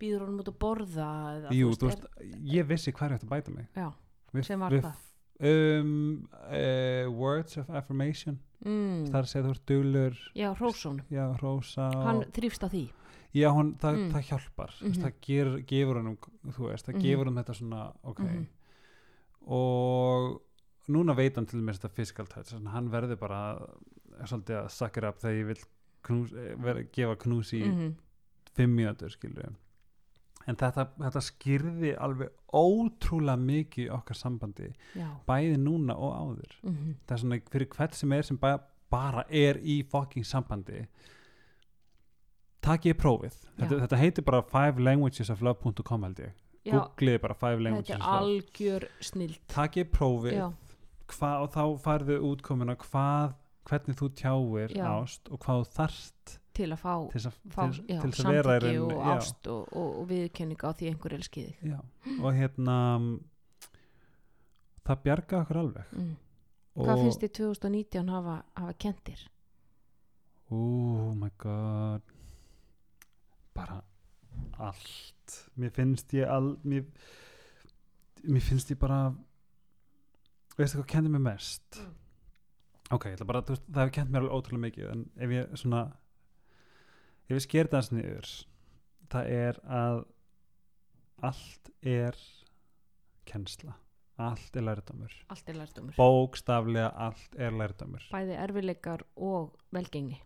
Speaker 2: býður honum út að borða eða,
Speaker 1: jú, þú
Speaker 2: er-
Speaker 1: veist, ég vissi hvað er eftir að bæta mig
Speaker 2: já,
Speaker 1: við,
Speaker 2: sem var
Speaker 1: við,
Speaker 2: hvað
Speaker 1: um, uh, words of affirmation
Speaker 2: mm.
Speaker 1: það er að segja þú ert duglur
Speaker 2: já, Rósson,
Speaker 1: já,
Speaker 2: hann
Speaker 1: og,
Speaker 2: þrýfst á því
Speaker 1: já, hún, það,
Speaker 2: Mm.
Speaker 1: það hjálpar mm
Speaker 2: Mhm.
Speaker 1: það ger, gefur hann þú veist, það
Speaker 2: Mhm.
Speaker 1: gefur hann þetta svona ok
Speaker 2: Mhm.
Speaker 1: og núna veit hann til þetta physical touch þannig að hann verður bara svolítið að suck it up þegar ég vil knús, eh, ver, gefa knús í
Speaker 2: Mhm.
Speaker 1: fimm mínútur skilur en þetta, þetta skýrði alveg ótrúlega mikið í okkar sambandi
Speaker 2: já.
Speaker 1: bæði núna og áður.
Speaker 2: Mhm.
Speaker 1: það er svona fyrir hvert sem er sem bara, bara er í fucking sambandi takk ég prófið. Þetta, þetta heitir bara fivelanguagesoflove.com held ég. Googliði bara five
Speaker 2: þetta
Speaker 1: languages of love.
Speaker 2: algjör snild.
Speaker 1: Takk ég prófið hva, og þá færðu útkomuna hvað, hvernig þú tjáir
Speaker 2: Já.
Speaker 1: ást og hvað þarft
Speaker 2: til að fá,
Speaker 1: til að,
Speaker 2: fá
Speaker 1: til,
Speaker 2: já,
Speaker 1: til að vera í
Speaker 2: og ást og, og, og viðkenning á því einhver elski þig
Speaker 1: og hérna það bjarga okkur alveg.
Speaker 2: Mm. hvað finnst þið 2019 hafa, hafa kentir
Speaker 1: oh my god. Bara allt. Mér finnst ég all mér, mér finnst ég bara veistu hvað kendir mér mest?
Speaker 2: Mm.
Speaker 1: Ok, ég ætla bara, veist, það hefur kent mér alveg ótrúlega mikið en ef ég svona ef ég sker það niður það er að allt er kennsla allt er lærdómur.
Speaker 2: Allt er lærdómur.
Speaker 1: Bókstaflega allt er lærdómur.
Speaker 2: Bæði erfileikar og velgengni.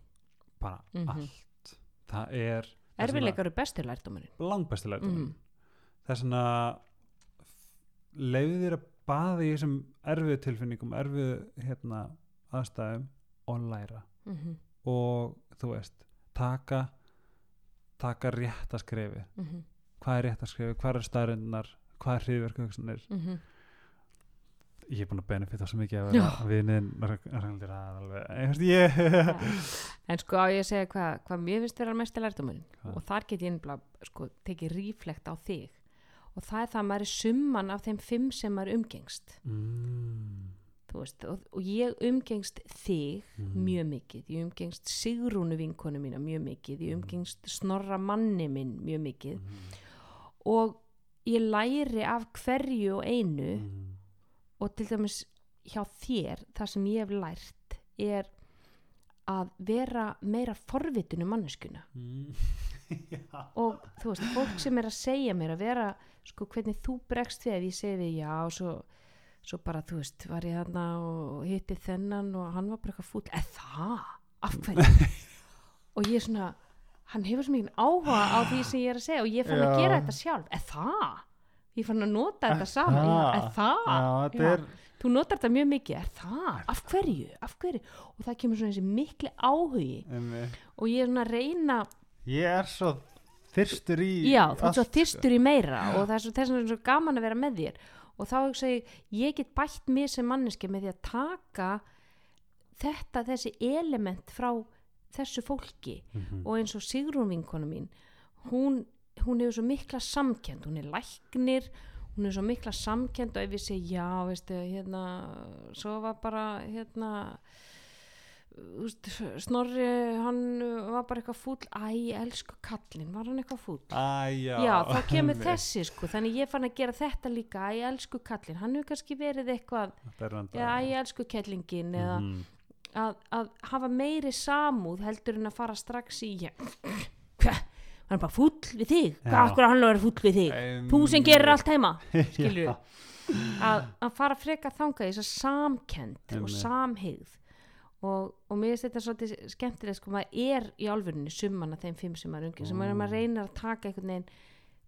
Speaker 1: Bara
Speaker 2: Mhm.
Speaker 1: allt. Það er
Speaker 2: erfileikar er bestur lærdómurinn.
Speaker 1: að- langbesti lærdómur
Speaker 2: Mhm.
Speaker 1: það er svona leiðu þér að baða í þessum erfiðu tilfinningum erfiðu hérna, aðstæðum og læra.
Speaker 2: Mm -hmm.
Speaker 1: og þú veist taka taka rétta skrefi
Speaker 2: Mm
Speaker 1: hvað er rétta skrefi, hvað er staðarinnar hvað er hriðverku
Speaker 2: -hmm.
Speaker 1: ég er búin að benefita svo mikið að viðniðin að ég,
Speaker 2: en sko á ég að segja hvað hva mér finnst vera mest lærdómurinn?
Speaker 1: Hvað?
Speaker 2: og þar get ég innblá sko, tekið ríflekt á þig. Og það er það að maður er summan af þeim fimm sem maður umgengst.
Speaker 1: Mm,
Speaker 2: veist, og, og ég umgengst þig
Speaker 1: mm,
Speaker 2: mjög mikið, ég umgengst Sigrúnu vinkonu mína mjög mikið, ég umgengst Snorra manni minn mjög mikið.
Speaker 1: Mm,
Speaker 2: og ég læri af hverju og einu
Speaker 1: mm,
Speaker 2: og til dæmis hjá þér það sem ég hef lært er að vera meira forvitinu manneskuna
Speaker 1: mm,
Speaker 2: og þú veist, fólk sem er að segja mér að vera, sko, hvernig þú bregst við ef ég segi við já og svo, svo bara, þú veist, var ég þarna og hitti þennan og hann var bara eitthvað fúll. Eða það, af hverju? Og ég er svona, hann hefur svo mikið áhuga á því sem ég er að segja og ég fann að
Speaker 1: Já.
Speaker 2: gera þetta sjálf, eða það? Ég fann að nota þetta saman.
Speaker 1: Það?
Speaker 2: eða það,
Speaker 1: já, er
Speaker 2: þú notar þetta mjög mikið, er það, af hverju? Af hverju, og það kemur svona þessi mikli áhugi.
Speaker 1: Um,
Speaker 2: og ég er svona að reyna
Speaker 1: ég er svo þyrstur í
Speaker 2: Já, þú ert svo
Speaker 1: sko.
Speaker 2: þyrstur í meira og það er svo, þess vegna er svo gaman að vera með þér og þá hugsa ég, ég get bætt mér sem manneski með því að taka þetta, þessi element frá þessu fólki.
Speaker 1: Mhm.
Speaker 2: og eins og Sigrún vinkonu mín hún, hún hefur svo mikla samkend hún er læknir hún er svo mikla samkend og ef ég segi já, veistu, hérna svo var bara, hérna Snorri hann var bara eitthvað fúll. Æ, elsku kallinn, var hann eitthvað fúll?
Speaker 1: Æ, já,
Speaker 2: Já, þá kemur þessi sko, þannig ég fann að gera þetta líka, æ, elsku kallinn, hann hefur kannski verið eitthvað, já, æ, elsku kellingin eða
Speaker 1: Mhm.
Speaker 2: að, að hafa meiri samúð heldur en að fara strax í, hvað, hann er bara fúll við þig, hvað hann er fúll við þig,
Speaker 1: Em,
Speaker 2: þú sem gerir allt heima, skilur
Speaker 1: Já.
Speaker 2: að, að fara freka þanga þess að samkend og samhigð og, og mér finnst þetta svolítið skemmtilegt sko, maður er í álfurinni summan af þeim fimm sem maður ungi, sem
Speaker 1: Mm.
Speaker 2: maður reynir að taka einhvern veginn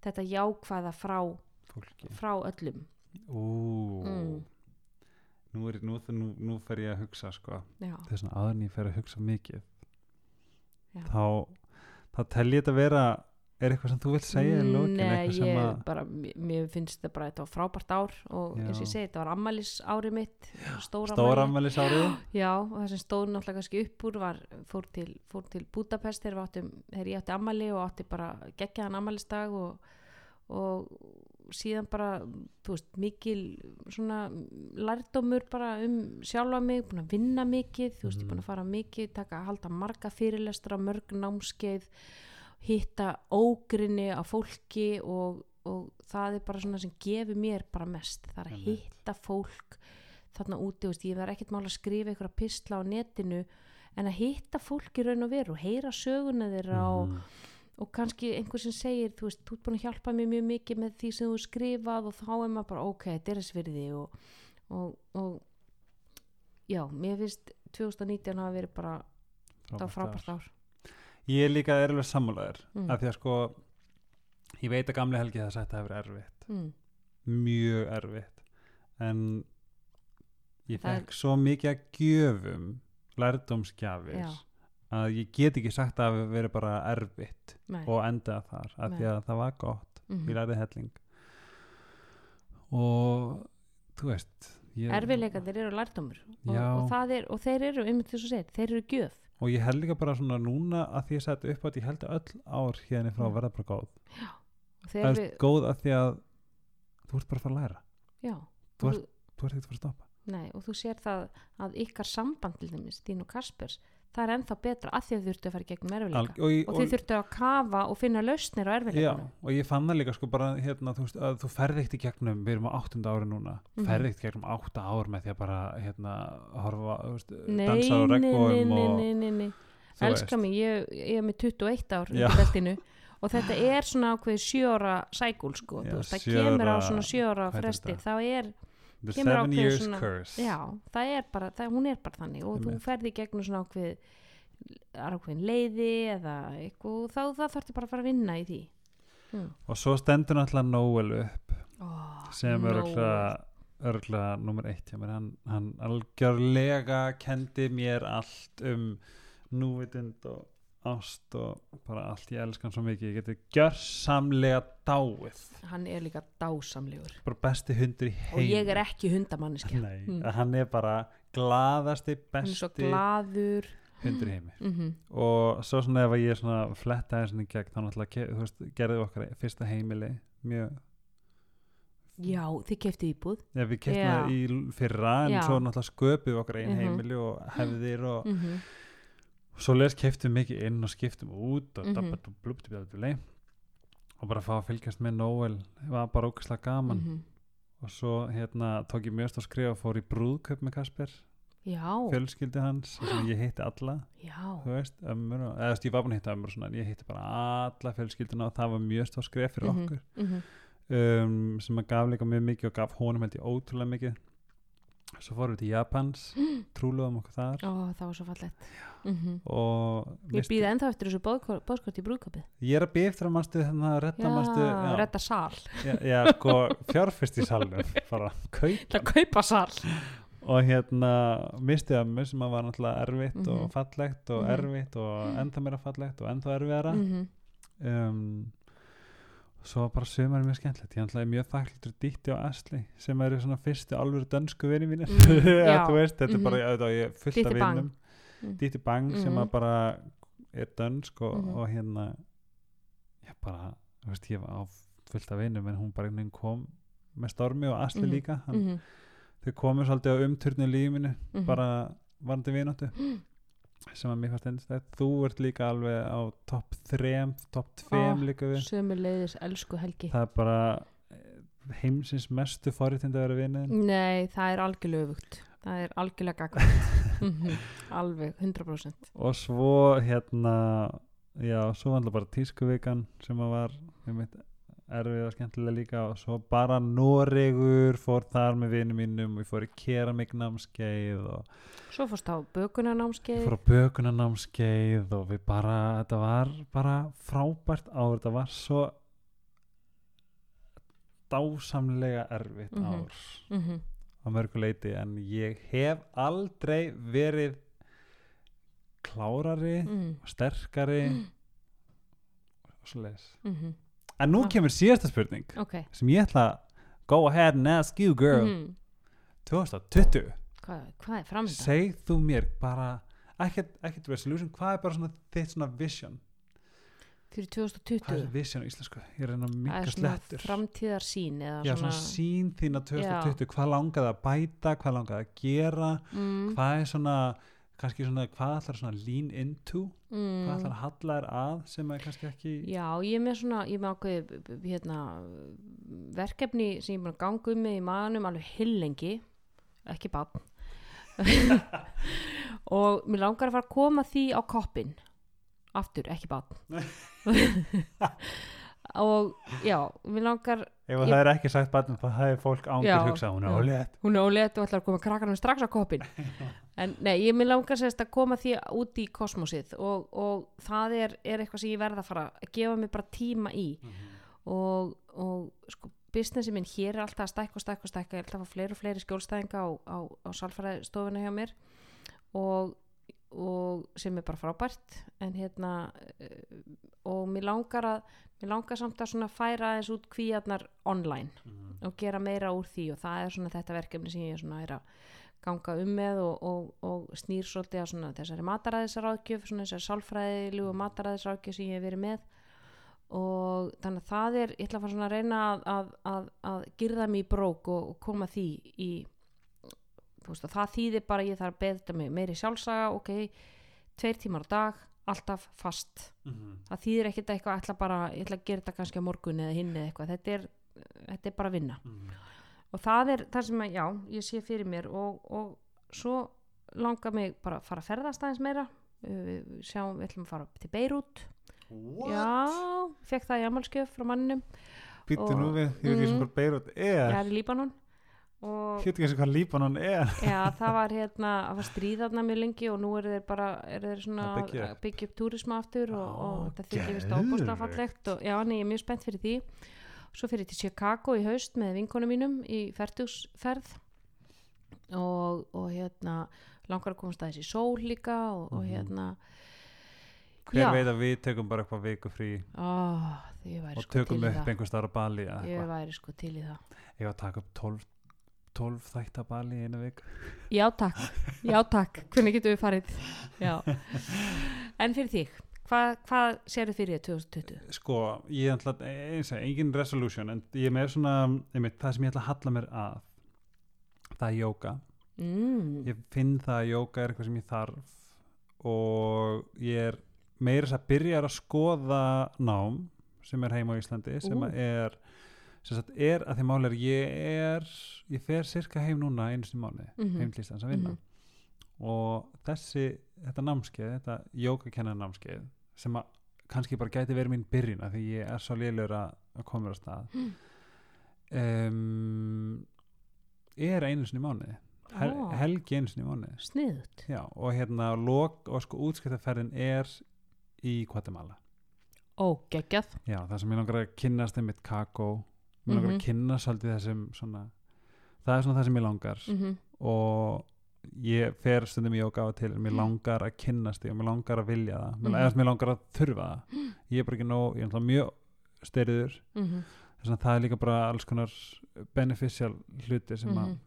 Speaker 2: þetta jákvæða frá,
Speaker 1: Fólki.
Speaker 2: frá öllum
Speaker 1: Ú,
Speaker 2: Mm.
Speaker 1: nú, er, nú, nú, nú fer ég að hugsa sko. þess að en ég fer að hugsa mikið
Speaker 2: Já.
Speaker 1: þá, þá tel ég þetta vera er eitthvað sem þú vilt segja í lokin
Speaker 2: Nei, ég
Speaker 1: að
Speaker 2: bara, mér- finnst þetta bara þetta var frábært ár og
Speaker 1: Já.
Speaker 2: eins og ég segi, þetta var ammælis árið mitt stóra
Speaker 1: stóra
Speaker 2: afmæli.
Speaker 1: ammælis árið
Speaker 2: Já, og það sem stóð náttúrulega kannski upp úr var, fór til, fór til Budapest þegar, áttum, þegar ég átti ammæli og átti bara geggjaðan ammælistag og, og síðan bara, þú veist, mikil svona lærdómur bara um sjálfa mig, búin að vinna mikið, þú veist, ég er búin að fara mikið, taka, halda marga fyrirlestra, mörg námskeið, hitta ógrinni á fólki og, og það er bara svona sem gefur mér bara mest, það er að hitta fólk þarna úti, veist, ég verð ekkert mál að skrifa einhverja pistla á netinu en að hitta fólk í raun og veru og heyra söguna þeirra og,
Speaker 1: Mhm.
Speaker 2: og kannski einhver sem segir þú veist, þú ert búin að hjálpa mér mjög mikið með því sem þú skrifað og þá er maður bara ok, þetta er þess virði og, og, og já, mér finnst 2019 hafa verið bara frábært ár
Speaker 1: ég er líka erfilega sammálaður
Speaker 2: Mm.
Speaker 1: af því að sko ég veit að gamli helgi það sagt að það hefur erfitt
Speaker 2: mm.
Speaker 1: mjög erfitt en ég
Speaker 2: Það er-
Speaker 1: fekk svo mikið að gjöfum lærdómsgjafir
Speaker 2: Já.
Speaker 1: að ég get ekki sagt að það hafi verið bara erfitt
Speaker 2: Nei.
Speaker 1: og endað þar af því að það var gott
Speaker 2: Mhm.
Speaker 1: ég lærði helling og þú veist ég,
Speaker 2: erfiðleikandir eru lærdómur og, og, er, og þeir eru, einmitt þess að segja, þeir eru gjöf
Speaker 1: og ég held líka bara svona núna að því ég seti upp þetta ég held að öll ár hérna frá
Speaker 2: Mm.
Speaker 1: verða bara góð.
Speaker 2: Og
Speaker 1: það er
Speaker 2: við,
Speaker 1: góð að því að þú ert bara að fara að læra.
Speaker 2: Já,
Speaker 1: þú ert ekkert að fara að stoppa.
Speaker 2: Nei, og þú sér það að ykkar samband til dæmis, þín og Kaspers það er ennþá betra að þið þurftu að fara í gegnum erfiðleika
Speaker 1: Alg, og,
Speaker 2: og þið þurftu að kafa og finna lausnir á
Speaker 1: Já,
Speaker 2: erfiðleikunum
Speaker 1: og ég fann það líka sko bara hérna, þú veist, að þú ferði ekkert í gegnum við erum á áttunda ári núna
Speaker 2: Mhm.
Speaker 1: ferði ekkert í gegnum átta ár með því að bara hérna, horfa, veist,
Speaker 2: Nei,
Speaker 1: dansa á
Speaker 2: nei, nei,
Speaker 1: regnbóum
Speaker 2: nei,
Speaker 1: og
Speaker 2: nei, nei, nei.
Speaker 1: þú
Speaker 2: elska mig, ég, ég er með 21 ár
Speaker 1: Já.
Speaker 2: undir beltinu og þetta er svona ákveð sjóra sækúl sko,
Speaker 1: Já,
Speaker 2: þú veist, það kemur á svona sjóra fresti, þá er
Speaker 1: the seven years
Speaker 2: svona-
Speaker 1: curse
Speaker 2: já, það er bara, það, hún er bara þannig og þú
Speaker 1: Einmitt.
Speaker 2: ferði gegnum svona ákveð ákveðin leiði eða eitthvað þá það þarftu bara að fara að vinna í því mm.
Speaker 1: og svo stendur náttúrulega Noel upp
Speaker 2: oh,
Speaker 1: sem er örgulega nummer eitt mér hann, hann algjörlega kendi mér allt um núvitund og ást og bara allt ég elskan svo mikið ég geti gjörsamlega dáið.
Speaker 2: Hann er líka dásamlegur.
Speaker 1: Bara besti hundur í
Speaker 2: og
Speaker 1: heim
Speaker 2: ég er ekki hundamanniski
Speaker 1: Nei,
Speaker 2: Mm.
Speaker 1: hann er bara glaðasti, besti hundur í heimi.
Speaker 2: Mm
Speaker 1: og svo svona ef ég svona fletta þessin í gegn þá náttúrulega gerði okkar fyrsta heimili mjög
Speaker 2: já, þið keftið íbúð.
Speaker 1: Já, við keftum það í fyrra en
Speaker 2: Já.
Speaker 1: svo náttúrulega sköpum við okkar einn
Speaker 2: Mhm.
Speaker 1: heimili og hefðir og
Speaker 2: mm -hmm.
Speaker 1: Svo les keftum við mikið inn og skiptum út og mm -hmm. og bara fá að fylgjast með Noel var bara ógæslega gaman
Speaker 2: Mhm.
Speaker 1: og svo hérna tók ég mjög stór skrif og fór í brúðköp með Kasper
Speaker 2: já,
Speaker 1: fjölskyldi hans sem ég hitti alla
Speaker 2: já
Speaker 1: þú veist, ömmur og, eða ég var búin að hitta ömmur og svona, en ég hitti bara alla fjölskylduna og það var mjög stór skref fyrir
Speaker 2: Mhm.
Speaker 1: okkur
Speaker 2: Mhm.
Speaker 1: um, sem að gaf líka mjög mikið og gaf honum held ég ótrúlega mikið svo fórum við til Japans trúluðum okkur þar.
Speaker 2: ó, það var svo fallegt. Mm
Speaker 1: og
Speaker 2: ég býði ennþá eftir þessu bóðskort í brúðköpið
Speaker 1: ég er að býða eftir að mannstu þannig að redda
Speaker 2: já,
Speaker 1: mannstu
Speaker 2: redda sal.
Speaker 1: Já, já, sko, fjárfyrst í salnum bara kaup
Speaker 2: það kaupa sal.
Speaker 1: Og hérna misti ömmu sem að var náttúrulega erfitt og
Speaker 2: Mhm.
Speaker 1: fallegt og
Speaker 2: Mhm.
Speaker 1: erfitt og ennþá meira fallegt og ennþá erfiðara.
Speaker 2: Mm
Speaker 1: um, svo var bara sömur mjög skemmtilegt ég ætlaði mjög þakklítur Díti og Asli sem eru svona fyrstu alvöru dönsku vini mínir
Speaker 2: Mm,
Speaker 1: veist, þetta
Speaker 2: mhm.
Speaker 1: er bara auðvitað, ég er fullt af
Speaker 2: Díti Bang.
Speaker 1: vinnum
Speaker 2: Mm.
Speaker 1: Díti Bang sem
Speaker 2: Mhm.
Speaker 1: bara er dönsk og,
Speaker 2: Mhm.
Speaker 1: og hérna já bara, þú veist, ég var á fullt af vinnum en hún bara einhvern veginn kom með stormi og Asli
Speaker 2: Mhm.
Speaker 1: líka hann,
Speaker 2: -hmm.
Speaker 1: þau komu svolítið á umturnu lífinu
Speaker 2: Mhm.
Speaker 1: bara varandi vináttu sem að mér fannst einstætt þú ert líka alveg á topp 3 topp 2
Speaker 2: Ó,
Speaker 1: líka við.
Speaker 2: sömu leiðis, elsku Helgi.
Speaker 1: Það er bara eh, heimsins mestu forréttindi að vera vinniðin
Speaker 2: nei, það er algjörlega öfugt. Það er algjörlega gagvægt alveg, 100%
Speaker 1: og svo hérna já, svo var alltaf bara tískuvikan sem að var einmitt, erfið og skemmtilega líka. Og svo bara Noregur fór þar með vinum mínum og ég fór í keramiknámskeið og
Speaker 2: svo fórst á bökunanámskeið
Speaker 1: fór á bökunanámskeið og við bara, þetta var bara frábært ár, þetta var svo dásamlega erfitt
Speaker 2: Mhm.
Speaker 1: ár.
Speaker 2: Mm -hmm.
Speaker 1: á mörgu leiti en ég hef aldrei verið klárari
Speaker 2: mm
Speaker 1: sterkari og svo leis
Speaker 2: -hmm.
Speaker 1: En nú
Speaker 2: Ah.
Speaker 1: kemur síðasta spurning
Speaker 2: ok.
Speaker 1: sem ég ætla að go ahead and ask you girl.
Speaker 2: Mhm.
Speaker 1: 2020
Speaker 2: hvað, hvað er framöndan?
Speaker 1: segð þú mér bara ekkert, ekkert resolution, hvað er bara svona þitt svona vision?
Speaker 2: Fyrir
Speaker 1: hvað er
Speaker 2: 2020
Speaker 1: vision á íslensku, ég er
Speaker 2: er svona
Speaker 1: slettur.
Speaker 2: framtíðar sín eða
Speaker 1: já,
Speaker 2: svona,
Speaker 1: sín þín á 2020 hvað langaði að bæta, hvað langaði að gera?
Speaker 2: Mm,
Speaker 1: hvað er svona kannski svona, hvað ætlar svona lean into
Speaker 2: mm,
Speaker 1: hvað ætlar að halla þér að sem er kannski ekki
Speaker 2: já, ég er með svona ég er með ákveði hérna, verkefni sem ég er búin að ganga um með í maðanum alveg hillengi ekki bann og mér langar að fara að koma því á koppin aftur, ekki bann og já, mér langar
Speaker 1: ef það er ekki sagt barnum þá hefur fólk ángur hugsað hún er ólétt.
Speaker 2: Hún er ólétt og ætlar að koma krakkanum strax á koppin en nei, ég vil langa sérst að koma því út í kosmosið og, og það er, er eitthvað sem ég verð að fara að gefa mig bara tíma í. Og, og sko businessi minn hér er alltaf að stækka og stækka og stækka. Ég er alltaf að fá fleiri og fleiri skjólstæðinga á, á, á salfræðistofuna hjá mér. Og, og sem er bara frábært. En hérna eh, og mér langar að mér langar samt að svona færa aðeins út kvíarnar online og gera meira úr því. Og það er svona þetta verkefni sem ég svona er að ganga um með og, og, og snýr svolítið að svona þessari mataræðisráðgjöf svona þessari sálfræðilegu mataræðisráðgjöf sem ég hef verið með. Og þannig að það er ég ætla að fara svona að reyna að, að, að, að girða mig í brók og, og koma því í veist og það þýðir bara að ég þarf að beða mig meiri sjálfsaga ok, tveir tímar á dag alltaf fast. Það þýðir ekkert eitthvað, ég ætla bara ég ætla að gera þetta kannski á morgun eða hinn eða eitthvað. Þetta er, þetta er bara vinna og það er það sem að, já, ég sé fyrir mér og, og svo langar mig bara að fara að ferðast aðeins meira. Við sjáum, við ætlum að fara til Beirut já, fekk það í amalskjöf frá manninum.
Speaker 1: Býttu
Speaker 2: Og-
Speaker 1: nú við, ég veit ekki sem
Speaker 2: Mhm.
Speaker 1: hvað Beirut er.
Speaker 2: Er í Líbanon. Og
Speaker 1: Hétt ekki hvað Líbanon er.
Speaker 2: Já, það var hérna það var stríðarna mjög lengi og nú eru þeir bara eru þeir svona
Speaker 1: Að byggja upp.
Speaker 2: túrisma aftur og,
Speaker 1: Ó,
Speaker 2: og það þykir vist
Speaker 1: geðveikt.
Speaker 2: ábúrslega fallegt og já, nei, ég er mjög spennt fyrir því svo fyrir til Chicago í haust með vinkonum mínum í ferðusferð og, og hérna langar að komast aðeins í sól líka og, og
Speaker 1: Mhm.
Speaker 2: hérna.
Speaker 1: Hver
Speaker 2: já,
Speaker 1: veit að við tökum bara eitthvað viku frí
Speaker 2: væri
Speaker 1: og
Speaker 2: sko
Speaker 1: tökum upp einhver starf Bali
Speaker 2: ég væri sko til í það.
Speaker 1: Ég var að taka upp 12, 12 þætt að Bali í einu viku?
Speaker 2: Já takk, já takk, hvernig getum við farið? Já. En fyrir þig, hvað, hvað sérðu fyrir þér 2020?
Speaker 1: Sko, ég ætla eins og engin resolution en ég er með svona, einmitt, það sem ég ætla að halla mér að það er jóka
Speaker 2: Mm.
Speaker 1: ég finn það að jóka er eitthvað sem ég þarf og ég er meira þess að byrja að skoða nám sem er heima á Íslandi sem að er sem sagt er að því máli er ég er ég fer cirka heim núna einu sinni í mánuði
Speaker 2: Mhm.
Speaker 1: heim til Íslands að vinna
Speaker 2: Mhm.
Speaker 1: og þessi, þetta námskeið þetta jókakennar námskeið sem að kannski bara gæti verið mín byrjun af því ég er svo lélur að, koma á stað.
Speaker 2: Mm.
Speaker 1: um, er einu sinni mánuði. Hel,
Speaker 2: Ó.
Speaker 1: helgi einu sinni mánuði.
Speaker 2: Sniðut
Speaker 1: Já, og hérna lok og sko útskiptaferðin er í Guatemala.
Speaker 2: Ó, geggjað.
Speaker 1: Já, það sem ég langar að kynnast einmitt kakó. Mér langar
Speaker 2: Mhm.
Speaker 1: að kynnast svolítið þessum svona það er svona það sem ég langar.
Speaker 2: Mm
Speaker 1: og ég fer stundum í og til mér langar að kynnast því og mér langar að vilja það mér,
Speaker 2: Mhm.
Speaker 1: eða mér langar að þurfa það ég er bara ekki nóg, ég er mjög styriður
Speaker 2: -hmm.
Speaker 1: þess að það er líka bara alls konar beneficial hluti sem að
Speaker 2: Mhm.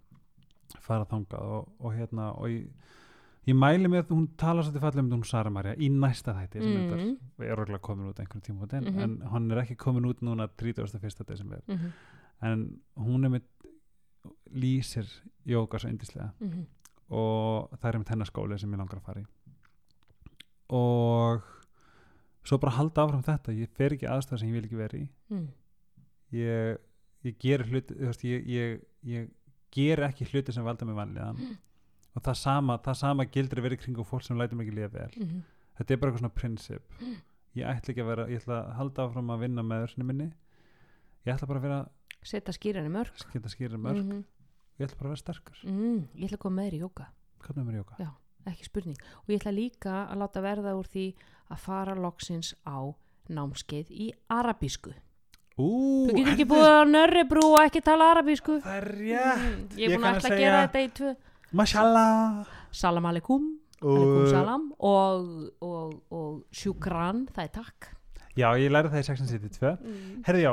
Speaker 1: fara þangað og, og hérna og ég, ég mæli með að hún tala svolítið fallið um hún Sara Maria í næsta þætti sem
Speaker 2: Mhm.
Speaker 1: mm. er örgulega komin út einhvern tíma út en,
Speaker 2: Mhm.
Speaker 1: en hann er ekki komin út núna 31. desember
Speaker 2: Mm
Speaker 1: en hún er með lýsir jóka svo indislega
Speaker 2: -hmm.
Speaker 1: Og það er með hennar skóli sem ég langar að fara í. Og svo bara halda áfram þetta ég fer ekki aðstæða sem ég vil ekki vera í.
Speaker 2: Mm.
Speaker 1: ég, ég ger hluti ég, ég, ég ger ekki hluti sem valda mig vanlíðan.
Speaker 2: Mm.
Speaker 1: og það sama, það sama gildir verið kringum fólk sem lætur mig ekki lifa vel.
Speaker 2: Mm
Speaker 1: þetta er bara eitthvað svona prinsip.
Speaker 2: Mm.
Speaker 1: ég ætla ekki að vera, ég ætla að halda áfram að vinna með þessari minni. Ég ætla bara að vera,
Speaker 2: Setta skýrani mörg
Speaker 1: geta skýra mörg
Speaker 2: -hmm.
Speaker 1: Ég ætla bara að vera sterkur.
Speaker 2: Mm. Ég ætla að koma með þér í jóka
Speaker 1: hvernig er mér jóka?
Speaker 2: Já. ekki spurning. Og ég ætla líka að láta verða úr því að fara loksins á námskeið í arabísku.
Speaker 1: Ú,
Speaker 2: Þú getur ekki búið á Nörrebrú og ekki tala arabísku.
Speaker 1: Það er rétt.
Speaker 2: Mm, Ég er búin að ætla að gera þetta í tvö.
Speaker 1: Mashallah.
Speaker 2: Salam aleikum.
Speaker 1: Og,
Speaker 2: salam. Og, og, og sjúkran, það er takk.
Speaker 1: Já, ég lærði það í 672
Speaker 2: mm.
Speaker 1: Herði já,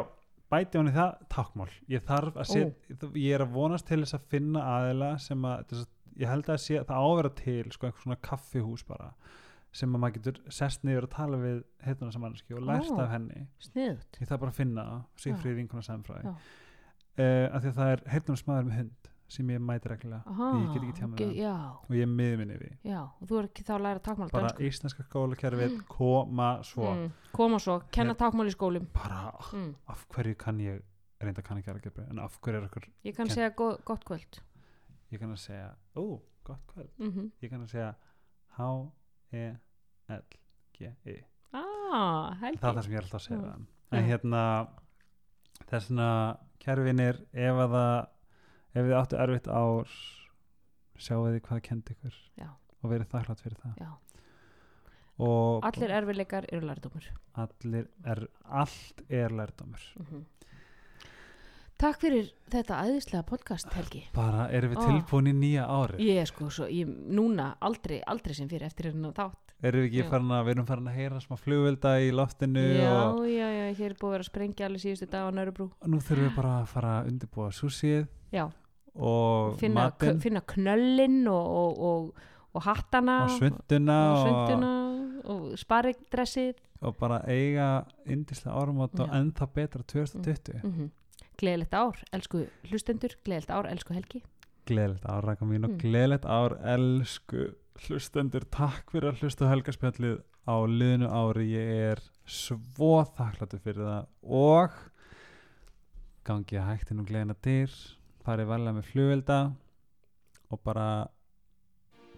Speaker 1: bæti hún í það tákmál Ég þarf að set, ég er að vonast til þess að finna aðila sem að, þess að ég held að sé, það ávera til sko einhver svona kaffihús bara sem að maður getur sest niður og tala við heituna sem manneski og lært
Speaker 2: Ó.
Speaker 1: af henni.
Speaker 2: Sniðut
Speaker 1: ég þarf bara að finna það, Sigfríð vinkona samfræði
Speaker 2: Já.
Speaker 1: uh, af því að það er heituna smaður með hund sem ég mæti reglulega. Ég get ekki tjá mig
Speaker 2: ok,
Speaker 1: við hann.
Speaker 2: Já,
Speaker 1: og ég er miður minni við
Speaker 2: já, og þú er ekki þá að læra tákmál
Speaker 1: bara
Speaker 2: dönsku.
Speaker 1: íslenska skólakerfið koma svo.
Speaker 2: Mm. Koma svo, kenna tákmál í skólum.
Speaker 1: Bara
Speaker 2: mm.
Speaker 1: af hverju kann ég reynda kann ekki algebru en af hverju er okkur
Speaker 2: Ég kann
Speaker 1: Ken-
Speaker 2: segja go gott kvöld.
Speaker 1: Ég kann að segja, ó, gott kvöld.
Speaker 2: Mm
Speaker 1: ég kann að segja H-E-L-G-I
Speaker 2: Ah, helgi
Speaker 1: það er það sem ég er alltaf að segja það en hérna þessna kærvinir ef að það ef þið áttu erfitt ár sjáu þið hvað kendi ykkur
Speaker 2: Já.
Speaker 1: og verið þakklátt fyrir það.
Speaker 2: Já.
Speaker 1: og
Speaker 2: Allir erfileikar eru lærdómur.
Speaker 1: Allir er allt er lærdómur.
Speaker 2: Mm Takk fyrir þetta æðislega podcast Helgi.
Speaker 1: Bara erum við
Speaker 2: Ó.
Speaker 1: tilbúin í nýja ári
Speaker 2: Ég er sko svo, ég, núna aldrei, aldrei sem fyrir eftir hérna þátt.
Speaker 1: Erum við ekki
Speaker 2: Já.
Speaker 1: farin að við erum farin að heyra smá flugvelda í loftinu
Speaker 2: Já,
Speaker 1: og
Speaker 2: já, já, hér er búið að vera að sprengja alveg síðustu dag á Nörubrú
Speaker 1: nú þurfum við bara að fara að undirbúa súsið
Speaker 2: Já, finna, finna knöllin og, og, og, og hattana
Speaker 1: og svunduna
Speaker 2: og,
Speaker 1: og,
Speaker 2: svunduna og
Speaker 1: bara eiga indislega og
Speaker 2: Já.
Speaker 1: ennþá betra 2020
Speaker 2: mm. -hmm. Gleðilegt ár, elsku hlustendur. Gleðilegt ár, elsku Helgi.
Speaker 1: Gleðilegt ár rækka mín og
Speaker 2: Mm.
Speaker 1: gleðilegt ár elsku hlustendur. Takk fyrir að hlusta á helgarspjallið á liðinu ári. Ég er svo þakkláttur fyrir það og gangi að hægt inn og gleðina dyr farið varlega með flugvelda og bara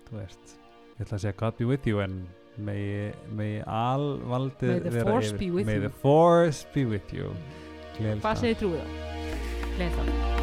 Speaker 1: þú veist ég ætla að segja God be with you en megi, megi alvaldið
Speaker 2: May the force
Speaker 1: yfir
Speaker 2: be with
Speaker 1: may
Speaker 2: you.
Speaker 1: the force be with you
Speaker 2: Hvað segir trúið á? Gleðilegt ár